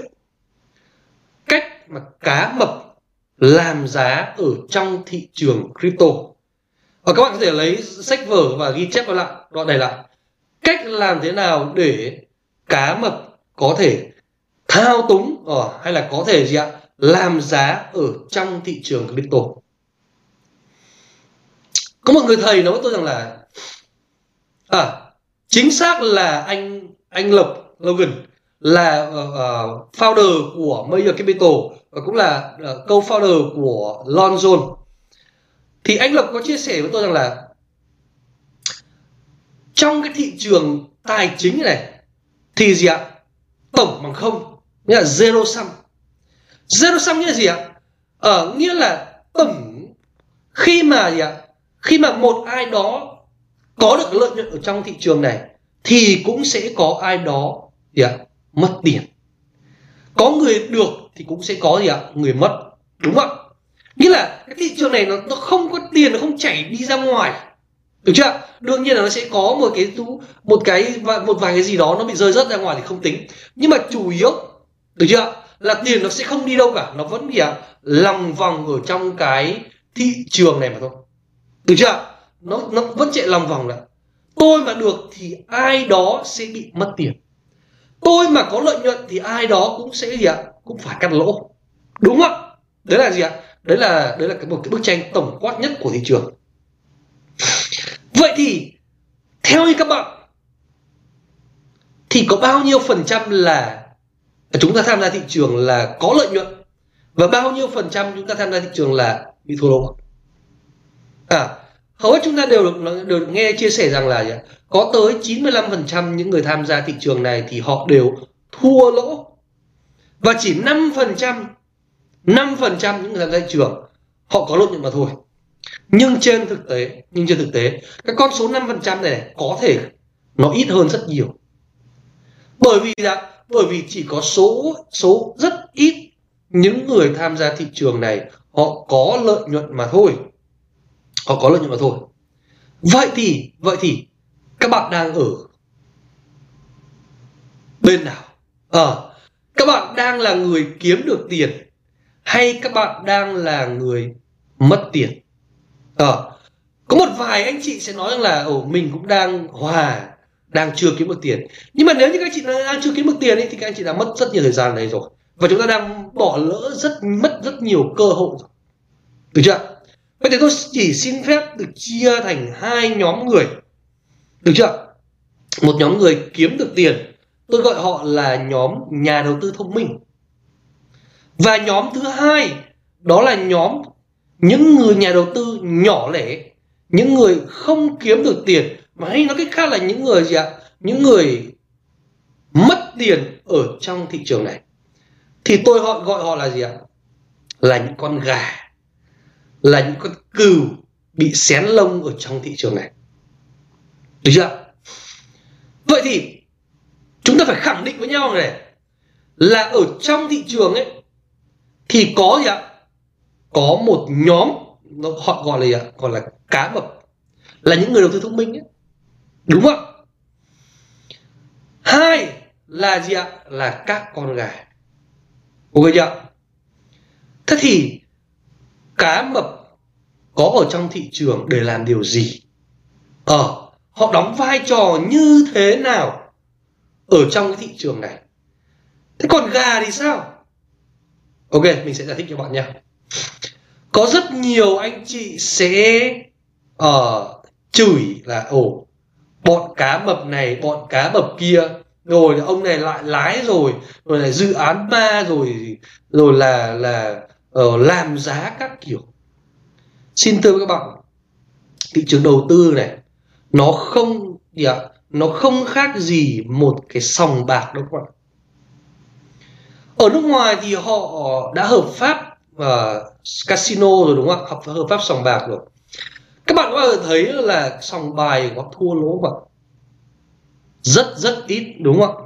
cách mà cá mập làm giá ở trong thị trường crypto. Và các bạn có thể lấy sách vở và ghi chép vào lại đoạn này lại. Cách làm thế nào để cá mập có thể thao túng ở hay là có thể gì ạ làm giá ở trong thị trường crypto? Có một người thầy nói với tôi rằng là à chính xác là anh anh lộc logan là uh, uh, founder của Major Capital và cũng là uh, co-founder của Lonzone thì anh Lộc có chia sẻ với tôi rằng là trong cái thị trường tài chính này thì gì ạ? Tổng bằng không nghĩa là zero sum. Zero sum nghĩa là gì ạ? Ở ờ, nghĩa là tổng khi mà gì ạ? Khi mà một ai đó có được lợi nhuận ở trong thị trường này thì cũng sẽ có ai đó gì ạ? Mất tiền. Có người được thì cũng sẽ có gì ạ? Người mất. Đúng không nghĩa là cái thị trường này nó, nó không có tiền nó không chảy đi ra ngoài. Được chưa đương nhiên là nó sẽ có một cái một cái một vài cái gì đó nó bị rơi rớt ra ngoài thì không tính. Nhưng mà chủ yếu được chưa là tiền nó sẽ không đi đâu cả. Nó vẫn gì ạ? Lòng vòng ở trong cái thị trường này mà thôi. Được chưa nó nó vẫn chạy lòng vòng là tôi mà được thì ai đó sẽ bị mất tiền tôi mà có lợi nhuận thì ai đó cũng sẽ gì ạ? Cũng phải cắt lỗ. Đúng không? Đấy là gì ạ? Đấy là đấy là cái một cái bức tranh tổng quát nhất của thị trường. Vậy thì, theo như các bạn, thì có bao nhiêu phần trăm là chúng ta tham gia thị trường là có lợi nhuận và bao nhiêu phần trăm chúng ta tham gia thị trường là bị thua lỗ? À hầu hết chúng ta đều được, đều được nghe chia sẻ rằng là có tới 95% những người tham gia thị trường này thì họ đều thua lỗ. Và chỉ 5% 5% những người tham gia thị trường họ có lợi nhuận mà thôi. Nhưng trên thực tế nhưng trên thực tế cái con số 5% này có thể nó ít hơn rất nhiều. Bởi vì là bởi vì chỉ có số số rất ít những người tham gia thị trường này họ có lợi nhuận mà thôi họ có lợi nhuận mà thôi. Vậy thì vậy thì các bạn đang ở bên nào? Ờ à, các bạn đang là người kiếm được tiền hay các bạn đang là người mất tiền? Ờ à, có một vài anh chị sẽ nói rằng là ồ mình cũng đang hòa đang chưa kiếm được tiền. Nhưng mà nếu như các anh chị đang chưa kiếm được tiền ấy, thì các anh chị đã mất rất nhiều thời gian này rồi. Và chúng ta đang bỏ lỡ rất mất rất nhiều cơ hội rồi. Được chưa vậy thì tôi chỉ xin phép được chia thành hai nhóm người. Được chưa? Một nhóm người kiếm được tiền, tôi gọi họ là nhóm nhà đầu tư thông minh. Và nhóm thứ hai, đó là nhóm những người nhà đầu tư nhỏ lẻ, những người không kiếm được tiền, mà hay nói cách khác là những người gì ạ? Những người mất tiền ở trong thị trường này. Thì tôi họ gọi họ là gì ạ? Là những con gà là những con cừu bị xén lông ở trong thị trường này. Được chưa? Vậy thì chúng ta phải khẳng định với nhau này là ở trong thị trường ấy, thì có gì ạ? Có một nhóm họ gọi là gì ạ? Gọi là cá mập, là những người đầu tư thông minh ấy. đúng không hai là gì ạ? Là các con gà. Ok chưa thế thì cá mập có ở trong thị trường để làm điều gì? Ờ họ đóng vai trò như thế nào ở trong cái thị trường này? Thế còn gà thì sao? Ok mình sẽ giải thích cho bạn nha. Có rất nhiều anh chị sẽ uh, chửi là ồ bọn cá mập này bọn cá mập kia rồi ông này lại lái rồi rồi là dự án ma rồi rồi là là uh, làm giá các kiểu. Xin thưa các bạn thị trường đầu tư này nó không gì ạ? Nó không khác gì một cái sòng bạc đâu các bạn. Ở nước ngoài thì họ đã hợp pháp uh, casino rồi đúng không ạ? Hợp, pháp sòng bạc rồi. Các bạn có bao giờ thấy là sòng bài có thua lỗ không rất rất ít đúng không ạ?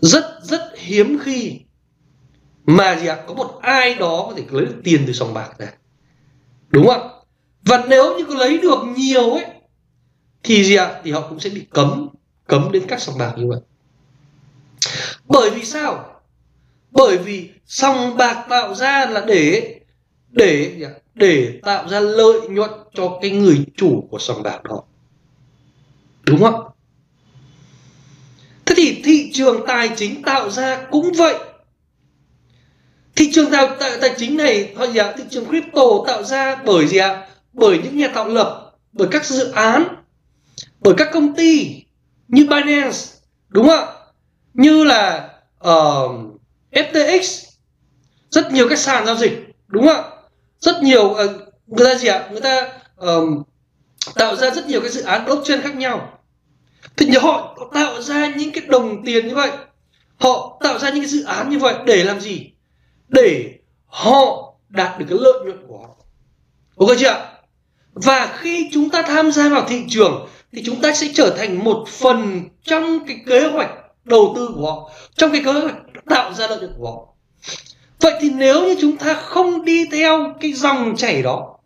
Rất rất hiếm khi mà gì ạ? Có một ai đó có thể lấy được tiền từ sòng bạc ra. Đúng không? Và nếu như có lấy được nhiều ấy, thì gì ạ? Thì họ cũng sẽ bị cấm cấm đến các sòng bạc như vậy. Bởi vì sao? Bởi vì sòng bạc tạo ra là để để để tạo ra lợi nhuận cho cái người chủ của sòng bạc đó. Đúng không? Thế thì thị trường tài chính tạo ra cũng vậy thị trường tạo tài, tài chính này hoặc gì ạ? Thị trường crypto tạo ra bởi gì ạ? Bởi những nhà tạo lập bởi các dự án bởi các công ty như Binance đúng không ạ? Như là ờ, uh, FTX rất nhiều các sàn giao dịch đúng không ạ? Rất nhiều uh, người ta gì ạ? Người ta um, tạo ra rất nhiều cái dự án blockchain khác nhau. Thì họ, họ tạo ra những cái đồng tiền như vậy. Họ tạo ra những cái dự án như vậy để làm gì? Để họ đạt được cái lợi nhuận của họ. Ok chưa và khi chúng ta tham gia vào thị trường thì chúng ta sẽ trở thành một phần trong cái kế hoạch đầu tư của họ trong cái kế hoạch tạo ra lợi nhuận của họ. Vậy thì nếu như chúng ta không đi theo cái dòng chảy đó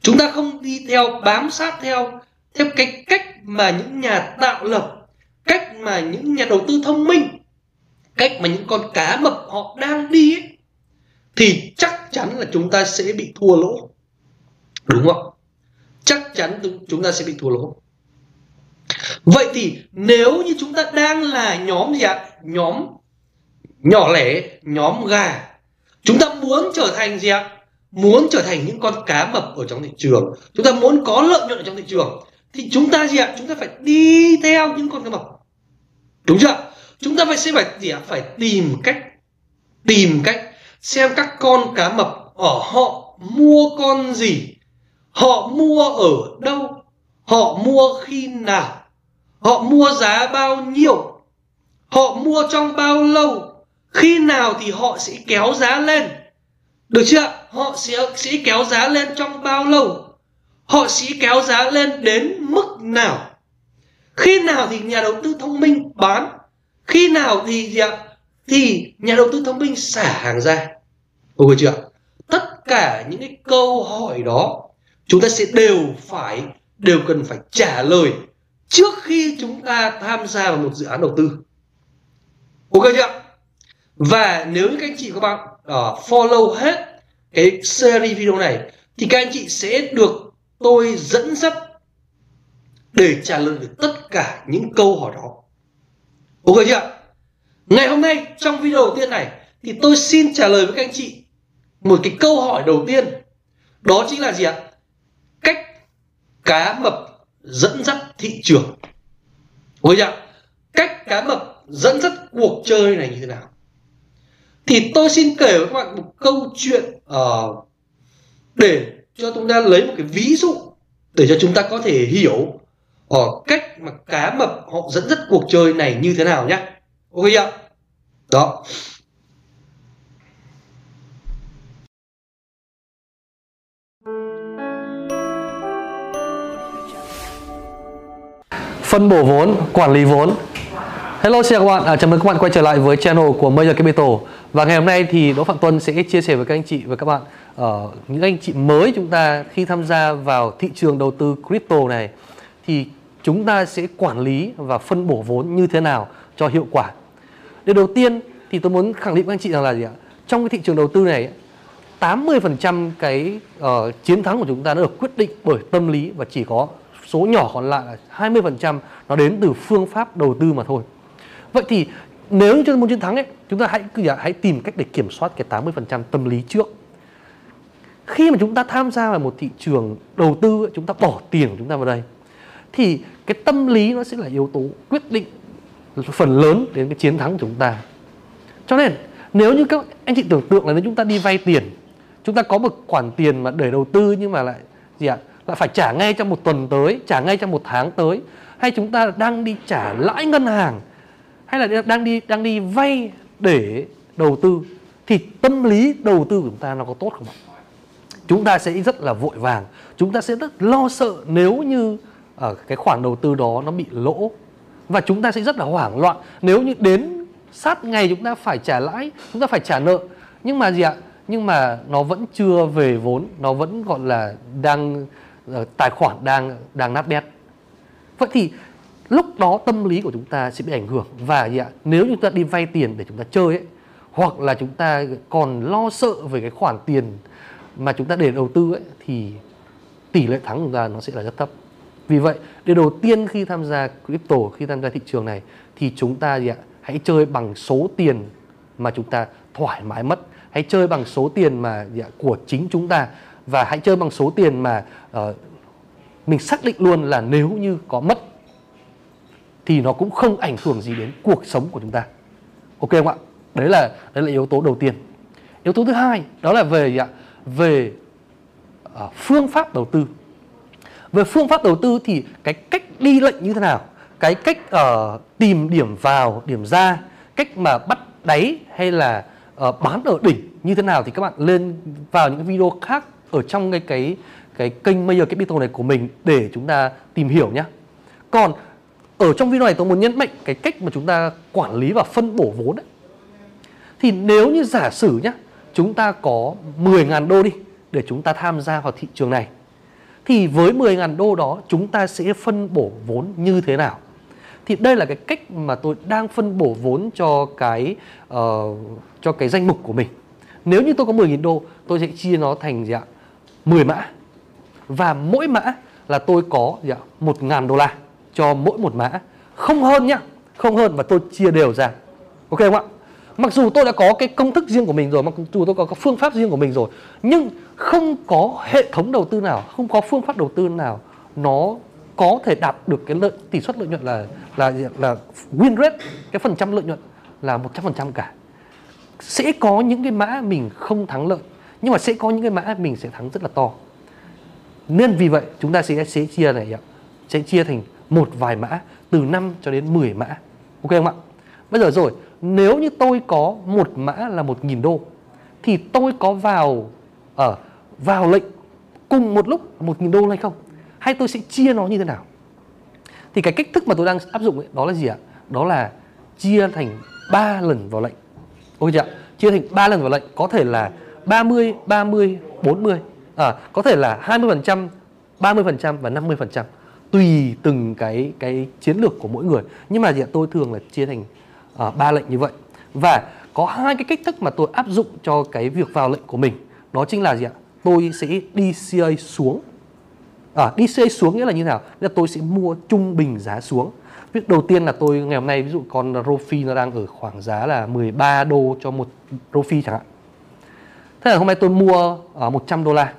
chúng ta không đi theo bám sát theo theo cái cách mà những nhà tạo lập cách mà những nhà đầu tư thông minh cách mà những con cá mập họ đang đi ấy, thì chắc chắn là chúng ta sẽ bị thua lỗ. Đúng không? Chắc chắn chúng ta sẽ bị thua lỗ. Vậy thì nếu như chúng ta đang là nhóm gì ạ? Nhóm nhỏ lẻ, nhóm gà, chúng ta muốn trở thành gì ạ? Muốn trở thành những con cá mập ở trong thị trường. Chúng ta muốn có lợi nhuận ở trong thị trường. Thì chúng ta gì ạ? Chúng ta phải đi theo những con cá mập. Đúng chưa chúng ta phải sẽ phải gì ạ? Phải tìm cách tìm cách xem các con cá mập ở họ mua con gì? Họ mua ở đâu? Họ mua khi nào? Họ mua giá bao nhiêu? Họ mua trong bao lâu? Khi nào thì họ sẽ kéo giá lên? Được chưa họ sẽ sẽ kéo giá lên trong bao lâu? Họ sẽ kéo giá lên đến mức nào? Khi nào thì nhà đầu tư thông minh bán? Khi nào thì gì ạ? Thì nhà đầu tư thông minh xả hàng ra. Ok chưa tất cả những cái câu hỏi đó chúng ta sẽ đều phải đều cần phải trả lời trước khi chúng ta tham gia vào một dự án đầu tư. Ok chưa và nếu như các anh chị các bạn uh, follow hết cái series video này thì các anh chị sẽ được tôi dẫn dắt để trả lời được tất cả những câu hỏi đó. Ok chưa ngày hôm nay trong video đầu tiên này thì tôi xin trả lời với các anh chị một cái câu hỏi đầu tiên. Đó chính là gì ạ? Cách cá mập dẫn dắt thị trường. Ôi dạ, cách cá mập dẫn dắt cuộc chơi này như thế nào? Thì tôi xin kể với các bạn một câu chuyện uh, để cho chúng ta lấy một cái ví dụ để cho chúng ta có thể hiểu ở cách mà cá mập họ dẫn dắt cuộc chơi này như thế nào nhé ok chưa? Đó. Phân bổ vốn quản lý vốn. Hello xin chào các bạn, à, chào mừng các bạn quay trở lại với channel của Major Capital. Và ngày hôm nay thì Đỗ Phạm Tuân sẽ chia sẻ với các anh chị và các bạn uh, Những anh chị mới chúng ta khi tham gia vào thị trường đầu tư crypto này. Thì chúng ta sẽ quản lý và phân bổ vốn như thế nào cho hiệu quả? Điều đầu tiên thì tôi muốn khẳng định với anh chị rằng là gì ạ? Trong cái thị trường đầu tư này 80% cái uh, chiến thắng của chúng ta nó được quyết định bởi tâm lý và chỉ có số nhỏ còn lại là 20% nó đến từ phương pháp đầu tư mà thôi. Vậy thì nếu như chúng ta muốn chiến thắng ấy chúng ta hãy cứ hãy tìm cách để kiểm soát cái 80% tâm lý trước. Khi mà chúng ta tham gia vào một thị trường đầu tư chúng ta bỏ tiền của chúng ta vào đây thì cái tâm lý nó sẽ là yếu tố quyết định phần lớn đến cái chiến thắng của chúng ta. Cho nên, nếu như các anh chị tưởng tượng là nếu chúng ta đi vay tiền, chúng ta có một khoản tiền mà để đầu tư nhưng mà lại gì ạ? Lại phải trả ngay trong một tuần tới, trả ngay trong một tháng tới, hay chúng ta đang đi trả lãi ngân hàng, hay là đang đi đang đi vay để đầu tư, thì tâm lý đầu tư của chúng ta nó có tốt không ạ? Chúng ta sẽ rất là vội vàng, chúng ta sẽ rất lo sợ nếu như ở cái khoản đầu tư đó nó bị lỗ và chúng ta sẽ rất là hoảng loạn. Nếu như đến sát ngày chúng ta phải trả lãi, chúng ta phải trả nợ. Nhưng mà gì ạ? Nhưng mà nó vẫn chưa về vốn. Nó vẫn gọi là đang ờ, tài khoản đang đang nát bét vậy thì lúc đó tâm lý của chúng ta sẽ bị ảnh hưởng. Và gì ạ? Nếu chúng ta đi vay tiền để chúng ta chơi ấy, hoặc là chúng ta còn lo sợ về cái khoản tiền mà chúng ta để đầu tư ấy, thì tỷ lệ thắng của chúng ta nó sẽ là rất thấp vì vậy điều đầu tiên khi tham gia crypto khi tham gia thị trường này thì chúng ta gì ạ? Hãy chơi bằng số tiền mà chúng ta thoải mái mất. Hãy chơi bằng số tiền mà gì ạ, của chính chúng ta. Và hãy chơi bằng số tiền mà uh, mình xác định luôn là nếu như có mất thì nó cũng không ảnh hưởng gì đến cuộc sống của chúng ta. Ok không ạ? Đấy là đấy là yếu tố đầu tiên. Yếu tố thứ hai đó là về gì ạ? Về uh, phương pháp đầu tư về phương pháp đầu tư thì cái cách đi lệnh như thế nào cái cách uh, tìm điểm vào điểm ra cách mà bắt đáy hay là uh, bán ở đỉnh như thế nào thì các bạn lên vào những video khác ở trong cái cái cái kênh Major Capital này của mình để chúng ta tìm hiểu nhé. Còn ở trong video này tôi muốn nhấn mạnh cái cách mà chúng ta quản lý và phân bổ vốn ấy. Thì nếu như giả sử nhé, chúng ta có 10.000 đô đi để chúng ta tham gia vào thị trường này. Thì với 10.000 đô đó chúng ta sẽ phân bổ vốn như thế nào? Thì đây là cái cách mà tôi đang phân bổ vốn cho cái uh, cho cái danh mục của mình. Nếu như tôi có 10.000 đô, tôi sẽ chia nó thành gì ạ? 10 mã. Và mỗi mã là tôi có gì ạ? 1.000 đô la cho mỗi một mã. Không hơn nhá, không hơn và tôi chia đều ra. Ok không ạ? Mặc dù tôi đã có cái công thức riêng của mình rồi, mặc dù tôi có cái phương pháp riêng của mình rồi, nhưng không có hệ thống đầu tư nào, không có phương pháp đầu tư nào nó có thể đạt được cái lợi tỷ suất lợi nhuận là là là win rate cái phần trăm lợi nhuận là 100% cả. Sẽ có những cái mã mình không thắng lợi nhưng mà sẽ có những cái mã mình sẽ thắng rất là to. Nên vì vậy chúng ta sẽ sẽ chia này ạ. Sẽ chia thành một vài mã từ 5 cho đến 10 mã. Ok không ạ? Bây giờ rồi nếu như tôi có một mã là 1.000 đô thì tôi có vào ở vào lệnh cùng một lúc 1.000 đô hay không? Hay tôi sẽ chia nó như thế nào? Thì cái cách thức mà tôi đang áp dụng ấy, đó là gì ạ? Đó là chia thành 3 lần vào lệnh. Ok chưa chia thành 3 lần vào lệnh có thể là 30 30 40 à, có thể là 20% 30% và 50% tùy từng cái cái chiến lược của mỗi người. Nhưng mà gì ạ? Tôi thường là chia thành uh, ba lệnh như vậy. Và có hai cái cách thức mà tôi áp dụng cho cái việc vào lệnh của mình. Đó chính là gì ạ? Tôi sẽ đi xuống. À, đi xuống nghĩa là như thế nào? Nghĩa là tôi sẽ mua trung bình giá xuống. Việc đầu tiên là tôi ngày hôm nay ví dụ con Rofi nó đang ở khoảng giá là 13 đô cho một Rofi chẳng hạn. Thế là hôm nay tôi mua à, ở 100 đô la.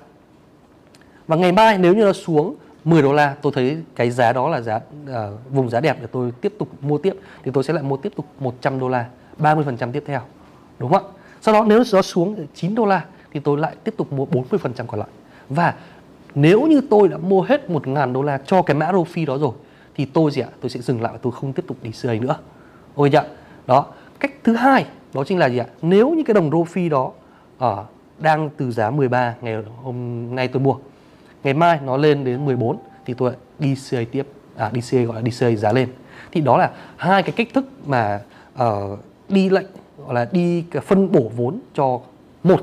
Và ngày mai nếu như nó xuống 10 đô la tôi thấy cái giá đó là giá à, vùng giá đẹp để tôi tiếp tục mua tiếp. Thì tôi sẽ lại mua tiếp tục 100 đô la 30% tiếp theo. Đúng không ạ? Sau đó nếu nó xuống 9 đô la thì tôi lại tiếp tục mua 40% còn lại. Và nếu như tôi đã mua hết 1.000 đô la cho cái mã Rofi đó rồi thì tôi gì ạ? Tôi sẽ dừng lại và tôi không tiếp tục đi CA nữa. Ok chưa đó cách thứ hai đó chính là gì ạ? Nếu như cái đồng Rofi đó ở đang từ giá 13 ngày hôm nay tôi mua ngày mai nó lên đến 14 thì tôi đi CA tiếp à đi CA gọi là đi CA giá lên. Thì đó là hai cái cách thức mà uh, đi lệnh gọi là đi phân bổ vốn cho một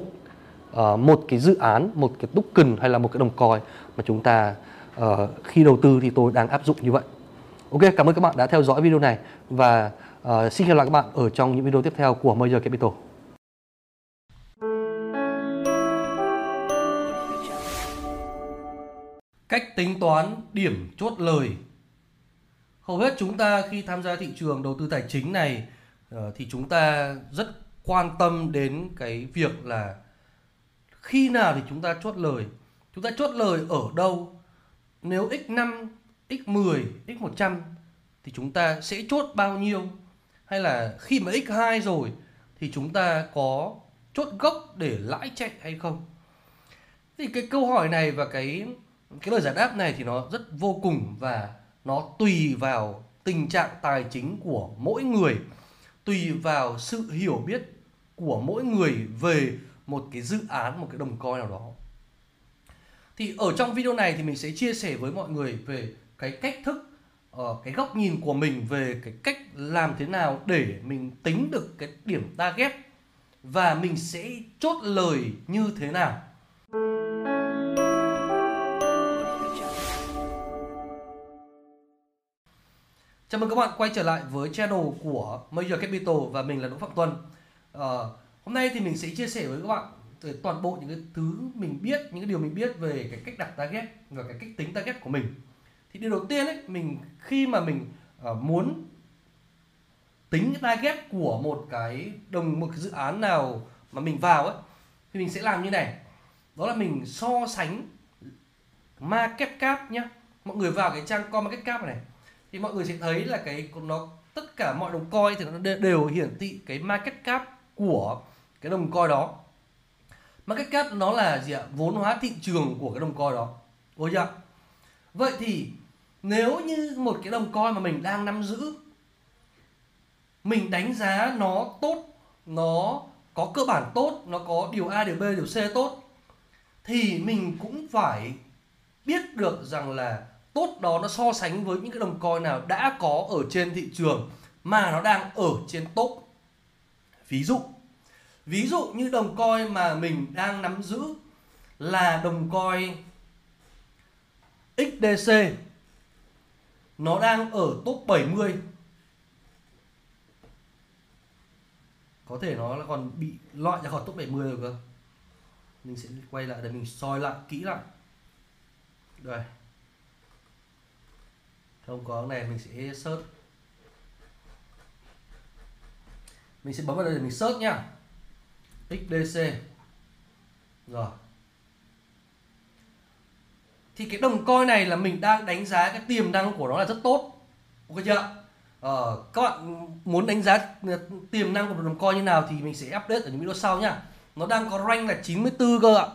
uh, một cái dự án một cái token hay là một cái đồng coin mà chúng ta uh, khi đầu tư thì tôi đang áp dụng như vậy. Ok cảm ơn các bạn đã theo dõi video này và uh, xin hẹn gặp lại các bạn ở trong những video tiếp theo của Major Capital. Cách tính toán điểm chốt lời. Hầu hết chúng ta khi tham gia thị trường đầu tư tài chính này thì chúng ta rất quan tâm đến cái việc là khi nào thì chúng ta chốt lời? Chúng ta chốt lời ở đâu? Nếu x5 x10 x100 thì chúng ta sẽ chốt bao nhiêu? Hay là khi mà x2 rồi thì chúng ta có chốt gốc để lãi chạy hay không? Thì cái câu hỏi này và cái cái lời giải đáp này thì nó rất vô cùng và nó tùy vào tình trạng tài chính của mỗi người, tùy vào sự hiểu biết của mỗi người về một cái dự án, một cái đồng coin nào đó thì ở trong video này thì mình sẽ chia sẻ với mọi người về cái cách thức ờ, cái góc nhìn của mình về cái cách làm thế nào để mình tính được cái điểm target và mình sẽ chốt lời như thế nào Chào mừng các bạn quay trở lại với channel của Major Capital và mình là Đỗ Phạm Tuân. Ờ, hôm nay thì mình sẽ chia sẻ với các bạn về toàn bộ những cái thứ mình biết, những cái điều mình biết về cái cách đặt target và cái cách tính target của mình. Thì điều đầu tiên ấy, mình khi mà mình uh, muốn tính cái target của một cái đồng một cái dự án nào mà mình vào ấy thì mình sẽ làm như này. Đó là mình so sánh market cap nhá. Mọi người vào cái trang coin market cap này thì mọi người sẽ thấy là cái nó tất cả mọi đồng coin thì nó đều hiển thị cái market cap của cái đồng coin đó. Market cap nó là gì ạ? Vốn hóa thị trường của cái đồng coin đó. Đúng chưa vậy thì nếu như một cái đồng coin mà mình đang nắm giữ, mình đánh giá nó tốt, nó có cơ bản tốt, nó có điều A, điều B, điều C tốt, thì mình cũng phải biết được rằng là tốt đó nó so sánh với những cái đồng coin nào đã có ở trên thị trường mà nó đang ở trên top. Ví dụ ví dụ như đồng coi mà mình đang nắm giữ là đồng coi XDC nó đang ở top 70 có thể nó là còn bị loại ra khỏi top 70 rồi cơ. Mình sẽ quay lại để mình soi lại, kỹ lại. Đây. Không có này mình sẽ search. Mình sẽ bấm vào đây để mình search nhá XDC rồi. Thì cái đồng coin này là mình đang đánh giá cái tiềm năng của nó là rất tốt. Ok chưa? Ờ, các bạn muốn đánh giá tiềm năng của một đồng coin như nào thì mình sẽ update ở những video sau nhá. Nó đang có rank là 94 cơ ạ.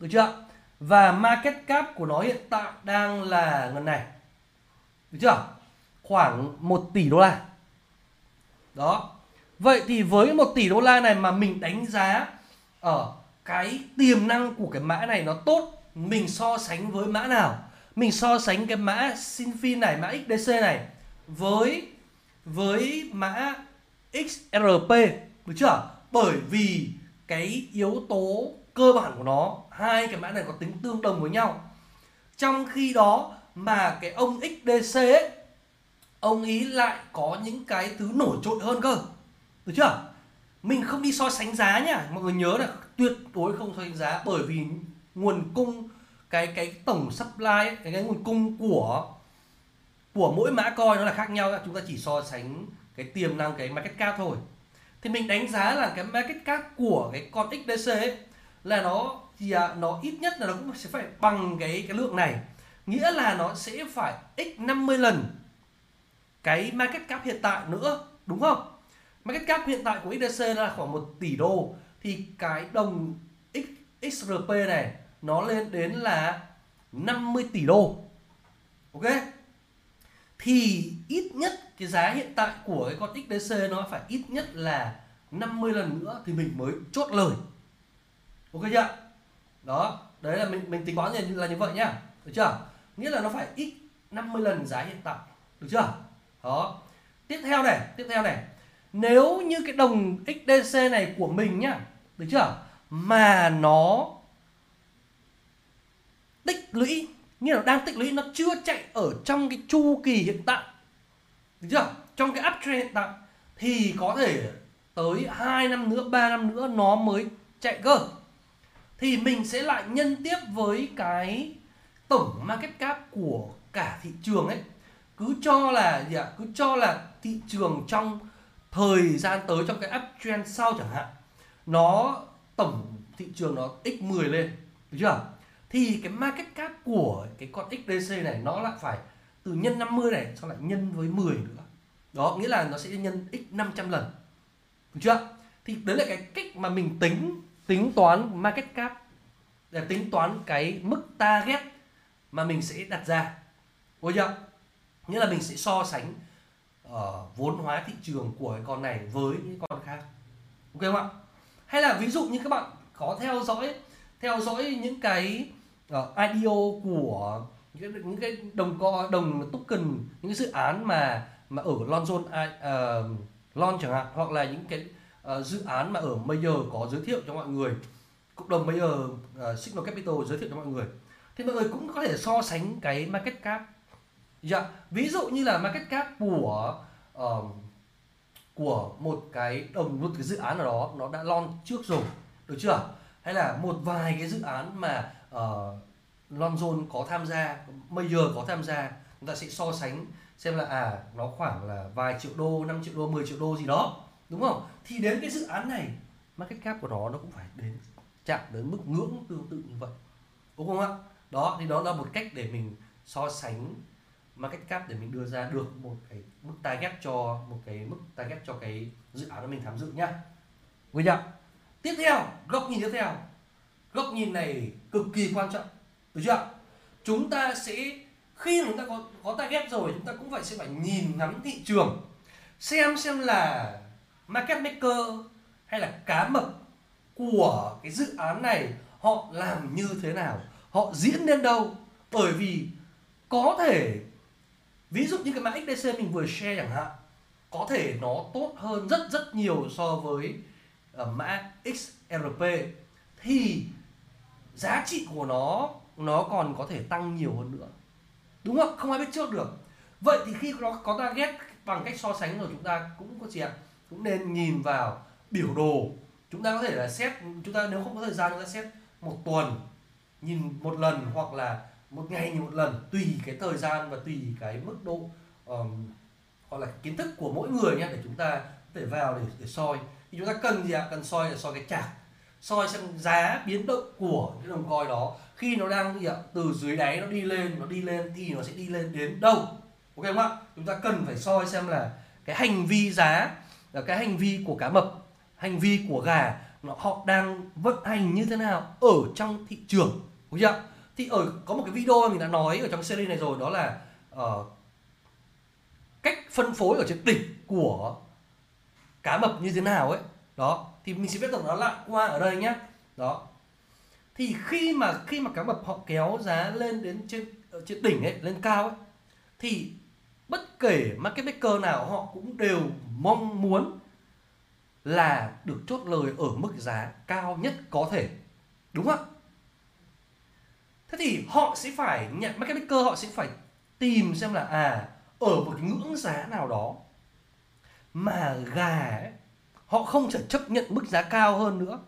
Được chưa? Và market cap của nó hiện tại đang là ngân này. Được chưa? Khoảng 1 tỷ đô la. Đó vậy thì với 1 tỷ đô la này mà mình đánh giá ở cái tiềm năng của cái mã này nó tốt, mình so sánh với mã nào? Mình so sánh cái mã Sinfin này, mã XDC này với với mã XRP được chưa? Bởi vì cái yếu tố cơ bản của nó, hai cái mã này có tính tương đồng với nhau. Trong khi đó mà cái ông XDC ấy, ông ý lại có những cái thứ nổi trội hơn cơ được chưa? Mình không đi so sánh giá nhá. Mọi người nhớ là tuyệt đối không so sánh giá bởi vì nguồn cung cái cái tổng supply ấy, cái, cái nguồn cung của của mỗi mã coin nó là khác nhau chúng ta chỉ so sánh cái tiềm năng cái market cap thôi. Thì mình đánh giá là cái market cap của cái con XDC ấy là nó thì à, nó ít nhất là nó cũng sẽ phải bằng cái cái lượng này. Nghĩa là nó sẽ phải x 50 lần cái market cap hiện tại nữa đúng không? Market cap hiện tại của XDC là khoảng 1 tỷ đô. Thì cái đồng X, XRP này nó lên đến là 50 tỷ đô. Ok? Thì ít nhất cái giá hiện tại của cái con XDC nó phải ít nhất là 50 lần nữa thì mình mới chốt lời. Ok chưa? Đó đấy là mình mình tính toán là như vậy nhá. Được chưa? Nghĩa là nó phải ít 50 lần giá hiện tại. Được chưa? Đó. Tiếp theo này tiếp theo này nếu như cái đồng XDC này của mình nhá, được chưa? Mà nó tích lũy, nghĩa là đang tích lũy, nó chưa chạy ở trong cái chu kỳ hiện tại, được chưa? Trong cái uptrend hiện tại, thì có thể tới 2 năm nữa 3 năm nữa nó mới chạy cơ. Thì mình sẽ lại nhân tiếp với cái tổng market cap của cả thị trường ấy. Cứ cho là gì ạ? Cứ cho là thị trường trong thời gian tới trong cái uptrend sau chẳng hạn, nó tổng thị trường nó x10 lên, được chưa? Thì cái market cap của cái con XDC này nó lại phải từ nhân 50 này xong lại nhân với 10 nữa. Đó, nghĩa là nó sẽ nhân x 500 lần, được chưa? Thì đấy là cái cách mà mình tính tính toán market cap để tính toán cái mức target mà mình sẽ đặt ra, được chưa? Nghĩa là mình sẽ so sánh uh, vốn hóa thị trường của cái con này với những con khác. Ok không ạ? Hay là ví dụ như các bạn có theo dõi theo dõi những cái ờ, uh, IDO của những cái, những cái đồng co đồng token những cái dự án mà mà ở London uh, à, ờ, Lon chẳng hạn hoặc là những cái uh, dự án mà ở Mayer có giới thiệu cho mọi người. Cộng đồng Mayer uh, Signal Capital giới thiệu cho mọi người. Thì mọi người cũng có thể so sánh cái market cap dạ. ví dụ như là market cap của uh, của một cái đồng một cái dự án nào đó nó đã lon trước rồi được chưa hay là một vài cái dự án mà ờ, uh, Lonzone có tham gia major có tham gia chúng ta sẽ so sánh xem là à nó khoảng là vài triệu đô 5 triệu đô 10 triệu đô gì đó đúng không thì đến cái dự án này market cap của nó nó cũng phải đến chạm đến mức ngưỡng tương tự như vậy đúng không ạ đó thì đó là một cách để mình so sánh market cap để mình đưa ra được một cái mức target cho, một cái mức target cho cái dự án mà mình tham dự nhá. Với nhau tiếp theo, góc nhìn tiếp theo. Góc nhìn này cực kỳ quan trọng, được chưa? Chúng ta sẽ, khi chúng ta có có target rồi, chúng ta cũng phải sẽ phải nhìn ngắm thị trường, xem xem là market maker hay là cá mập của cái dự án này họ làm như thế nào, họ diễn đến đâu. Bởi vì có thể ví dụ như cái mã XDC mình vừa share chẳng hạn có thể nó tốt hơn rất rất nhiều so với uh, mã XRP thì giá trị của nó nó còn có thể tăng nhiều hơn nữa. Đúng không? Không ai biết trước được. Vậy thì khi nó có target bằng cách so sánh rồi chúng ta cũng có gì ạ? Cũng nên nhìn vào biểu đồ. Chúng ta có thể là xét chúng ta nếu không có thời gian chúng ta xét một tuần nhìn một lần hoặc là một ngày như một lần tùy cái thời gian và tùy cái mức độ um, hoặc là kiến thức của mỗi người nhé để chúng ta có thể vào để, để soi. Thì chúng ta cần gì ạ? Cần soi là soi cái chart. Soi xem giá biến động của cái đồng coin đó. Khi nó đang gì ạ? Từ dưới đáy nó đi lên nó đi lên thì nó sẽ đi lên đến đâu? Ok không ạ? Chúng ta cần phải soi xem là cái hành vi giá là cái hành vi của cá mập hành vi của gà nó họ đang vận hành như thế nào ở trong thị trường. Đúng chưa thì ở có một cái video mình đã nói ở trong series này rồi đó là uh, cách phân phối ở trên đỉnh của cá mập như thế nào ấy. Đó thì mình sẽ viết tổng nó lại qua ở đây nhé đó. Thì khi mà khi mà cá mập họ kéo giá lên đến trên ờ, trên đỉnh ấy lên cao ấy thì bất kể market maker nào họ cũng đều mong muốn là được chốt lời ở mức giá cao nhất có thể. Đúng không thế thì họ sẽ phải nhận market maker họ sẽ phải tìm xem là à ở một cái ngưỡng giá nào đó mà gà ấy, họ không thể chấp nhận mức giá cao hơn nữa.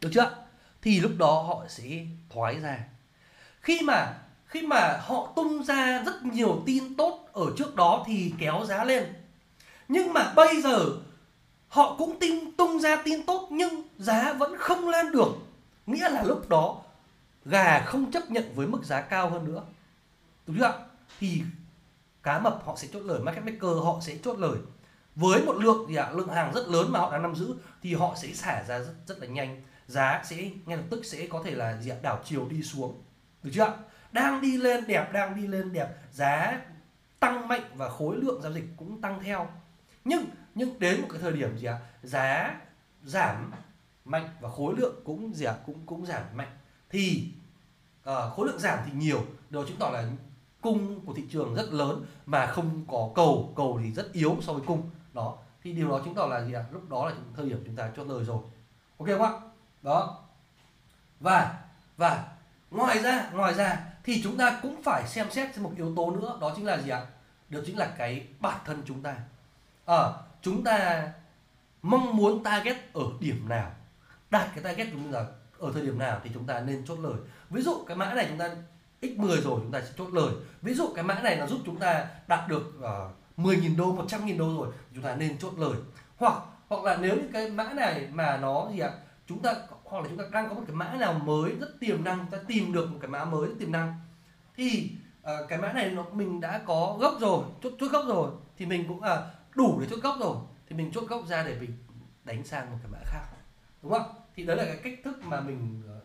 Được chưa? Thì lúc đó họ sẽ thoái ra. Khi mà khi mà họ tung ra rất nhiều tin tốt ở trước đó thì kéo giá lên. Nhưng mà bây giờ họ cũng tin tung ra tin tốt nhưng giá vẫn không lên được. Nghĩa là lúc đó gà không chấp nhận với mức giá cao hơn nữa. Đúng chưa thì cá mập họ sẽ chốt lời, market maker họ sẽ chốt lời. Với một lượng gì ạ, lượng hàng rất lớn mà họ đang nắm giữ, thì họ sẽ xả ra rất rất là nhanh. Giá sẽ, ngay lập tức sẽ có thể là gì ạ, đảo chiều đi xuống. Được chưa đang đi lên đẹp, đang đi lên đẹp. Giá tăng mạnh và khối lượng giao dịch cũng tăng theo. Nhưng nhưng đến một cái thời điểm gì ạ, giá giảm mạnh và khối lượng cũng gì ạ, cũng cũng giảm mạnh thì uh, khối lượng giảm thì nhiều điều chứng tỏ là cung của thị trường rất lớn mà không có cầu cầu thì rất yếu so với cung. Đó thì điều đó chứng tỏ là gì ạ? Lúc đó là thời điểm chúng ta chốt lời rồi. Ok không ạ? Đó. Và và ngoài ra ngoài ra thì chúng ta cũng phải xem xét thêm một yếu tố nữa đó chính là gì ạ? Đó chính là cái bản thân chúng ta. Ở à, chúng ta mong muốn target ở điểm nào? Đạt cái target của chúng ta ở thời điểm nào thì chúng ta nên chốt lời. Ví dụ cái mã này chúng ta x10 rồi chúng ta sẽ chốt lời. Ví dụ cái mã này nó giúp chúng ta đạt được ờ, uh, 10.000 đô 100.000 đô rồi chúng ta nên chốt lời. Hoặc hoặc là nếu như cái mã này mà nó gì ạ chúng ta hoặc là chúng ta đang có một cái mã nào mới rất tiềm năng chúng ta tìm được một cái mã mới rất tiềm năng thì uh, cái mã này nó mình đã có gốc rồi chốt chốt gốc rồi thì mình cũng à, đủ để chốt gốc rồi thì mình chốt gốc ra để mình đánh sang một cái mã khác đúng không thì đấy là cái cách thức mà mình ờ,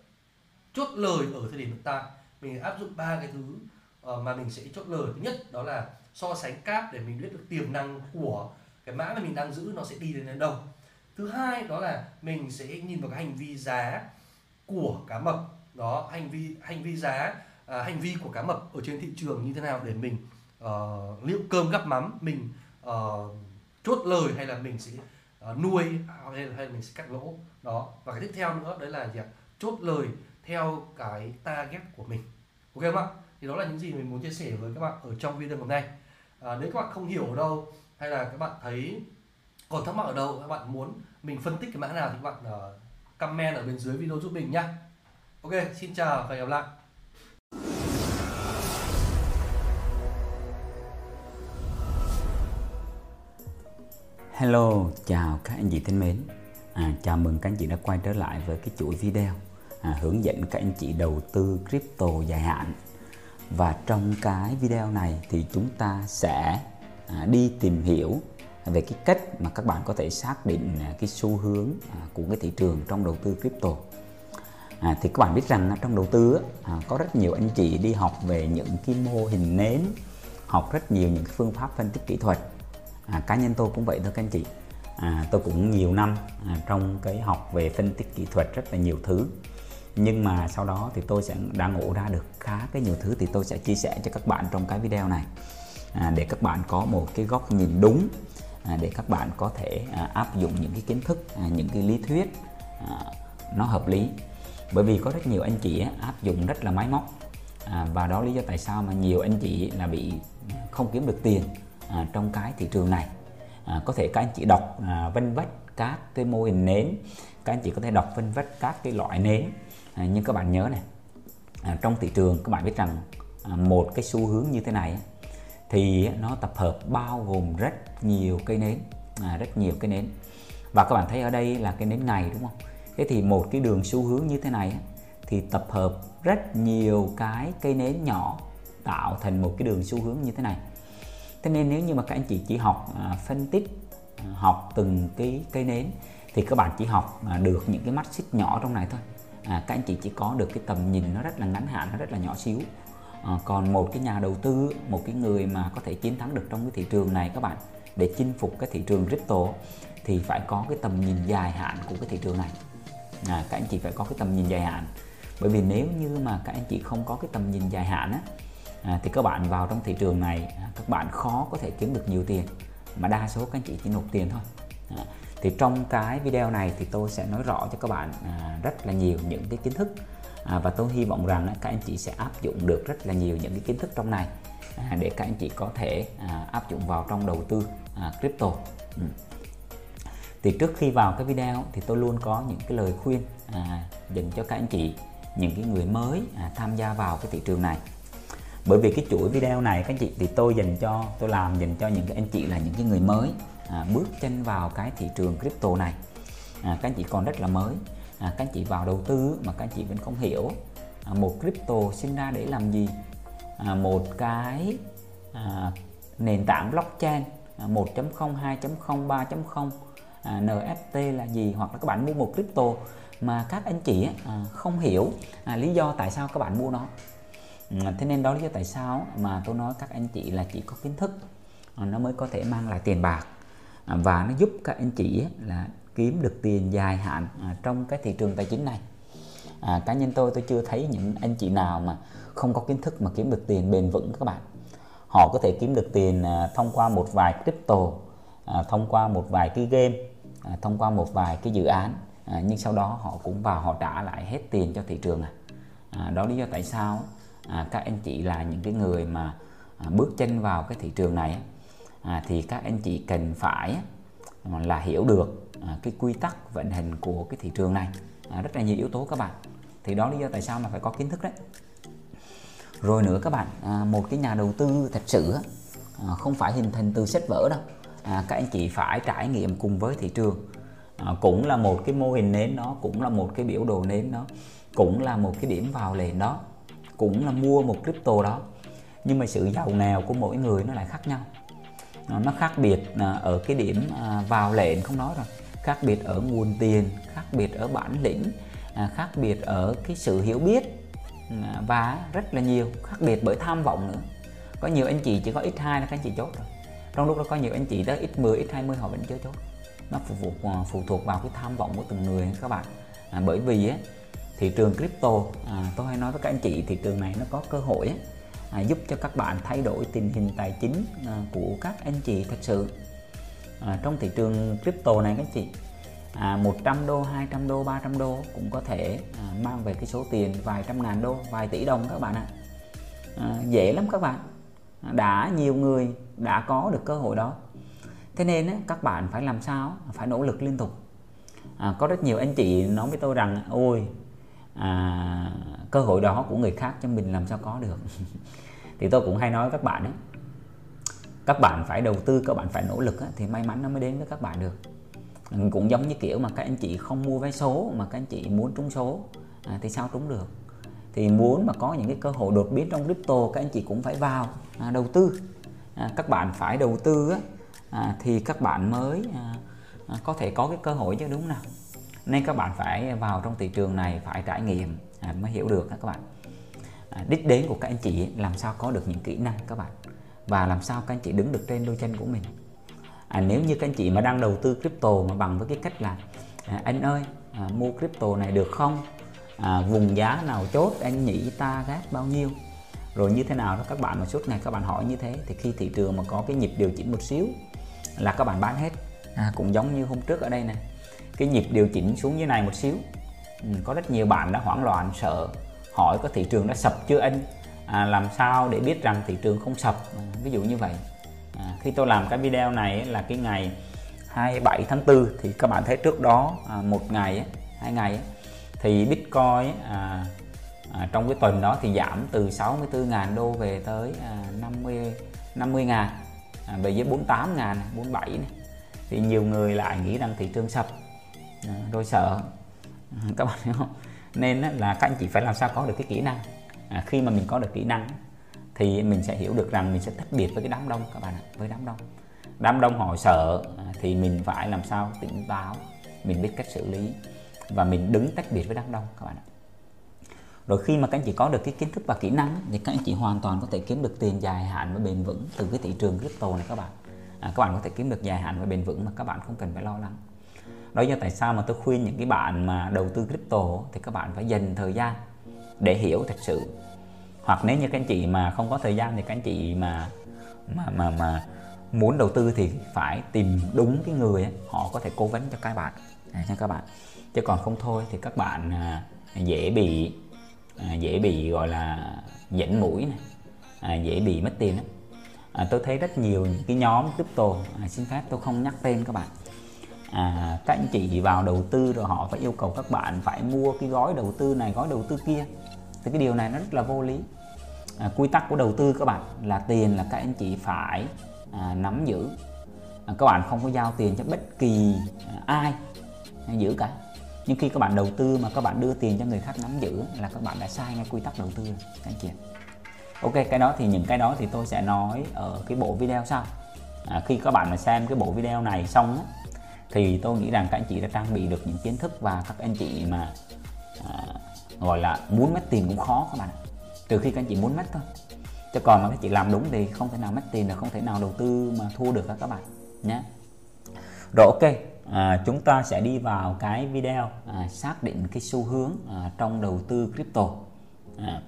chốt lời ở thời điểm hiện tại. Mình áp dụng ba cái thứ ờ, mà mình sẽ chốt lời. Thứ nhất đó là so sánh cáp để mình biết được tiềm năng của cái mã mà mình đang giữ nó sẽ đi đến đâu. Thứ hai đó là mình sẽ nhìn vào cái hành vi giá của cá mập. Đó hành vi hành vi giá à, hành vi của cá mập ở trên thị trường như thế nào để mình uh, liệu cơm gắp mắm mình uh, chốt lời hay là mình sẽ Ờ, nuôi à, hay là, hay là mình sẽ cắt lỗ đó. Và cái tiếp theo nữa đấy là gì chốt lời theo cái target của mình. Ok không ạ? Thì đó là những gì mình muốn chia sẻ với các bạn ở trong video hôm nay. À, nếu các bạn không hiểu ở đâu hay là các bạn thấy còn thắc mắc ở đâu các bạn muốn mình phân tích cái mã nào thì các bạn uh, comment ở bên dưới video giúp mình nhá. Ok xin chào và hẹn gặp lại. Hello, chào các anh chị thân mến. À, chào mừng các anh chị đã quay trở lại với cái chuỗi video à, hướng dẫn các anh chị đầu tư crypto dài hạn. Và trong cái video này thì chúng ta sẽ à, đi tìm hiểu về cái cách mà các bạn có thể xác định à, cái xu hướng à, của cái thị trường trong đầu tư crypto. À, thì các bạn biết rằng trong đầu tư à, có rất nhiều anh chị đi học về những cái mô hình nến, học rất nhiều những phương pháp phân tích kỹ thuật. À, cá nhân tôi cũng vậy thôi các anh chị. À, tôi cũng nhiều năm à, trong cái học về phân tích kỹ thuật rất là nhiều thứ. Nhưng mà sau đó thì tôi sẽ đã ngộ ra được khá cái nhiều thứ thì tôi sẽ chia sẻ cho các bạn trong cái video này. À, để các bạn có một cái góc nhìn đúng à, để các bạn có thể à, áp dụng những cái kiến thức à, những cái lý thuyết à, nó hợp lý. Bởi vì có rất nhiều anh chị á, áp dụng rất là máy móc. À, và đó lý do tại sao mà nhiều anh chị là bị không kiếm được tiền à, trong cái thị trường này. À, có thể các anh chị đọc à, vân vách các cái mô hình nến. Các anh chị có thể đọc vân vách các cái loại nến. À, nhưng các bạn nhớ này à, trong thị trường các bạn biết rằng à, một cái xu hướng như thế này thì nó tập hợp bao gồm rất nhiều cây nến. À, rất nhiều cây nến. Và các bạn thấy ở đây là cái nến ngày đúng không? Thế thì một cái đường xu hướng như thế này thì tập hợp rất nhiều cái cây nến nhỏ tạo thành một cái đường xu hướng như thế này thế nên nếu như mà các anh chị chỉ học à, phân tích à, học từng cái cây nến thì các bạn chỉ học à, được những cái mắt xích nhỏ trong này thôi. À, các anh chị chỉ có được cái tầm nhìn nó rất là ngắn hạn nó rất là nhỏ xíu. À, còn một cái nhà đầu tư một cái người mà có thể chiến thắng được trong cái thị trường này các bạn để chinh phục cái thị trường crypto thì phải có cái tầm nhìn dài hạn của cái thị trường này. À, các anh chị phải có cái tầm nhìn dài hạn. Bởi vì nếu như mà các anh chị không có cái tầm nhìn dài hạn á à, thì các bạn vào trong thị trường này à, các bạn khó có thể kiếm được nhiều tiền mà đa số các anh chị chỉ nộp tiền thôi. À, thì trong cái video này thì tôi sẽ nói rõ cho các bạn à, rất là nhiều những cái kiến thức. À, và tôi hy vọng rằng các anh chị sẽ áp dụng được rất là nhiều những cái kiến thức trong này à, để các anh chị có thể à, áp dụng vào trong đầu tư à, crypto. Ừ. thì trước khi vào cái video thì tôi luôn có những cái lời khuyên à, dành cho các anh chị những cái người mới à, tham gia vào cái thị trường này bởi vì cái chuỗi video này các anh chị thì tôi dành cho tôi làm dành cho những cái anh chị là những cái người mới à, bước chân vào cái thị trường crypto này. À, các anh chị còn rất là mới. À, các anh chị vào đầu tư mà các anh chị vẫn không hiểu à, một crypto sinh ra để làm gì? À, một cái à, nền tảng blockchain à, 1.0 2.0 3.0 à, NFT là gì? Hoặc là các bạn mua một crypto mà các anh chị à, không hiểu à, lý do tại sao các bạn mua nó. Ừ, thế nên đó lý do tại sao mà tôi nói các anh chị là chỉ có kiến thức à, nó mới có thể mang lại tiền bạc à, và nó giúp các anh chị là kiếm được tiền dài hạn à, trong cái thị trường tài chính này. À, cá nhân tôi tôi chưa thấy những anh chị nào mà không có kiến thức mà kiếm được tiền bền vững các bạn. Họ có thể kiếm được tiền à, thông qua một vài crypto à, thông qua một vài cái game à, thông qua một vài cái dự án à, nhưng sau đó họ cũng vào họ trả lại hết tiền cho thị trường à. À, đó lý do tại sao à, các anh chị là những cái người mà à, bước chân vào cái thị trường này à, thì các anh chị cần phải là hiểu được à, cái quy tắc vận hành của cái thị trường này. À, rất là nhiều yếu tố các bạn. Thì đó lý do tại sao mà phải có kiến thức đấy. Rồi nữa các bạn à, một cái nhà đầu tư thật sự à, không phải hình thành từ sách vở đâu. À, các anh chị phải trải nghiệm cùng với thị trường. À, cũng là một cái mô hình nến đó cũng là một cái biểu đồ nến đó cũng là một cái điểm vào lệnh đó cũng là mua một crypto đó. Nhưng mà sự giàu nghèo của mỗi người nó lại khác nhau. Nó khác biệt à, ở cái điểm à, vào lệnh không nói rồi. Khác biệt ở nguồn tiền khác biệt ở bản lĩnh à, khác biệt ở cái sự hiểu biết và rất là nhiều. Khác biệt bởi tham vọng nữa. Có nhiều anh chị chỉ có x2 là các anh chị chốt rồi trong lúc đó có nhiều anh chị tới x10 x20 họ vẫn chưa chốt. Nó phụ thuộc phụ thuộc vào cái tham vọng của từng người các bạn. À, bởi vì á, thị trường crypto à, tôi hay nói với các anh chị thị trường này nó có cơ hội ấy, à, giúp cho các bạn thay đổi tình hình tài chính à, của các anh chị thật sự. À, trong thị trường crypto này các anh chị à, 100 đô 200 đô 300 đô cũng có thể à, mang về cái số tiền vài trăm ngàn đô vài tỷ đồng các bạn ạ. À, dễ lắm các bạn. À, đã nhiều người đã có được cơ hội đó. Thế nên á, các bạn phải làm sao phải nỗ lực liên tục. À, có rất nhiều anh chị nói với tôi rằng ôi à, cơ hội đó của người khác cho mình làm sao có được. Thì tôi cũng hay nói với các bạn ấy các bạn phải đầu tư các bạn phải nỗ lực thì may mắn nó mới đến với các bạn được. Ừ, cũng giống như kiểu mà các anh chị không mua vé số mà các anh chị muốn trúng số à, thì sao trúng được? Thì muốn mà có những cái cơ hội đột biến trong crypto các anh chị cũng phải vào à, đầu tư. À, các bạn phải đầu tư á, à, thì các bạn mới à, à, có thể có cái cơ hội chứ đúng nào? Nên các bạn phải vào trong thị trường này phải trải nghiệm à, mới hiểu được các bạn. À, đích đến của các anh chị làm sao có được những kỹ năng các bạn? Và làm sao các anh chị đứng được trên đôi chân của mình? À, nếu như các anh chị mà đang đầu tư crypto mà bằng với cái cách là à, anh ơi à, mua crypto này được không? À, vùng giá nào chốt? Anh nghĩ ta gác bao nhiêu? Rồi như thế nào đó các bạn mà suốt ngày các bạn hỏi như thế thì khi thị trường mà có cái nhịp điều chỉnh một xíu là các bạn bán hết. À, cũng giống như hôm trước ở đây này cái nhịp điều chỉnh xuống dưới này một xíu. Ừ, có rất nhiều bạn đã hoảng loạn sợ hỏi có thị trường đã sập chưa anh? À, làm sao để biết rằng thị trường không sập? À, ví dụ như vậy. À, khi tôi làm cái video này là cái ngày 27 tháng 4 thì các bạn thấy trước đó à, một ngày hai ngày thì Bitcoin à, à, trong cái tuần đó thì giảm từ 64.000 đô về tới à, 50 50 ngàn à, về dưới 48 ngàn 47 này. thì nhiều người lại nghĩ rằng thị trường sập. Ờ, tôi rồi sợ ờ, các bạn hiểu không? Nên là các anh chị phải làm sao có được cái kỹ năng. À, khi mà mình có được kỹ năng thì mình sẽ hiểu được rằng mình sẽ tách biệt với cái đám đông các bạn ạ với đám đông. Đám đông họ sợ à, thì mình phải làm sao tỉnh táo mình biết cách xử lý và mình đứng tách biệt với đám đông các bạn ạ. Rồi khi mà các anh chị có được cái kiến thức và kỹ năng thì các anh chị hoàn toàn có thể kiếm được tiền dài hạn và bền vững từ cái thị trường crypto này các bạn. À, các bạn có thể kiếm được dài hạn và bền vững mà các bạn không cần phải lo lắng đó là tại sao mà tôi khuyên những cái bạn mà đầu tư crypto thì các bạn phải dành thời gian để hiểu thật sự. Hoặc nếu như các anh chị mà không có thời gian thì các anh chị mà mà mà mà muốn đầu tư thì phải tìm đúng cái người ấy, họ có thể cố vấn cho các bạn. À, cho các bạn. Chứ còn không thôi thì các bạn à, dễ bị à, dễ bị gọi là dẫn mũi này à, dễ bị mất tiền đó. À, tôi thấy rất nhiều những cái nhóm crypto à, xin phép tôi không nhắc tên các bạn à, các anh chị vào đầu tư rồi họ phải yêu cầu các bạn phải mua cái gói đầu tư này gói đầu tư kia. Thì cái điều này nó rất là vô lý. À, quy tắc của đầu tư các bạn là tiền là các anh chị phải à, nắm giữ. À, các bạn không có giao tiền cho bất kỳ à, ai giữ cả. Nhưng khi các bạn đầu tư mà các bạn đưa tiền cho người khác nắm giữ là các bạn đã sai ngay quy tắc đầu tư các anh chị ok cái đó thì những cái đó thì tôi sẽ nói ở cái bộ video sau. À, khi các bạn mà xem cái bộ video này xong á, thì tôi nghĩ rằng các anh chị đã trang bị được những kiến thức và các anh chị mà à, gọi là muốn mất tiền cũng khó các bạn trừ khi các anh chị muốn mất thôi. Chứ còn mà các chị làm đúng thì không thể nào mất tiền là không thể nào đầu tư mà thua được các bạn nhé rồi ok à, chúng ta sẽ đi vào cái video à, xác định cái xu hướng à, trong đầu tư crypto. À,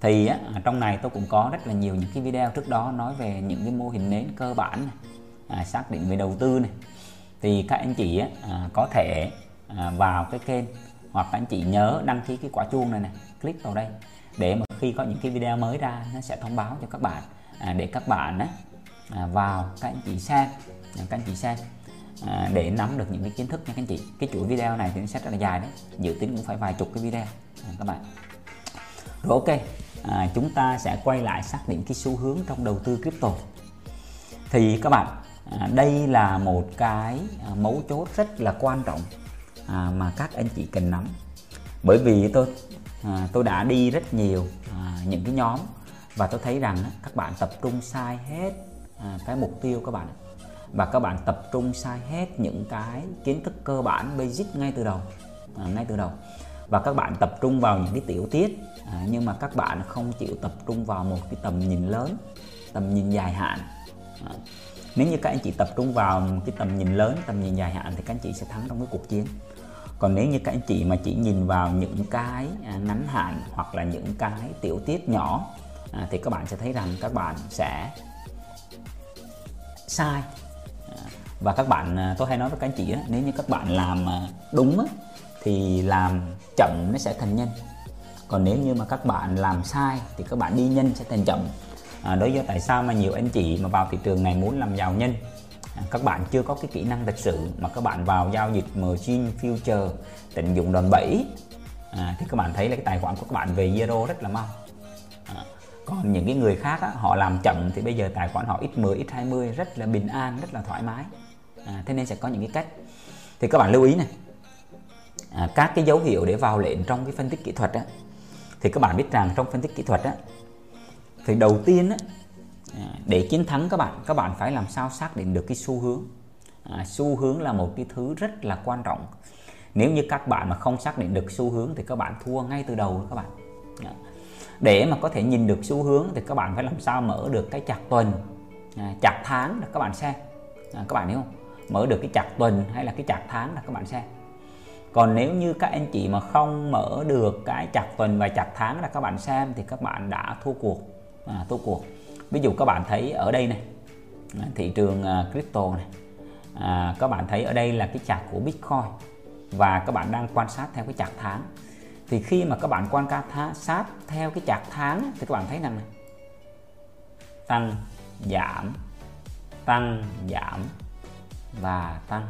thì á, à, trong này tôi cũng có rất là nhiều những cái video trước đó nói về những cái mô hình nến cơ bản này, à, xác định về đầu tư này thì các anh chị á, à, có thể à, vào cái kênh hoặc các anh chị nhớ đăng ký cái quả chuông này này click vào đây để mà khi có những cái video mới ra nó sẽ thông báo cho các bạn à, để các bạn á, à, vào các anh chị xem à, các anh chị xem à, để nắm được những cái kiến thức nha các anh chị. Cái chuỗi video này thì nó sẽ rất là dài đấy dự tính cũng phải vài chục cái video à, các bạn. Rồi ok à, chúng ta sẽ quay lại xác định cái xu hướng trong đầu tư crypto. Thì các bạn à, đây là một cái à, mấu chốt rất là quan trọng à, mà các anh chị cần nắm. Bởi vì tôi à, tôi đã đi rất nhiều à, những cái nhóm và tôi thấy rằng các bạn tập trung sai hết à, cái mục tiêu các bạn và các bạn tập trung sai hết những cái kiến thức cơ bản basic ngay từ đầu à, ngay từ đầu. Và các bạn tập trung vào những cái tiểu tiết à, nhưng mà các bạn không chịu tập trung vào một cái tầm nhìn lớn tầm nhìn dài hạn à, nếu như các anh chị tập trung vào cái tầm nhìn lớn tầm nhìn dài hạn thì các anh chị sẽ thắng trong cái cuộc chiến. Còn nếu như các anh chị mà chỉ nhìn vào những cái à, ngắn hạn hoặc là những cái tiểu tiết nhỏ à, thì các bạn sẽ thấy rằng các bạn sẽ sai. Và các bạn à, tôi hay nói với các anh chị đó nếu như các bạn làm à, đúng thì làm chậm nó sẽ thành nhanh. Còn nếu như mà các bạn làm sai thì các bạn đi nhanh sẽ thành chậm à, đối với tại sao mà nhiều anh chị mà vào thị trường này muốn làm giàu nhanh? À, các bạn chưa có cái kỹ năng thật sự mà các bạn vào giao dịch margin future tận dụng đòn bẩy. À, thì các bạn thấy là cái tài khoản của các bạn về zero rất là mau. À, còn những cái người khác á, họ làm chậm thì bây giờ tài khoản họ x10 x20 rất là bình an rất là thoải mái. À, thế nên sẽ có những cái cách. Thì các bạn lưu ý này. À, các cái dấu hiệu để vào lệnh trong cái phân tích kỹ thuật á, thì các bạn biết rằng trong phân tích kỹ thuật á, thì đầu tiên á, à, để chiến thắng các bạn các bạn phải làm sao xác định được cái xu hướng. À, xu hướng là một cái thứ rất là quan trọng. Nếu như các bạn mà không xác định được xu hướng thì các bạn thua ngay từ đầu các bạn. Dạ. Để mà có thể nhìn được xu hướng thì các bạn phải làm sao mở được cái chặt tuần à, tháng là các bạn xem. À, các bạn hiểu không? Mở được cái chặt tuần hay là cái chặt tháng là các bạn xem. Còn nếu như các anh chị mà không mở được cái chặt tuần và chặt tháng là các bạn xem thì các bạn đã thua cuộc à, thua cuộc. Ví dụ các bạn thấy ở đây này thị trường à, crypto này à, các bạn thấy ở đây là cái chart của bitcoin và các bạn đang quan sát theo cái chart tháng. Thì khi mà các bạn quan sát theo cái chart tháng thì các bạn thấy rằng này tăng giảm tăng giảm và tăng.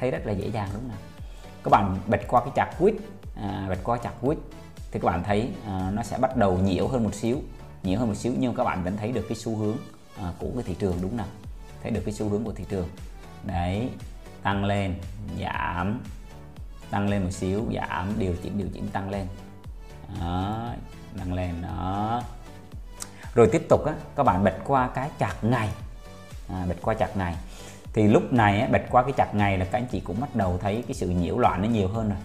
Thấy rất là dễ dàng đúng không các bạn bật qua cái chart quýt à, bật qua chart quýt thì các bạn thấy à, nó sẽ bắt đầu nhiễu hơn một xíu nhiễu hơn một xíu nhưng các bạn vẫn thấy được cái xu hướng à, của cái thị trường đúng nào thấy được cái xu hướng của thị trường. Đấy tăng lên giảm tăng lên một xíu giảm điều chỉnh điều chỉnh tăng lên. Đó, tăng lên đó. Rồi tiếp tục á, các bạn bật qua cái chặt ngày. À, bật qua chặt ngày. Thì lúc này á, bật qua cái chặt ngày là các anh chị cũng bắt đầu thấy cái sự nhiễu loạn nó nhiều hơn rồi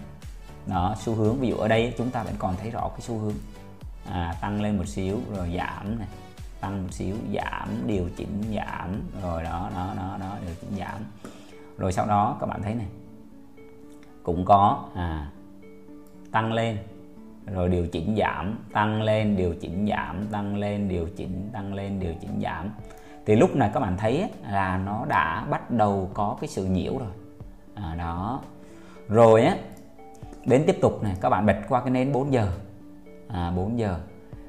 đó xu hướng ví dụ ở đây chúng ta vẫn còn thấy rõ cái xu hướng. À, tăng lên một xíu rồi giảm này. Tăng một xíu giảm điều chỉnh giảm rồi đó đó đó đó điều chỉnh giảm. Rồi sau đó các bạn thấy này. Cũng có à, tăng lên rồi điều chỉnh giảm tăng lên điều chỉnh giảm tăng lên điều chỉnh tăng lên điều chỉnh giảm. Thì lúc này các bạn thấy là nó đã bắt đầu có cái sự nhiễu rồi. À, đó. Rồi á đến tiếp tục này các bạn bật qua cái nến 4 giờ. À, 4 giờ.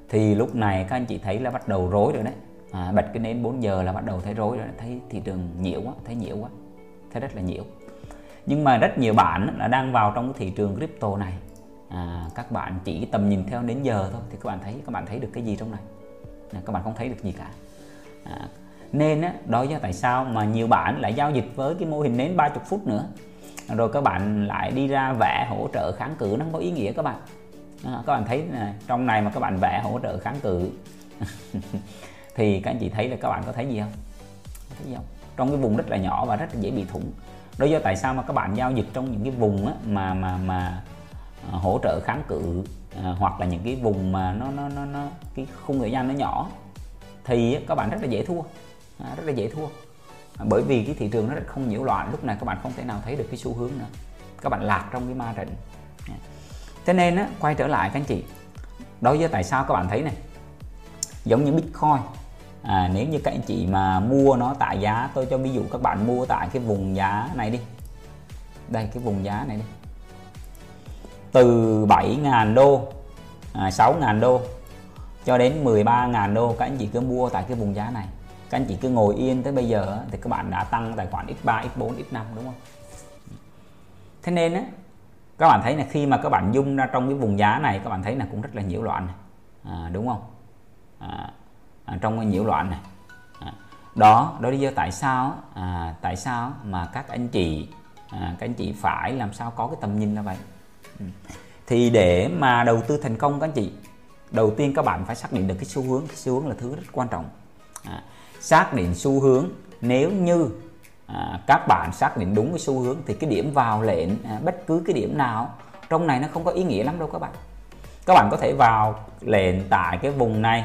Thì lúc này các anh chị thấy là bắt đầu rối rồi đấy. À, bật cái nến 4 giờ là bắt đầu thấy rối rồi thấy thị trường nhiễu quá thấy nhiễu quá. Thấy rất là nhiễu. Nhưng mà rất nhiều bạn là đang vào trong cái thị trường crypto này. À, các bạn chỉ tầm nhìn theo đến giờ thôi thì các bạn thấy các bạn thấy được cái gì trong này? À, các bạn không thấy được gì cả. À, nên á, đó do tại sao mà nhiều bạn lại giao dịch với cái mô hình nến 30 phút nữa rồi các bạn lại đi ra vẽ hỗ trợ kháng cự nó không có ý nghĩa các bạn. À, các bạn thấy này, trong này mà các bạn vẽ hỗ trợ kháng cự thì các anh chị thấy là các bạn có thấy gì không? Thấy gì không? Trong cái vùng rất là nhỏ và rất là dễ bị thủng. Đó do tại sao mà các bạn giao dịch trong những cái vùng á, mà mà mà ờ, hỗ trợ kháng cự à, hoặc là những cái vùng mà nó nó nó, nó cái khung thời gian nó nhỏ thì các bạn rất là dễ thua. À, rất là dễ thua bởi vì cái thị trường nó không nhiễu loạn lúc này các bạn không thể nào thấy được cái xu hướng nữa. Các bạn lạc trong cái ma trận thế nên á, quay trở lại các anh chị. Đối với tại sao các bạn thấy này giống như bitcoin à, nếu như các anh chị mà mua nó tại giá tôi cho ví dụ các bạn mua tại cái vùng giá này đi. Đây cái vùng giá này đi. Từ 7.000 đô à, 6.000 đô cho đến 13.000 đô các anh chị cứ mua tại cái vùng giá này các anh chị cứ ngồi yên tới bây giờ thì các bạn đã tăng tài khoản x3 x4 x5 đúng không thế nên á các bạn thấy là khi mà các bạn dung ra trong cái vùng giá này các bạn thấy là cũng rất là nhiễu loạn này. À, đúng không à, à, trong cái nhiễu loạn này à. đó đó lý do tại sao à, tại sao mà các anh chị à, các anh chị phải làm sao có cái tầm nhìn như vậy ừ. thì để mà đầu tư thành công các anh chị đầu tiên các bạn phải xác định được cái xu hướng cái xu hướng là thứ rất quan trọng à, xác định xu hướng. Nếu như à, các bạn xác định đúng cái xu hướng thì cái điểm vào lệnh à, bất cứ cái điểm nào trong này nó không có ý nghĩa lắm đâu các bạn. Các bạn có thể vào lệnh tại cái vùng này.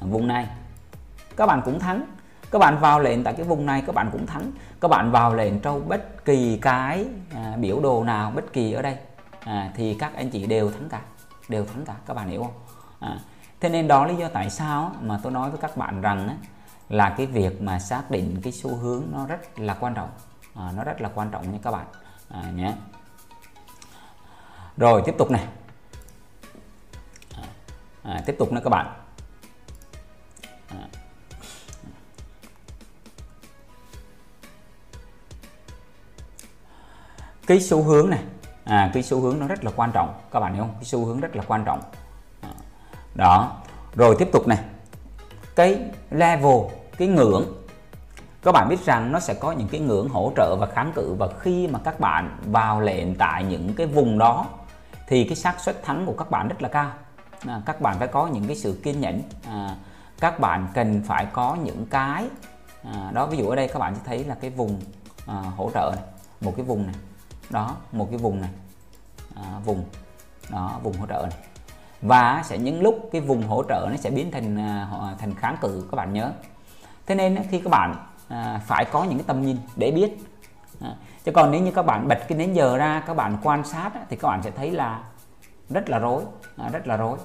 À, vùng này. Các bạn cũng thắng. Các bạn vào lệnh tại cái vùng này các bạn cũng thắng. Các bạn vào lệnh trong bất kỳ cái à, biểu đồ nào bất kỳ ở đây à, thì các anh chị đều thắng cả đều thắng cả. Các bạn hiểu không? À, thế nên đó lý do tại sao mà tôi nói với các bạn rằng á, là cái việc mà xác định cái xu hướng nó rất là quan trọng. À, nó rất là quan trọng nha các bạn. À, nhé. Rồi tiếp tục này. À, à tiếp tục nữa các bạn. À. cái xu hướng này. À, cái xu hướng nó rất là quan trọng. Các bạn hiểu không? Cái xu hướng rất là quan trọng đó. Rồi tiếp tục này. Cái level cái ngưỡng. Các bạn biết rằng nó sẽ có những cái ngưỡng hỗ trợ và kháng cự và khi mà các bạn vào lệnh tại những cái vùng đó thì cái xác suất thắng của các bạn rất là cao. À, các bạn phải có những cái sự kiên nhẫn. À, các bạn cần phải có những cái à, đó ví dụ ở đây các bạn sẽ thấy là cái vùng à, hỗ trợ này một cái vùng này. Đó một cái vùng này. À, vùng. Đó vùng hỗ trợ này và sẽ những lúc cái vùng hỗ trợ nó sẽ biến thành à, thành kháng cự, các bạn nhớ. Thế nên khi các bạn à, phải có những cái tầm nhìn để biết à, chứ còn nếu như các bạn bật cái nến giờ ra, các bạn quan sát thì các bạn sẽ thấy là rất là rối rất là rối.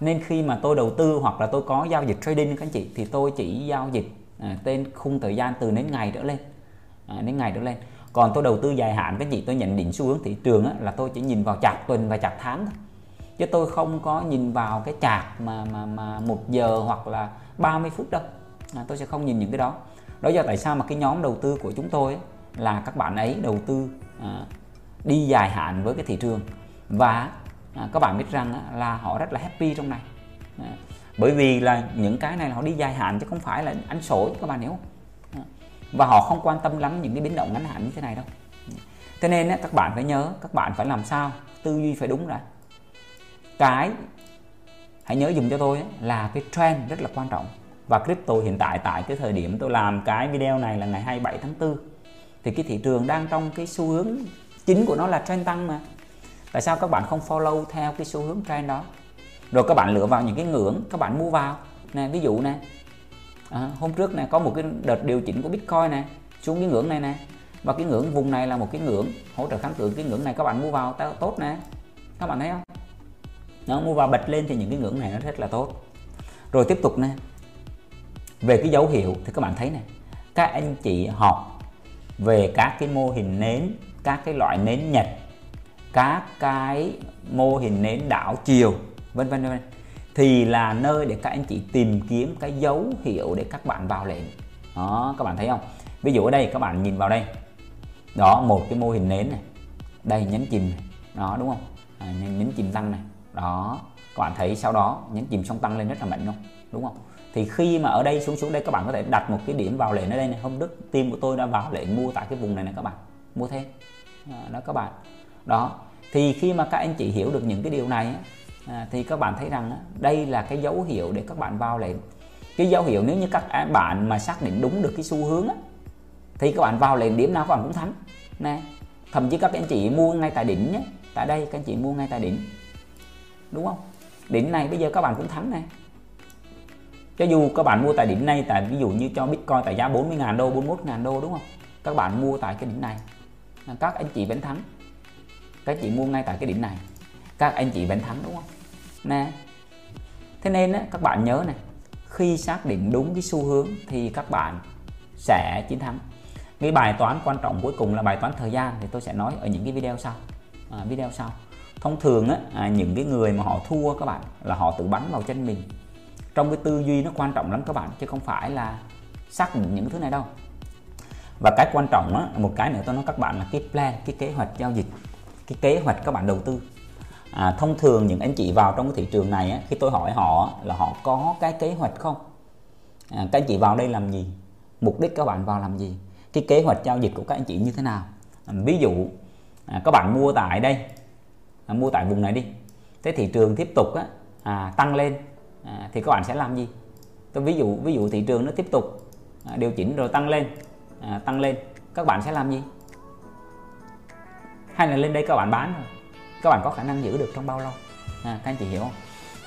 Nên khi mà tôi đầu tư hoặc là tôi có giao dịch trading các anh chị, thì tôi chỉ giao dịch tên khung thời gian từ đến ngày trở lên đến ngày trở lên. Còn tôi đầu tư dài hạn, các anh chị, tôi nhận định xu hướng thị trường là tôi chỉ nhìn vào chặt tuần và chặt tháng thôi chứ tôi không có nhìn vào cái chạc mà mà mà một giờ hoặc là 30 phút đâu. À, tôi sẽ không nhìn những cái đó. Đó do tại sao mà cái nhóm đầu tư của chúng tôi ấy, là các bạn ấy đầu tư à, đi dài hạn với cái thị trường. Và à, các bạn biết rằng á, là họ rất là happy trong này. À, bởi vì là những cái này là họ đi dài hạn chứ không phải là anh sổ các bạn hiểu không? À, và họ không quan tâm lắm những cái biến động ngắn hạn như thế này đâu. Thế nên các bạn phải nhớ các bạn phải làm sao tư duy phải đúng đã cái hãy nhớ dùng cho tôi là cái trend rất là quan trọng. Và crypto hiện tại tại cái thời điểm tôi làm cái video này là ngày 27 tháng 4 thì cái thị trường đang trong cái xu hướng chính của nó là trend tăng mà. Tại sao các bạn không follow theo cái xu hướng trend đó? Rồi các bạn lựa vào những cái ngưỡng các bạn mua vào. Nè ví dụ nè à, hôm trước nè có một cái đợt điều chỉnh của bitcoin nè xuống cái ngưỡng này nè. Và cái ngưỡng vùng này là một cái ngưỡng hỗ trợ kháng cự cái ngưỡng này các bạn mua vào tốt nè. Các bạn thấy không? Nó mua vào bật lên thì những cái ngưỡng này nó rất là tốt. Rồi tiếp tục nè. Về cái dấu hiệu thì các bạn thấy này các anh chị học về các cái mô hình nến các cái loại nến nhật các cái mô hình nến đảo chiều vân vân vân thì là nơi để các anh chị tìm kiếm cái dấu hiệu để các bạn vào lệnh. Đó các bạn thấy không? Ví dụ ở đây các bạn nhìn vào đây. Đó một cái mô hình nến này. Đây nhấn chìm này. đó đúng không? À, nhấn chìm tăng này đó. Các bạn thấy sau đó nhấn chìm sông tăng lên rất là mạnh không đúng không? Thì khi mà ở đây xuống xuống đây các bạn có thể đặt một cái điểm vào lệnh ở đây này. Hôm đức tim của tôi đã vào lệnh mua tại cái vùng này này các bạn. Mua thêm. Đó các bạn. Đó. Thì khi mà các anh chị hiểu được những cái điều này à, thì các bạn thấy rằng đây là cái dấu hiệu để các bạn vào lệnh cái dấu hiệu nếu như các bạn mà xác định đúng được cái xu hướng á, thì các bạn vào lệnh điểm nào các bạn cũng thắng. Nè. Thậm chí các anh chị mua ngay tại đỉnh nhé. Tại đây các anh chị mua ngay tại đỉnh đúng không? Đỉnh này bây giờ các bạn cũng thắng này. Cho dù các bạn mua tại đỉnh này tại ví dụ như cho bitcoin tại giá 40.000 đô 41.000 đô đúng không? Các bạn mua tại cái đỉnh này. Các anh chị vẫn thắng. Các chị mua ngay tại cái đỉnh này. Các anh chị vẫn thắng đúng không? Nè. Thế nên á, các bạn nhớ này khi xác định đúng cái xu hướng thì các bạn sẽ chiến thắng. Cái bài toán quan trọng cuối cùng là bài toán thời gian thì tôi sẽ nói ở những cái video sau. À, video sau thông thường á, à, những cái người mà họ thua các bạn là họ tự bắn vào chân mình. Trong cái tư duy nó quan trọng lắm các bạn chứ không phải là xác định những thứ này đâu. Và cái quan trọng á, một cái nữa tôi nói các bạn là cái plan cái kế hoạch giao dịch cái kế hoạch các bạn đầu tư. À, thông thường những anh chị vào trong cái thị trường này á, khi tôi hỏi họ là họ có cái kế hoạch không? À, các anh chị vào đây làm gì? Mục đích các bạn vào làm gì? Cái kế hoạch giao dịch của các anh chị như thế nào? À, ví dụ à, các bạn mua tại đây à, mua tại vùng này đi. Thế thị trường tiếp tục á, à, tăng lên à, thì các bạn sẽ làm gì? Tôi ví dụ ví dụ thị trường nó tiếp tục à, điều chỉnh rồi tăng lên à, tăng lên các bạn sẽ làm gì? Hay là lên đây các bạn bán rồi các bạn có khả năng giữ được trong bao lâu? À, các anh chị hiểu không?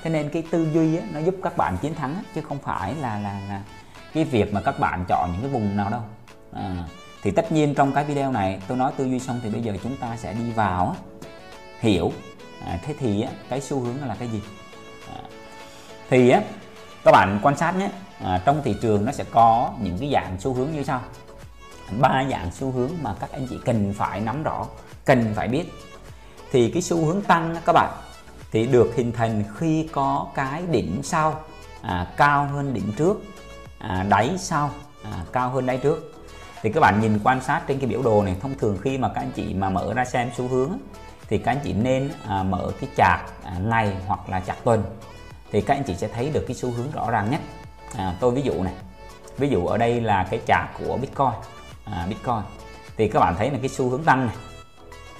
Thế nên cái tư duy á, nó giúp các bạn chiến thắng chứ không phải là là, là cái việc mà các bạn chọn những cái vùng nào đâu. À, thì tất nhiên trong cái video này tôi nói tư duy xong thì bây giờ chúng ta sẽ đi vào á, hiểu. À, thế thì á, cái xu hướng là cái gì? À, thì á, các bạn quan sát nhé. À, trong thị trường nó sẽ có những cái dạng xu hướng như sau. Ba dạng xu hướng mà các anh chị cần phải nắm rõ cần phải biết. Thì cái xu hướng tăng các bạn thì được hình thành khi có cái đỉnh sau. À, cao hơn đỉnh trước. À, đáy sau. À, cao hơn đáy trước. Thì các bạn nhìn quan sát trên cái biểu đồ này thông thường khi mà các anh chị mà mở ra xem xu hướng thì các anh chị nên à, mở cái chart à, ngày hoặc là chart tuần. Thì các anh chị sẽ thấy được cái xu hướng rõ ràng nhất. À, tôi ví dụ này. Ví dụ ở đây là cái chart của Bitcoin. À, Bitcoin. Thì các bạn thấy là cái xu hướng tăng này.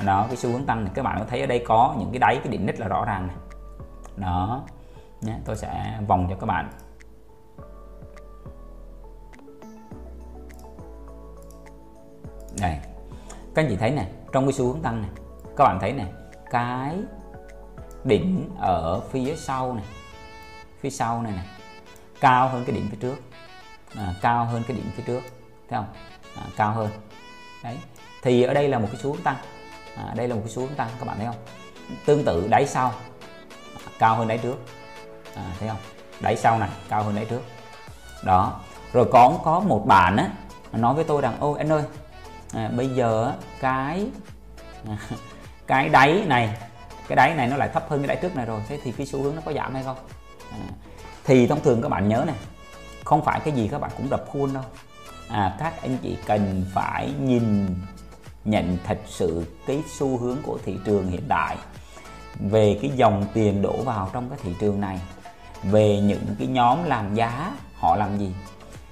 Đó cái xu hướng tăng này. Các bạn có thấy ở đây có những cái đáy cái đỉnh rất là rõ ràng này. Đó. Nhé tôi sẽ vòng cho các bạn. Đây. Các anh chị thấy này trong cái xu hướng tăng này các bạn thấy này cái đỉnh ở phía sau này phía sau này này cao hơn cái đỉnh phía trước. À, cao hơn cái đỉnh phía trước thấy không? À, cao hơn. Đấy thì ở đây là một cái xu hướng tăng. À, đây là một cái xu hướng tăng các bạn thấy không? Tương tự đáy sau à, cao hơn đáy trước. À, thấy không? Đáy sau này cao hơn đáy trước. Đó rồi có có một bạn á nói với tôi rằng ô anh ơi à, bây giờ cái à, cái đáy này cái đáy này nó lại thấp hơn cái đáy trước này rồi. Thế thì cái xu hướng nó có giảm hay không? À, thì thông thường các bạn nhớ này không phải cái gì các bạn cũng đập khuôn đâu. À, các anh chị cần phải nhìn nhận thật sự cái xu hướng của thị trường hiện tại về cái dòng tiền đổ vào trong cái thị trường này về những cái nhóm làm giá họ làm gì.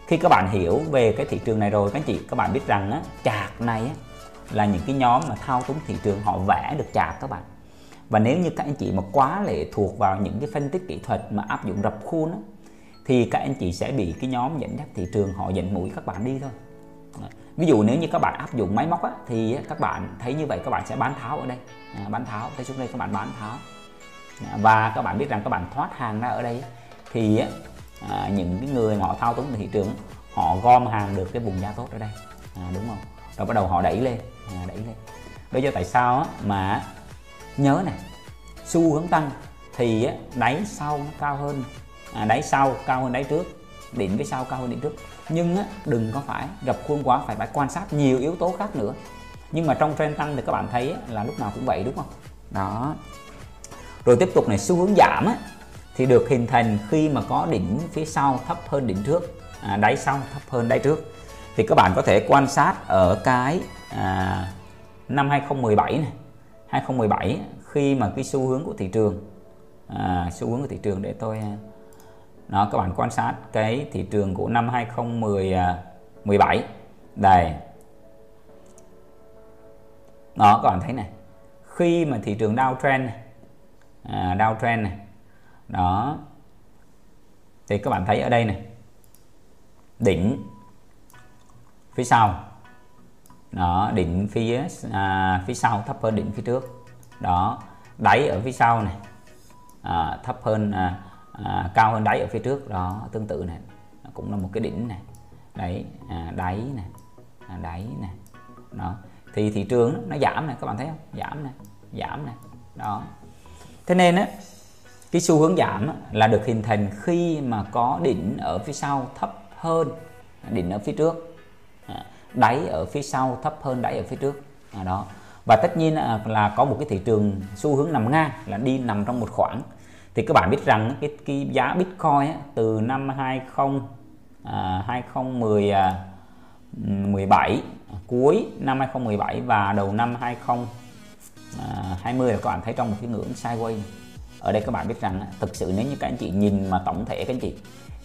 Khi các bạn hiểu về cái thị trường này rồi các anh chị các bạn biết rằng á, chạc này á, là những cái nhóm mà thao túng thị trường họ vẽ được chạc các bạn. Và nếu như các anh chị mà quá lệ thuộc vào những cái phân tích kỹ thuật mà áp dụng rập khuôn á, thì các anh chị sẽ bị cái nhóm dẫn dắt thị trường họ dẫn mũi các bạn đi thôi. Ví dụ nếu như các bạn áp dụng máy móc á, thì các bạn thấy như vậy các bạn sẽ bán tháo ở đây. À, bán tháo thấy xuống đây các bạn bán tháo. À, và các bạn biết rằng các bạn thoát hàng ra ở đây thì à, những cái người mà họ thao túng thị trường họ gom hàng được cái vùng giá tốt ở đây. À, đúng không? Rồi bắt đầu họ đẩy lên à, đẩy lên bây giờ tại sao á, mà nhớ này xu hướng tăng thì á, đáy sau nó cao hơn. À, đáy sau cao hơn đáy trước đỉnh phía sau cao hơn đỉnh trước. Nhưng á, đừng có phải gặp khuôn quá phải phải quan sát nhiều yếu tố khác nữa. Nhưng mà trong trend tăng thì các bạn thấy á, là lúc nào cũng vậy đúng không? Đó. Rồi tiếp tục này xu hướng giảm á, thì được hình thành khi mà có đỉnh phía sau thấp hơn đỉnh trước. À, đáy sau thấp hơn đáy trước. Thì các bạn có thể quan sát ở cái à, năm 2017 này. 2017 khi mà cái xu hướng của thị trường à, xu hướng của thị trường để tôi à, nó các bạn quan sát cái thị trường của năm 2017 đây. Đó các bạn thấy này khi mà thị trường downtrend này, à, downtrend này đó thì các bạn thấy ở đây này đỉnh phía sau đó đỉnh phía à, phía sau thấp hơn đỉnh phía trước. Đó đáy ở phía sau này. À, thấp hơn à, à, cao hơn đáy ở phía trước. Đó tương tự này. Cũng là một cái đỉnh này. Đấy à, đáy này. À, đáy này. Đó. Thì thị trường nó giảm này các bạn thấy không? Giảm này giảm này. Đó. Thế nên á cái xu hướng giảm là được hình thành khi mà có đỉnh ở phía sau thấp hơn đỉnh ở phía trước. À, đáy ở phía sau thấp hơn đáy ở phía trước. À, đó. Và tất nhiên à, là có một cái thị trường xu hướng nằm ngang là đi nằm trong một khoảng. Thì các bạn biết rằng cái, cái giá Bitcoin á, từ năm 20 à, 2010 à, 17 à, cuối năm 2017 và đầu năm 2020 à, là các bạn thấy trong một cái ngưỡng sideways. Ở đây các bạn biết rằng thực sự nếu như các anh chị nhìn mà tổng thể các anh chị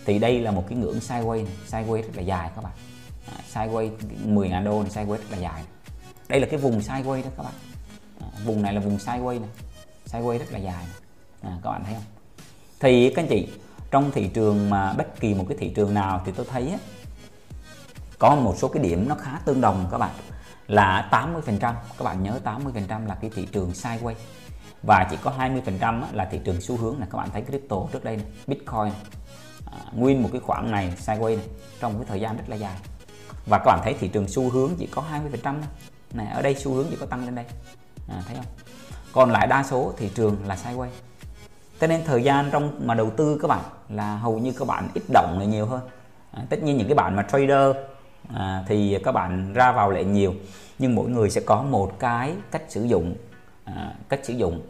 thì đây là một cái ngưỡng sideways này, sideways rất là dài các bạn sideways 10.000 đô này sideways rất là dài. Đây là cái vùng sideways đó các bạn. À, vùng này là vùng sideways này. Sideways rất là dài. Này. À, các bạn thấy không? Thì các anh chị trong thị trường mà bất kỳ một cái thị trường nào thì tôi thấy á, có một số cái điểm nó khá tương đồng các bạn. Là 80% các bạn nhớ 80% là cái thị trường sideways và chỉ có 20% là thị trường xu hướng này. Các bạn thấy crypto trước đây này, Bitcoin à, nguyên một cái khoảng này sideways này trong cái thời gian rất là dài và các bạn thấy thị trường xu hướng chỉ có 20% này ở đây xu hướng chỉ có tăng lên đây. À, thấy không? Còn lại đa số thị trường là sideways. Cho nên thời gian trong mà đầu tư các bạn là hầu như các bạn ít động là nhiều hơn. À, tất nhiên những cái bạn mà trader à, thì các bạn ra vào lại nhiều. Nhưng mỗi người sẽ có một cái cách sử dụng à, cách sử dụng.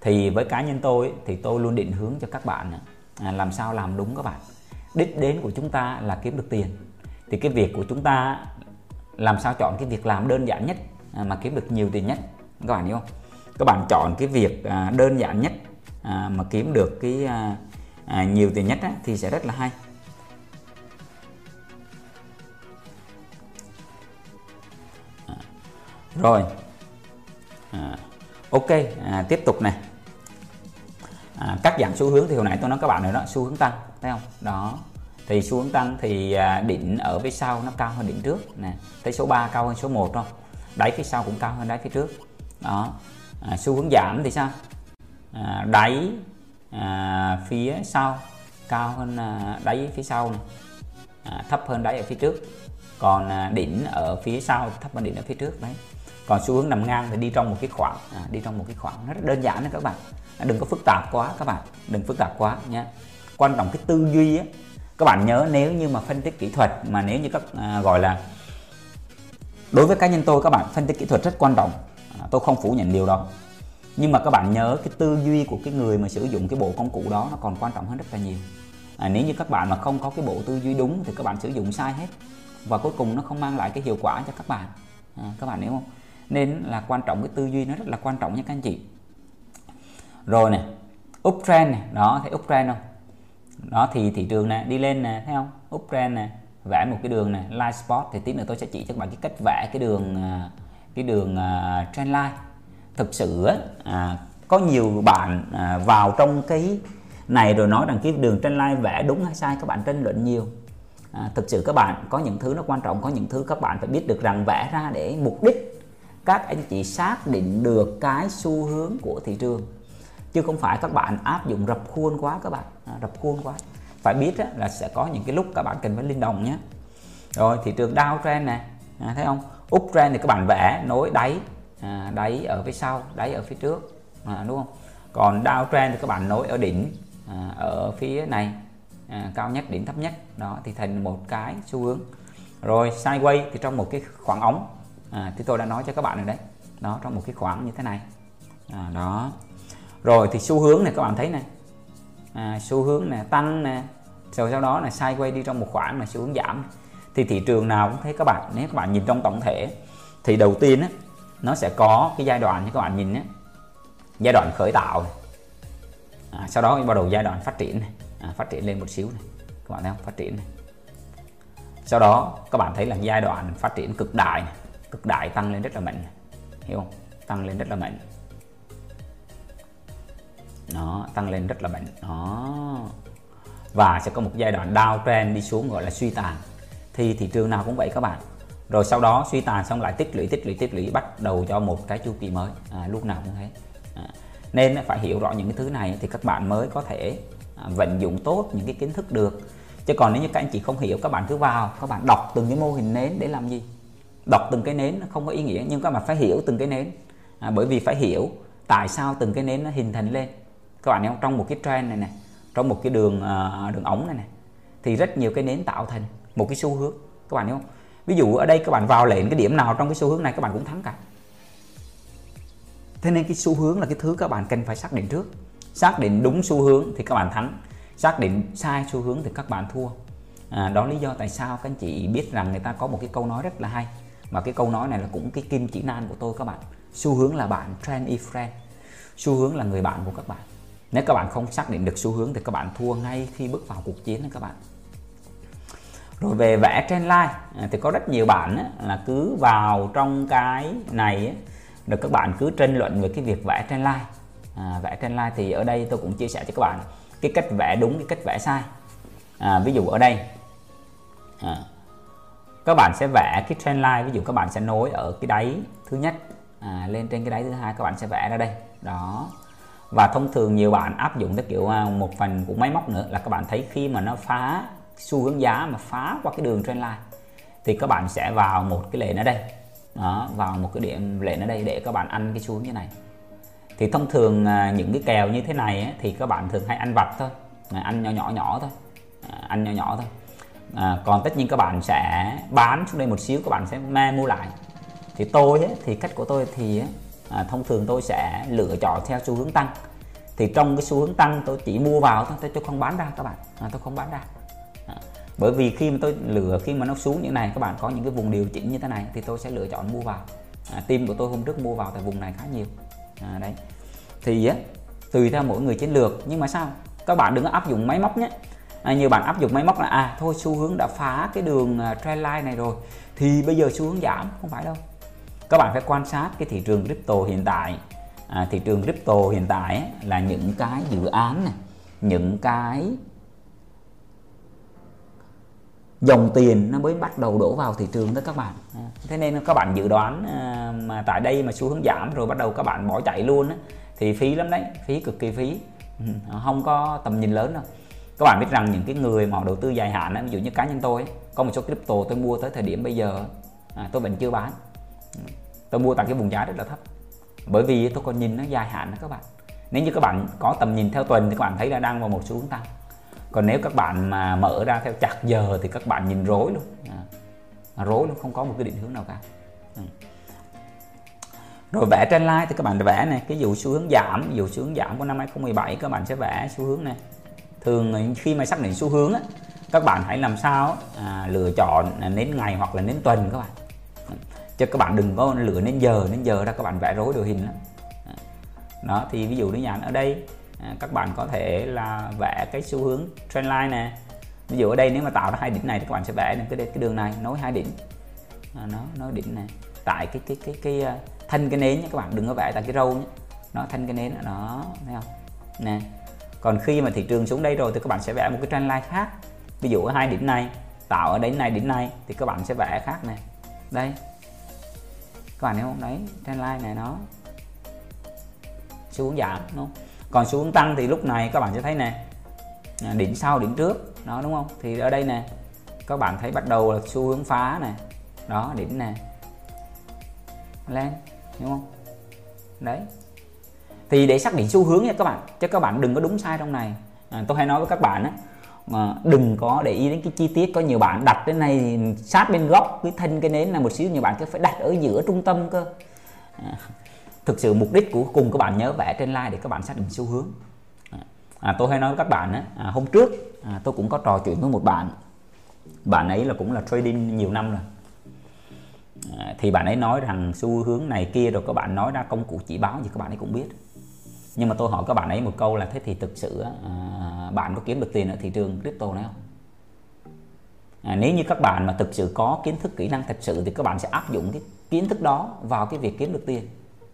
Thì với cá nhân tôi thì tôi luôn định hướng cho các bạn à, làm sao làm đúng các bạn. Đích đến của chúng ta là kiếm được tiền thì cái việc của chúng ta làm sao chọn cái việc làm đơn giản nhất à, mà kiếm được nhiều tiền nhất? Các bạn hiểu không? Các bạn chọn cái việc à, đơn giản nhất à, mà kiếm được cái nhiều tiền nhất thì sẽ rất là hay. Rồi. À, ok à, tiếp tục này. À, các dạng xu hướng thì hồi nãy tôi nói các bạn rồi đó xu hướng tăng thấy không? Đó thì xu hướng tăng thì à, đỉnh ở phía sau nó cao hơn đỉnh trước nè. Thấy số 3 cao hơn số 1 không đáy phía sau cũng cao hơn đáy phía trước. Đó. À, xu hướng giảm thì sao? À, đáy à, phía sau cao hơn à, đáy phía sau này. À, thấp hơn đáy ở phía trước. Còn à, đỉnh ở phía sau thấp hơn đỉnh ở phía trước đấy. Còn xu hướng nằm ngang thì đi trong một cái khoảng à, đi trong một cái khoảng. Nó rất đơn giản đấy các bạn. Đừng có phức tạp quá các bạn. Đừng phức tạp quá nhé quan trọng cái tư duy á các bạn nhớ nếu như mà phân tích kỹ thuật mà nếu như các à, gọi là đối với cá nhân tôi các bạn phân tích kỹ thuật rất quan trọng. À, tôi không phủ nhận điều đó. Nhưng mà các bạn nhớ cái tư duy của cái người mà sử dụng cái bộ công cụ đó nó còn quan trọng hơn rất là nhiều. À, nếu như các bạn mà không có cái bộ tư duy đúng thì các bạn sử dụng sai hết. Và cuối cùng nó không mang lại cái hiệu quả cho các bạn. À, các bạn hiểu không? Nên là quan trọng cái tư duy nó rất là quan trọng nha các anh chị. Rồi này uptrend này đó thấy uptrend không? Đó thì thị trường này đi lên nè thấy không? Uptrend nè vẽ một cái đường này line spot thì tí nữa tôi sẽ chỉ cho các bạn cái cách vẽ cái đường à, cái đường uh, trend line. Thực sự à, có nhiều bạn à, vào trong cái này rồi nói rằng cái đường trend line vẽ đúng hay sai các bạn tranh luận nhiều. À, thực sự các bạn có những thứ nó quan trọng có những thứ các bạn phải biết được rằng vẽ ra để mục đích các anh chị xác định được cái xu hướng của thị trường chứ không phải các bạn áp dụng rập khuôn quá các bạn. À, rập khuôn quá. Phải biết á, là sẽ có những cái lúc các bạn cần phải linh động nhé. Rồi thị trường downtrend này à, thấy không? Uptrend thì các bạn vẽ nối đáy. À, đáy ở phía sau đáy ở phía trước. À, đúng không? Còn downtrend thì các bạn nối ở đỉnh à, ở phía này. À, cao nhất đỉnh thấp nhất. Đó thì thành một cái xu hướng. Rồi sideways thì trong một cái khoảng ống. À, thì tôi đã nói cho các bạn rồi đấy. Nó trong một cái khoảng như thế này. À, đó rồi thì xu hướng này các bạn thấy này à, xu hướng này tăng nè rồi sau đó là sideways đi trong một khoảng mà xu hướng giảm thì thị trường nào cũng thấy các bạn nếu các bạn nhìn trong tổng thể thì đầu tiên á, nó sẽ có cái giai đoạn như các bạn nhìn á giai đoạn khởi tạo này. À, sau đó bắt đầu giai đoạn phát triển này. À, phát triển lên một xíu này các bạn thấy không phát triển này sau đó các bạn thấy là giai đoạn phát triển cực đại này. cực đại tăng lên rất là mạnh này. hiểu không tăng lên rất là mạnh nó tăng lên rất là mạnh đó và sẽ có một giai đoạn downtrend đi xuống gọi là suy tàn. Thì thị trường nào cũng vậy các bạn. Rồi sau đó suy tàn xong lại tích lũy tích lũy tích lũy bắt đầu cho một cái chu kỳ mới. À, lúc nào cũng thế. À, nên phải hiểu rõ những cái thứ này thì các bạn mới có thể à, vận dụng tốt những cái kiến thức được. Chứ còn nếu như các anh chị không hiểu các bạn cứ vào các bạn đọc từng cái mô hình nến để làm gì? Đọc từng cái nến nó không có ý nghĩa nhưng các bạn phải hiểu từng cái nến. À, bởi vì phải hiểu tại sao từng cái nến nó hình thành lên các bạn thấy không trong một cái trend này này trong một cái đường uh, đường ống này này thì rất nhiều cái nến tạo thành một cái xu hướng. Các bạn hiểu không? Ví dụ ở đây các bạn vào lệnh cái điểm nào trong cái xu hướng này các bạn cũng thắng cả. Thế nên cái xu hướng là cái thứ các bạn cần phải xác định trước. Xác định đúng xu hướng thì các bạn thắng xác định sai xu hướng thì các bạn thua. À, đó lý do tại sao các anh chị biết rằng người ta có một cái câu nói rất là hay và cái câu nói này là cũng cái kim chỉ nan của tôi các bạn. Xu hướng là bạn trend is friend xu hướng là người bạn của các bạn nếu các bạn không xác định được xu hướng thì các bạn thua ngay khi bước vào cuộc chiến đó các bạn. Rồi về vẽ trendline à, thì có rất nhiều bạn là cứ vào trong cái này rồi các bạn cứ tranh luận về cái việc vẽ trendline à, vẽ trendline thì ở đây tôi cũng chia sẻ cho các bạn cái cách vẽ đúng cái cách vẽ sai. À, ví dụ ở đây à, các bạn sẽ vẽ cái trendline ví dụ các bạn sẽ nối ở cái đáy thứ nhất à, lên trên cái đáy thứ hai các bạn sẽ vẽ ra đây. Đó và thông thường nhiều bạn áp dụng cái kiểu à, một phần của máy móc nữa là các bạn thấy khi mà nó phá xu hướng giá mà phá qua cái đường trendline thì các bạn sẽ vào một cái lệnh ở đây. Đó vào một cái điểm lệnh ở đây để các bạn ăn cái xu hướng như này. Thì thông thường à, những cái kèo như thế này ấy, thì các bạn thường hay ăn vặt thôi à, ăn nhỏ nhỏ nhỏ thôi à, ăn nhỏ nhỏ thôi. À, còn tất nhiên các bạn sẽ bán xuống đây một xíu các bạn sẽ me mua lại. Thì tôi ấy, thì cách của tôi thì ấy, à, thông thường tôi sẽ lựa chọn theo xu hướng tăng. Thì trong cái xu hướng tăng tôi chỉ mua vào thôi tôi không bán ra các bạn. À, tôi không bán ra. À, bởi vì khi mà tôi lựa khi mà nó xuống như này các bạn có những cái vùng điều chỉnh như thế này thì tôi sẽ lựa chọn mua vào. À, team của tôi hôm trước mua vào tại vùng này khá nhiều. À, đấy. Thì á tùy theo mỗi người chiến lược. Nhưng mà sao? Các bạn đừng có áp dụng máy móc nhé. À, nhiều bạn áp dụng máy móc là à thôi xu hướng đã phá cái đường à, trendline này rồi thì bây giờ xu hướng giảm. Không phải đâu các bạn phải quan sát cái thị trường crypto hiện tại. À, thị trường crypto hiện tại ấy, là những cái dự án này những cái dòng tiền nó mới bắt đầu đổ vào thị trường đó các bạn. À, thế nên các bạn dự đoán à, mà tại đây mà xu hướng giảm rồi bắt đầu các bạn bỏ chạy luôn á, thì phí lắm đấy phí cực kỳ phí. Không có tầm nhìn lớn đâu. Các bạn biết rằng những cái người mà đầu tư dài hạn ví dụ như cá nhân tôi có một số crypto tôi mua tới thời điểm bây giờ à, tôi vẫn chưa bán. Ừ tôi mua tại cái vùng giá rất là thấp. Bởi vì tôi còn nhìn nó dài hạn đó các bạn. Nếu như các bạn có tầm nhìn theo tuần thì các bạn thấy là đang vào một xu hướng tăng. Còn nếu các bạn mà mở ra theo chặt giờ thì các bạn nhìn rối luôn. À, rối luôn không có một cái định hướng nào cả. Ừ. rồi vẽ trên like thì các bạn vẽ này cái dụ xu hướng giảm dụ xu hướng giảm của năm 2017 các bạn sẽ vẽ xu hướng này. Thường khi mà xác định xu hướng á, các bạn hãy làm sao à, lựa chọn đến ngày hoặc là đến tuần các bạn chứ các bạn đừng có lựa đến giờ đến giờ ra các bạn vẽ rối đồ hình lắm. Đó thì ví dụ như nhà ở đây à, các bạn có thể là vẽ cái xu hướng trendline nè. Ví dụ ở đây nếu mà tạo ra hai đỉnh này thì các bạn sẽ vẽ cái cái đường này nối hai đỉnh. À, nó nối đỉnh này. Tại cái cái cái cái, à, cái thân cái nến nhé các bạn đừng có vẽ tại cái râu nhé nó thân cái nến đó thấy không? Nè còn khi mà thị trường xuống đây rồi thì các bạn sẽ vẽ một cái trendline khác. Ví dụ ở hai đỉnh này tạo ở đỉnh này đỉnh này thì các bạn sẽ vẽ khác này đây các bạn thấy không? Đấy trendline này nó xu hướng giảm đúng không? Còn xu hướng tăng thì lúc này các bạn sẽ thấy nè à, đỉnh sau đỉnh trước đó đúng không? Thì ở đây nè các bạn thấy bắt đầu là xu hướng phá này đó đỉnh nè lên đúng không? Đấy. Thì để xác định xu hướng nha các bạn chứ các bạn đừng có đúng sai trong này. À, tôi hay nói với các bạn á mà đừng có để ý đến cái chi tiết có nhiều bạn đặt cái này sát bên góc cái thân cái nến là một xíu nhiều bạn cứ phải đặt ở giữa trung tâm cơ. À, thực sự mục đích của cùng các bạn nhớ vẽ trên like để các bạn xác định xu hướng. À, à, tôi hay nói với các bạn á, à, hôm trước à, tôi cũng có trò chuyện với một bạn. Bạn ấy là cũng là trading nhiều năm rồi. À, thì bạn ấy nói rằng xu hướng này kia rồi các bạn nói ra công cụ chỉ báo gì các bạn ấy cũng biết nhưng mà tôi hỏi các bạn ấy một câu là thế thì thực sự à, bạn có kiếm được tiền ở thị trường crypto này không? À, nếu như các bạn mà thực sự có kiến thức kỹ năng thật sự thì các bạn sẽ áp dụng cái kiến thức đó vào cái việc kiếm được tiền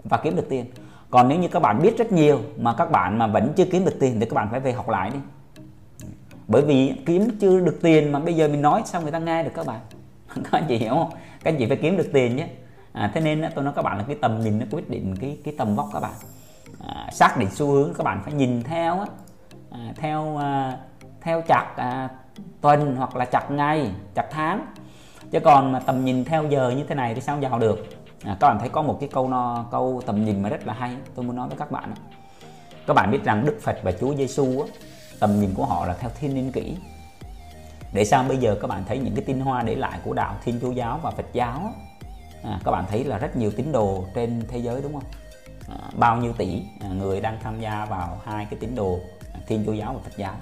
và kiếm được tiền. Còn nếu như các bạn biết rất nhiều mà các bạn mà vẫn chưa kiếm được tiền thì các bạn phải về học lại đi. Bởi vì kiếm chưa được tiền mà bây giờ mình nói sao người ta nghe được các bạn? Các anh chị hiểu không? Các anh chị phải kiếm được tiền nhé. À, thế nên tôi nói các bạn là cái tầm nhìn nó quyết định cái cái tầm vóc các bạn à, xác định xu hướng các bạn phải nhìn theo á. À, theo à, theo chặt à, tuần hoặc là chặt ngày chặt tháng. Chứ còn mà tầm nhìn theo giờ như thế này thì sao giàu được? À, các bạn thấy có một cái câu no câu tầm nhìn mà rất là hay tôi muốn nói với các bạn các bạn biết rằng Đức Phật và Chúa Giêsu tầm nhìn của họ là theo thiên niên kỷ. Để sao bây giờ các bạn thấy những cái tinh hoa để lại của đạo Thiên Chúa giáo và Phật giáo à, các bạn thấy là rất nhiều tín đồ trên thế giới đúng không? À, bao nhiêu tỷ à, người đang tham gia vào hai cái tín đồ à, Thiên Chúa giáo và Phật giáo.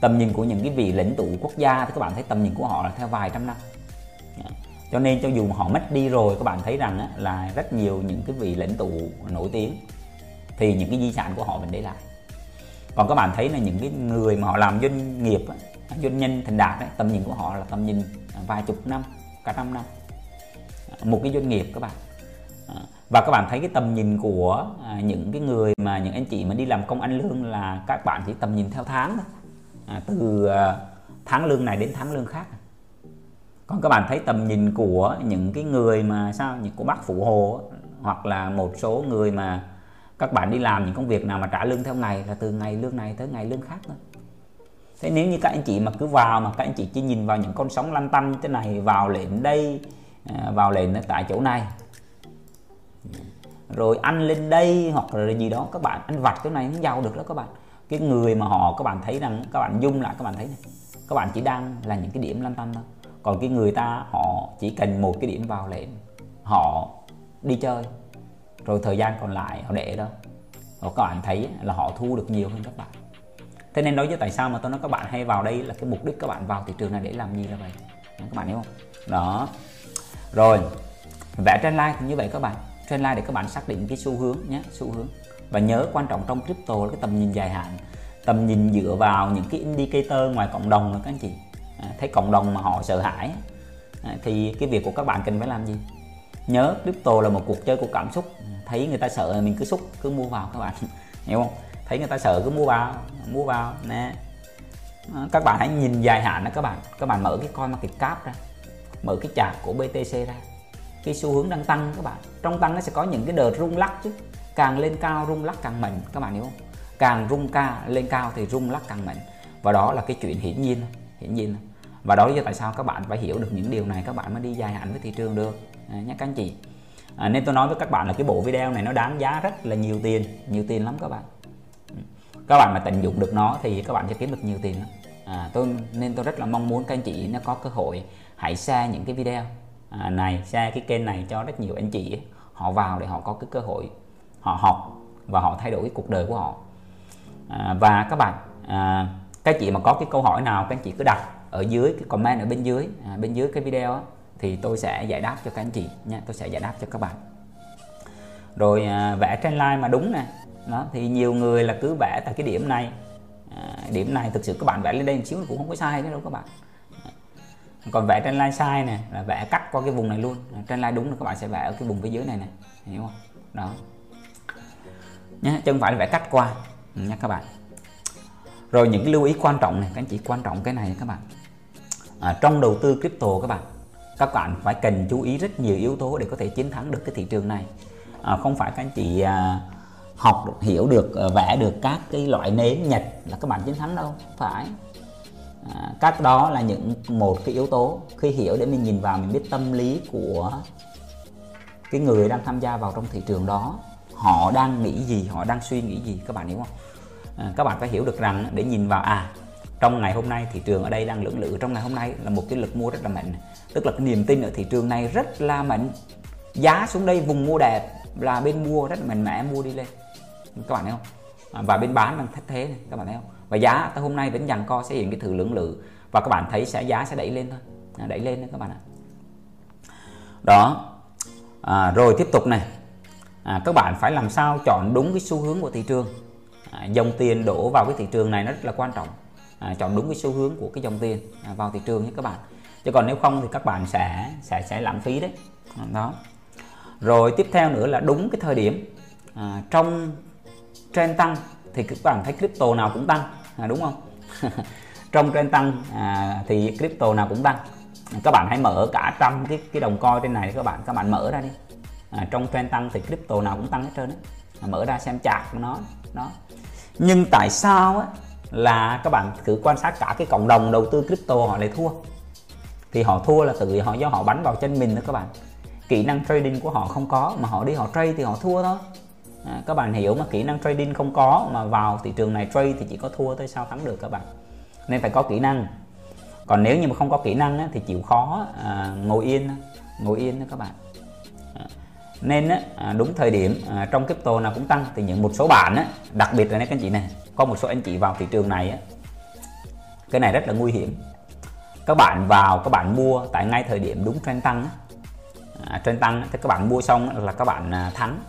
Tầm nhìn của những cái vị lãnh tụ quốc gia thì các bạn thấy tầm nhìn của họ là theo vài trăm năm. Dạ. Cho nên cho dù họ mất đi rồi các bạn thấy rằng á, là rất nhiều những cái vị lãnh tụ nổi tiếng thì những cái di sản của họ vẫn để lại. Còn các bạn thấy là những cái người mà họ làm doanh nghiệp doanh nhân thành đạt ấy, tầm nhìn của họ là tầm nhìn vài chục năm cả trăm năm. Dạ. Một cái doanh nghiệp các bạn và các bạn thấy cái tầm nhìn của à, những cái người mà những anh chị mà đi làm công ăn lương là các bạn chỉ tầm nhìn theo tháng thôi. À, từ à, tháng lương này đến tháng lương khác. Còn các bạn thấy tầm nhìn của những cái người mà sao những của bác phụ hồ hoặc là một số người mà các bạn đi làm những công việc nào mà trả lương theo ngày là từ ngày lương này tới ngày lương khác thôi. Thế nếu như các anh chị mà cứ vào mà các anh chị chỉ nhìn vào những con sóng lăn tăn thế này vào lệnh đây à, vào vào ở tại chỗ này rồi ăn lên đây hoặc là gì đó, các bạn ăn vặt cái này không giàu được đó các bạn. Cái người mà họ, các bạn thấy rằng, các bạn dung lại, các bạn thấy này. Các bạn chỉ đang là những cái điểm lăn tăn thôi. Còn cái người ta, họ chỉ cần một cái điểm vào lệnh họ đi chơi. Rồi thời gian còn lại họ để đó. Họ các bạn thấy là họ thu được nhiều hơn các bạn. Thế nên đối với tại sao mà tôi nói các bạn hay vào đây là cái mục đích các bạn vào thị trường này để làm gì là vậy? Các bạn hiểu không? Đó. Rồi, vẽ trên like cũng như vậy các bạn trên like để các bạn xác định cái xu hướng nhé xu hướng. Và nhớ quan trọng trong crypto là cái tầm nhìn dài hạn tầm nhìn dựa vào những cái indicator ngoài cộng đồng các anh chị. À, thấy cộng đồng mà họ sợ hãi à, thì cái việc của các bạn cần phải làm gì? Nhớ crypto là một cuộc chơi của cảm xúc. Thấy người ta sợ mình cứ xúc cứ mua vào các bạn. Hiểu không? Thấy người ta sợ cứ mua vào mua vào nè. À, các bạn hãy nhìn dài hạn đó các bạn. Các bạn mở cái coin market cap ra mở cái chart của BTC ra cái xu hướng đang tăng các bạn. Trong tăng nó sẽ có những cái đợt rung lắc chứ. Càng lên cao rung lắc càng mạnh các bạn hiểu không? Càng rung ca lên cao thì rung lắc càng mạnh. Và đó là cái chuyện hiển nhiên hiển nhiên. Và đó là tại sao các bạn phải hiểu được những điều này các bạn mới đi dài hạn với thị trường được. À, nhé các anh chị. À, nên tôi nói với các bạn là cái bộ video này nó đáng giá rất là nhiều tiền nhiều tiền lắm các bạn. Ừ. Các bạn mà tận dụng được nó thì các bạn sẽ kiếm được nhiều tiền lắm. À, tôi nên tôi rất là mong muốn các anh chị nó có cơ hội hãy share những cái video. À, này share cái kênh này cho rất nhiều anh chị họ vào để họ có cái cơ hội họ học và họ thay đổi cái cuộc đời của họ. À, và các bạn à, các chị mà có cái câu hỏi nào các anh chị cứ đặt ở dưới cái comment ở bên dưới à, bên dưới cái video á, thì tôi sẽ giải đáp cho các anh chị nha tôi sẽ giải đáp cho các bạn. Rồi à, vẽ trên line mà đúng nè. Đó thì nhiều người là cứ vẽ tại cái điểm này. À, điểm này thực sự các bạn vẽ lên đây một xíu cũng không có sai đâu các bạn còn vẽ trên line sai nè là vẽ cắt qua cái vùng này luôn. Trên line đúng là các bạn sẽ vẽ ở cái vùng phía dưới này nè hiểu không? Đó. Nhé chứ không phải là vẽ cắt qua. Ừ, Nha các bạn. Rồi những lưu ý quan trọng này các anh chị quan trọng cái này các bạn. À, trong đầu tư crypto các bạn các bạn phải cần chú ý rất nhiều yếu tố để có thể chiến thắng được cái thị trường này. À, không phải các anh chị à, học được, hiểu được à, vẽ được các cái loại nến nhật là các bạn chiến thắng đâu phải à, các đó là những một cái yếu tố khi hiểu để mình nhìn vào mình biết tâm lý của cái người đang tham gia vào trong thị trường đó họ đang nghĩ gì họ đang suy nghĩ gì các bạn hiểu không? À, các bạn phải hiểu được rằng để nhìn vào à trong ngày hôm nay thị trường ở đây đang lưỡng lự trong ngày hôm nay là một cái lực mua rất là mạnh tức là cái niềm tin ở thị trường này rất là mạnh giá xuống đây vùng mua đẹp là bên mua rất là mạnh mẽ mua đi lên. Các bạn thấy không? À, và bên bán đang thất thế này các bạn thấy không? Và giá tới hôm nay vẫn dằn co sẽ hiện cái thử lưỡng lự. Và các bạn thấy sẽ giá sẽ đẩy lên thôi. À, đẩy lên đấy các bạn ạ. Đó. À, rồi tiếp tục này. À, các bạn phải làm sao chọn đúng cái xu hướng của thị trường. À, dòng tiền đổ vào cái thị trường này nó rất là quan trọng. À, chọn đúng cái xu hướng của cái dòng tiền à, vào thị trường nhé các bạn. Chứ còn nếu không thì các bạn sẽ sẽ sẽ lãng phí đấy. À, đó. Rồi tiếp theo nữa là đúng cái thời điểm. À, trong trend tăng thì các bạn thấy crypto nào cũng tăng à, đúng không? Trong trend tăng à, thì crypto nào cũng tăng. Các bạn hãy mở cả trăm cái cái đồng coi trên này các bạn các bạn mở ra đi. À, trong trend tăng thì crypto nào cũng tăng hết trơn đấy à, mở ra xem chạc của nó đó. Nhưng tại sao á, là các bạn thử quan sát cả cái cộng đồng đầu tư crypto họ lại thua? Thì họ thua là tự họ do họ bắn vào chân mình đó các bạn. Kỹ năng trading của họ không có mà họ đi họ trade thì họ thua thôi à, các bạn hiểu mà kỹ năng trading không có mà vào thị trường này trade thì chỉ có thua thôi sao thắng được các bạn? Nên phải có kỹ năng. Còn nếu như mà không có kỹ năng á, thì chịu khó à, ngồi yên ngồi yên đó các bạn. À, nên á, à, đúng thời điểm à, trong crypto nào cũng tăng thì những một số bạn á, đặc biệt là các anh chị này có một số anh chị vào thị trường này á, cái này rất là nguy hiểm. Các bạn vào các bạn mua tại ngay thời điểm đúng trend tăng á, à, trend tăng thì các bạn mua xong là các bạn à, thắng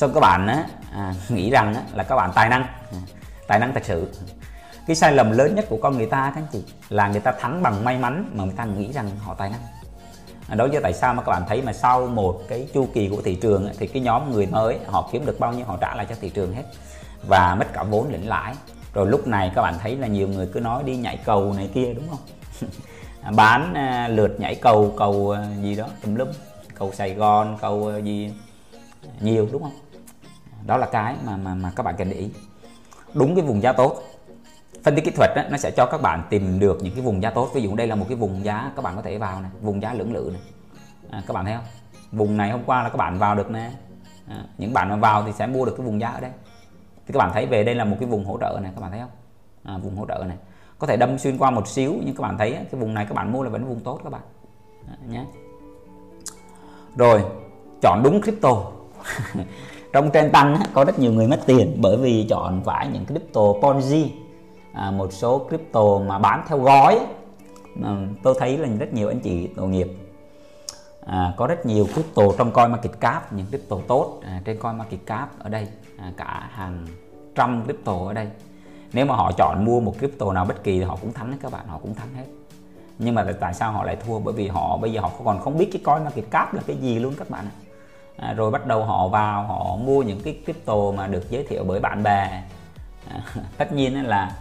cho các bạn á, à, nghĩ rằng á, là các bạn tài năng. Ừ, tài năng thật sự. Cái sai lầm lớn nhất của con người ta các anh chị là người ta thắng bằng may mắn mà người ta nghĩ rằng họ tài năng. À, đó là tại sao mà các bạn thấy mà sau một cái chu kỳ của thị trường thì cái nhóm người mới họ kiếm được bao nhiêu họ trả lại cho thị trường hết và mất cả vốn lẫn lãi. Rồi lúc này các bạn thấy là nhiều người cứ nói đi nhảy cầu này kia đúng không? À, bán à, lượt nhảy cầu cầu à, gì đó tùm lum cầu Sài Gòn cầu à, gì nhiều đúng không? Đó là cái mà mà mà các bạn cần để ý. Đúng cái vùng giá tốt. Phân tích kỹ thuật đó, nó sẽ cho các bạn tìm được những cái vùng giá tốt. Ví dụ đây là một cái vùng giá các bạn có thể vào này vùng giá lưỡng lự này. À, các bạn thấy không? Vùng này hôm qua là các bạn vào được nè. À, những bạn mà vào thì sẽ mua được cái vùng giá ở đây. Thì các bạn thấy về đây là một cái vùng hỗ trợ này các bạn thấy không? À, vùng hỗ trợ này. Có thể đâm xuyên qua một xíu nhưng các bạn thấy cái vùng này các bạn mua là vẫn vùng tốt các bạn. À, nhé rồi chọn đúng crypto. trong trên tăng có rất nhiều người mất tiền bởi vì chọn phải những crypto ponzi. À, một số crypto mà bán theo gói. À, tôi thấy là rất nhiều anh chị tổ nghiệp à, có rất nhiều crypto trong coin market cap những crypto tốt à, trên coin market cap ở đây à, cả hàng trăm crypto ở đây. Nếu mà họ chọn mua một crypto nào bất kỳ thì họ cũng thắng hết các bạn họ cũng thắng hết. Nhưng mà tại sao họ lại thua? Bởi vì họ bây giờ họ còn không biết cái coin market cap là cái gì luôn các bạn à, rồi bắt đầu họ vào họ mua những cái crypto mà được giới thiệu bởi bạn bè. À, tất nhiên là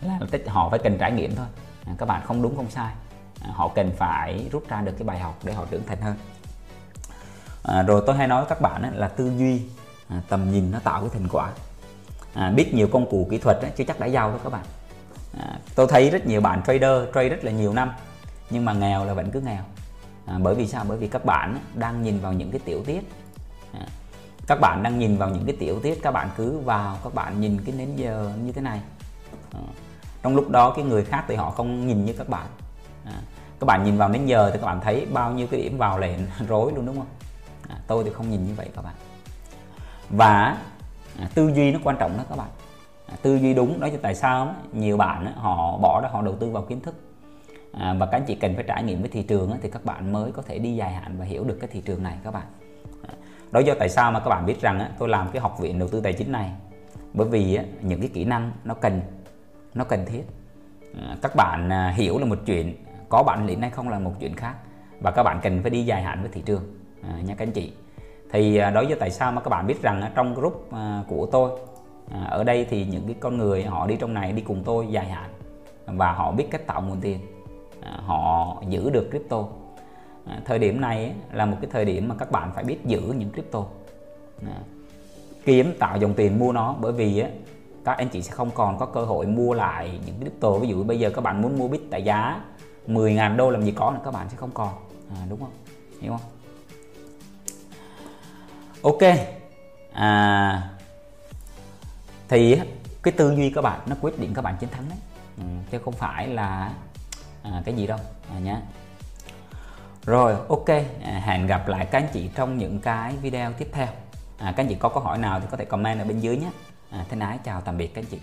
là họ phải cần trải nghiệm thôi. À, các bạn không đúng không sai. À, họ cần phải rút ra được cái bài học để họ trưởng thành hơn. À, rồi tôi hay nói với các bạn ấy, là tư duy à, tầm nhìn nó tạo cái thành quả. À, biết nhiều công cụ kỹ thuật ấy, chứ chắc đã giàu đâu các bạn. À, tôi thấy rất nhiều bạn trader trade rất là nhiều năm nhưng mà nghèo là vẫn cứ nghèo à, bởi vì sao? Bởi vì các bạn đang nhìn vào những cái tiểu tiết. À, các bạn đang nhìn vào những cái tiểu tiết các bạn cứ vào các bạn nhìn cái nến giờ như thế này. À, trong lúc đó cái người khác thì họ không nhìn như các bạn. À, các bạn nhìn vào nến giờ thì các bạn thấy bao nhiêu cái điểm vào lệnh rối luôn đúng không? À, tôi thì không nhìn như vậy các bạn. Và à, tư duy nó quan trọng đó các bạn. À, tư duy đúng đó cho tại sao nhiều bạn họ bỏ ra họ đầu tư vào kiến thức à, và các anh chị cần phải trải nghiệm với thị trường thì các bạn mới có thể đi dài hạn và hiểu được cái thị trường này các bạn. Đó. Do tại sao mà các bạn biết rằng tôi làm cái học viện đầu tư tài chính này. Bởi vì những cái kỹ năng nó cần nó cần thiết. À, các bạn à, hiểu là một chuyện có bản lĩnh hay không là một chuyện khác. Và các bạn cần phải đi dài hạn với thị trường à, nha các anh chị. Thì à, đó do tại sao mà các bạn biết rằng trong group của tôi ở đây thì những cái con người họ đi trong này đi cùng tôi dài hạn. Và họ biết cách tạo nguồn tiền. À, họ giữ được crypto. À, thời điểm này là một cái thời điểm mà các bạn phải biết giữ những crypto. À, kiếm tạo dòng tiền mua nó bởi vì các anh chị sẽ không còn có cơ hội mua lại những crypto. Ví dụ bây giờ các bạn muốn mua bit tại giá 10.000 đô làm gì có là các bạn sẽ không còn. À, đúng không? Hiểu không? Ok. À, thì cái tư duy các bạn nó quyết định các bạn chiến thắng đấy. Ừ, chứ không phải là à, cái gì đâu? À, nhé rồi ok. À, hẹn gặp lại các anh chị trong những cái video tiếp theo. À, các anh chị có câu hỏi nào thì có thể comment ở bên dưới nhé. À, thân ái chào tạm biệt các anh chị.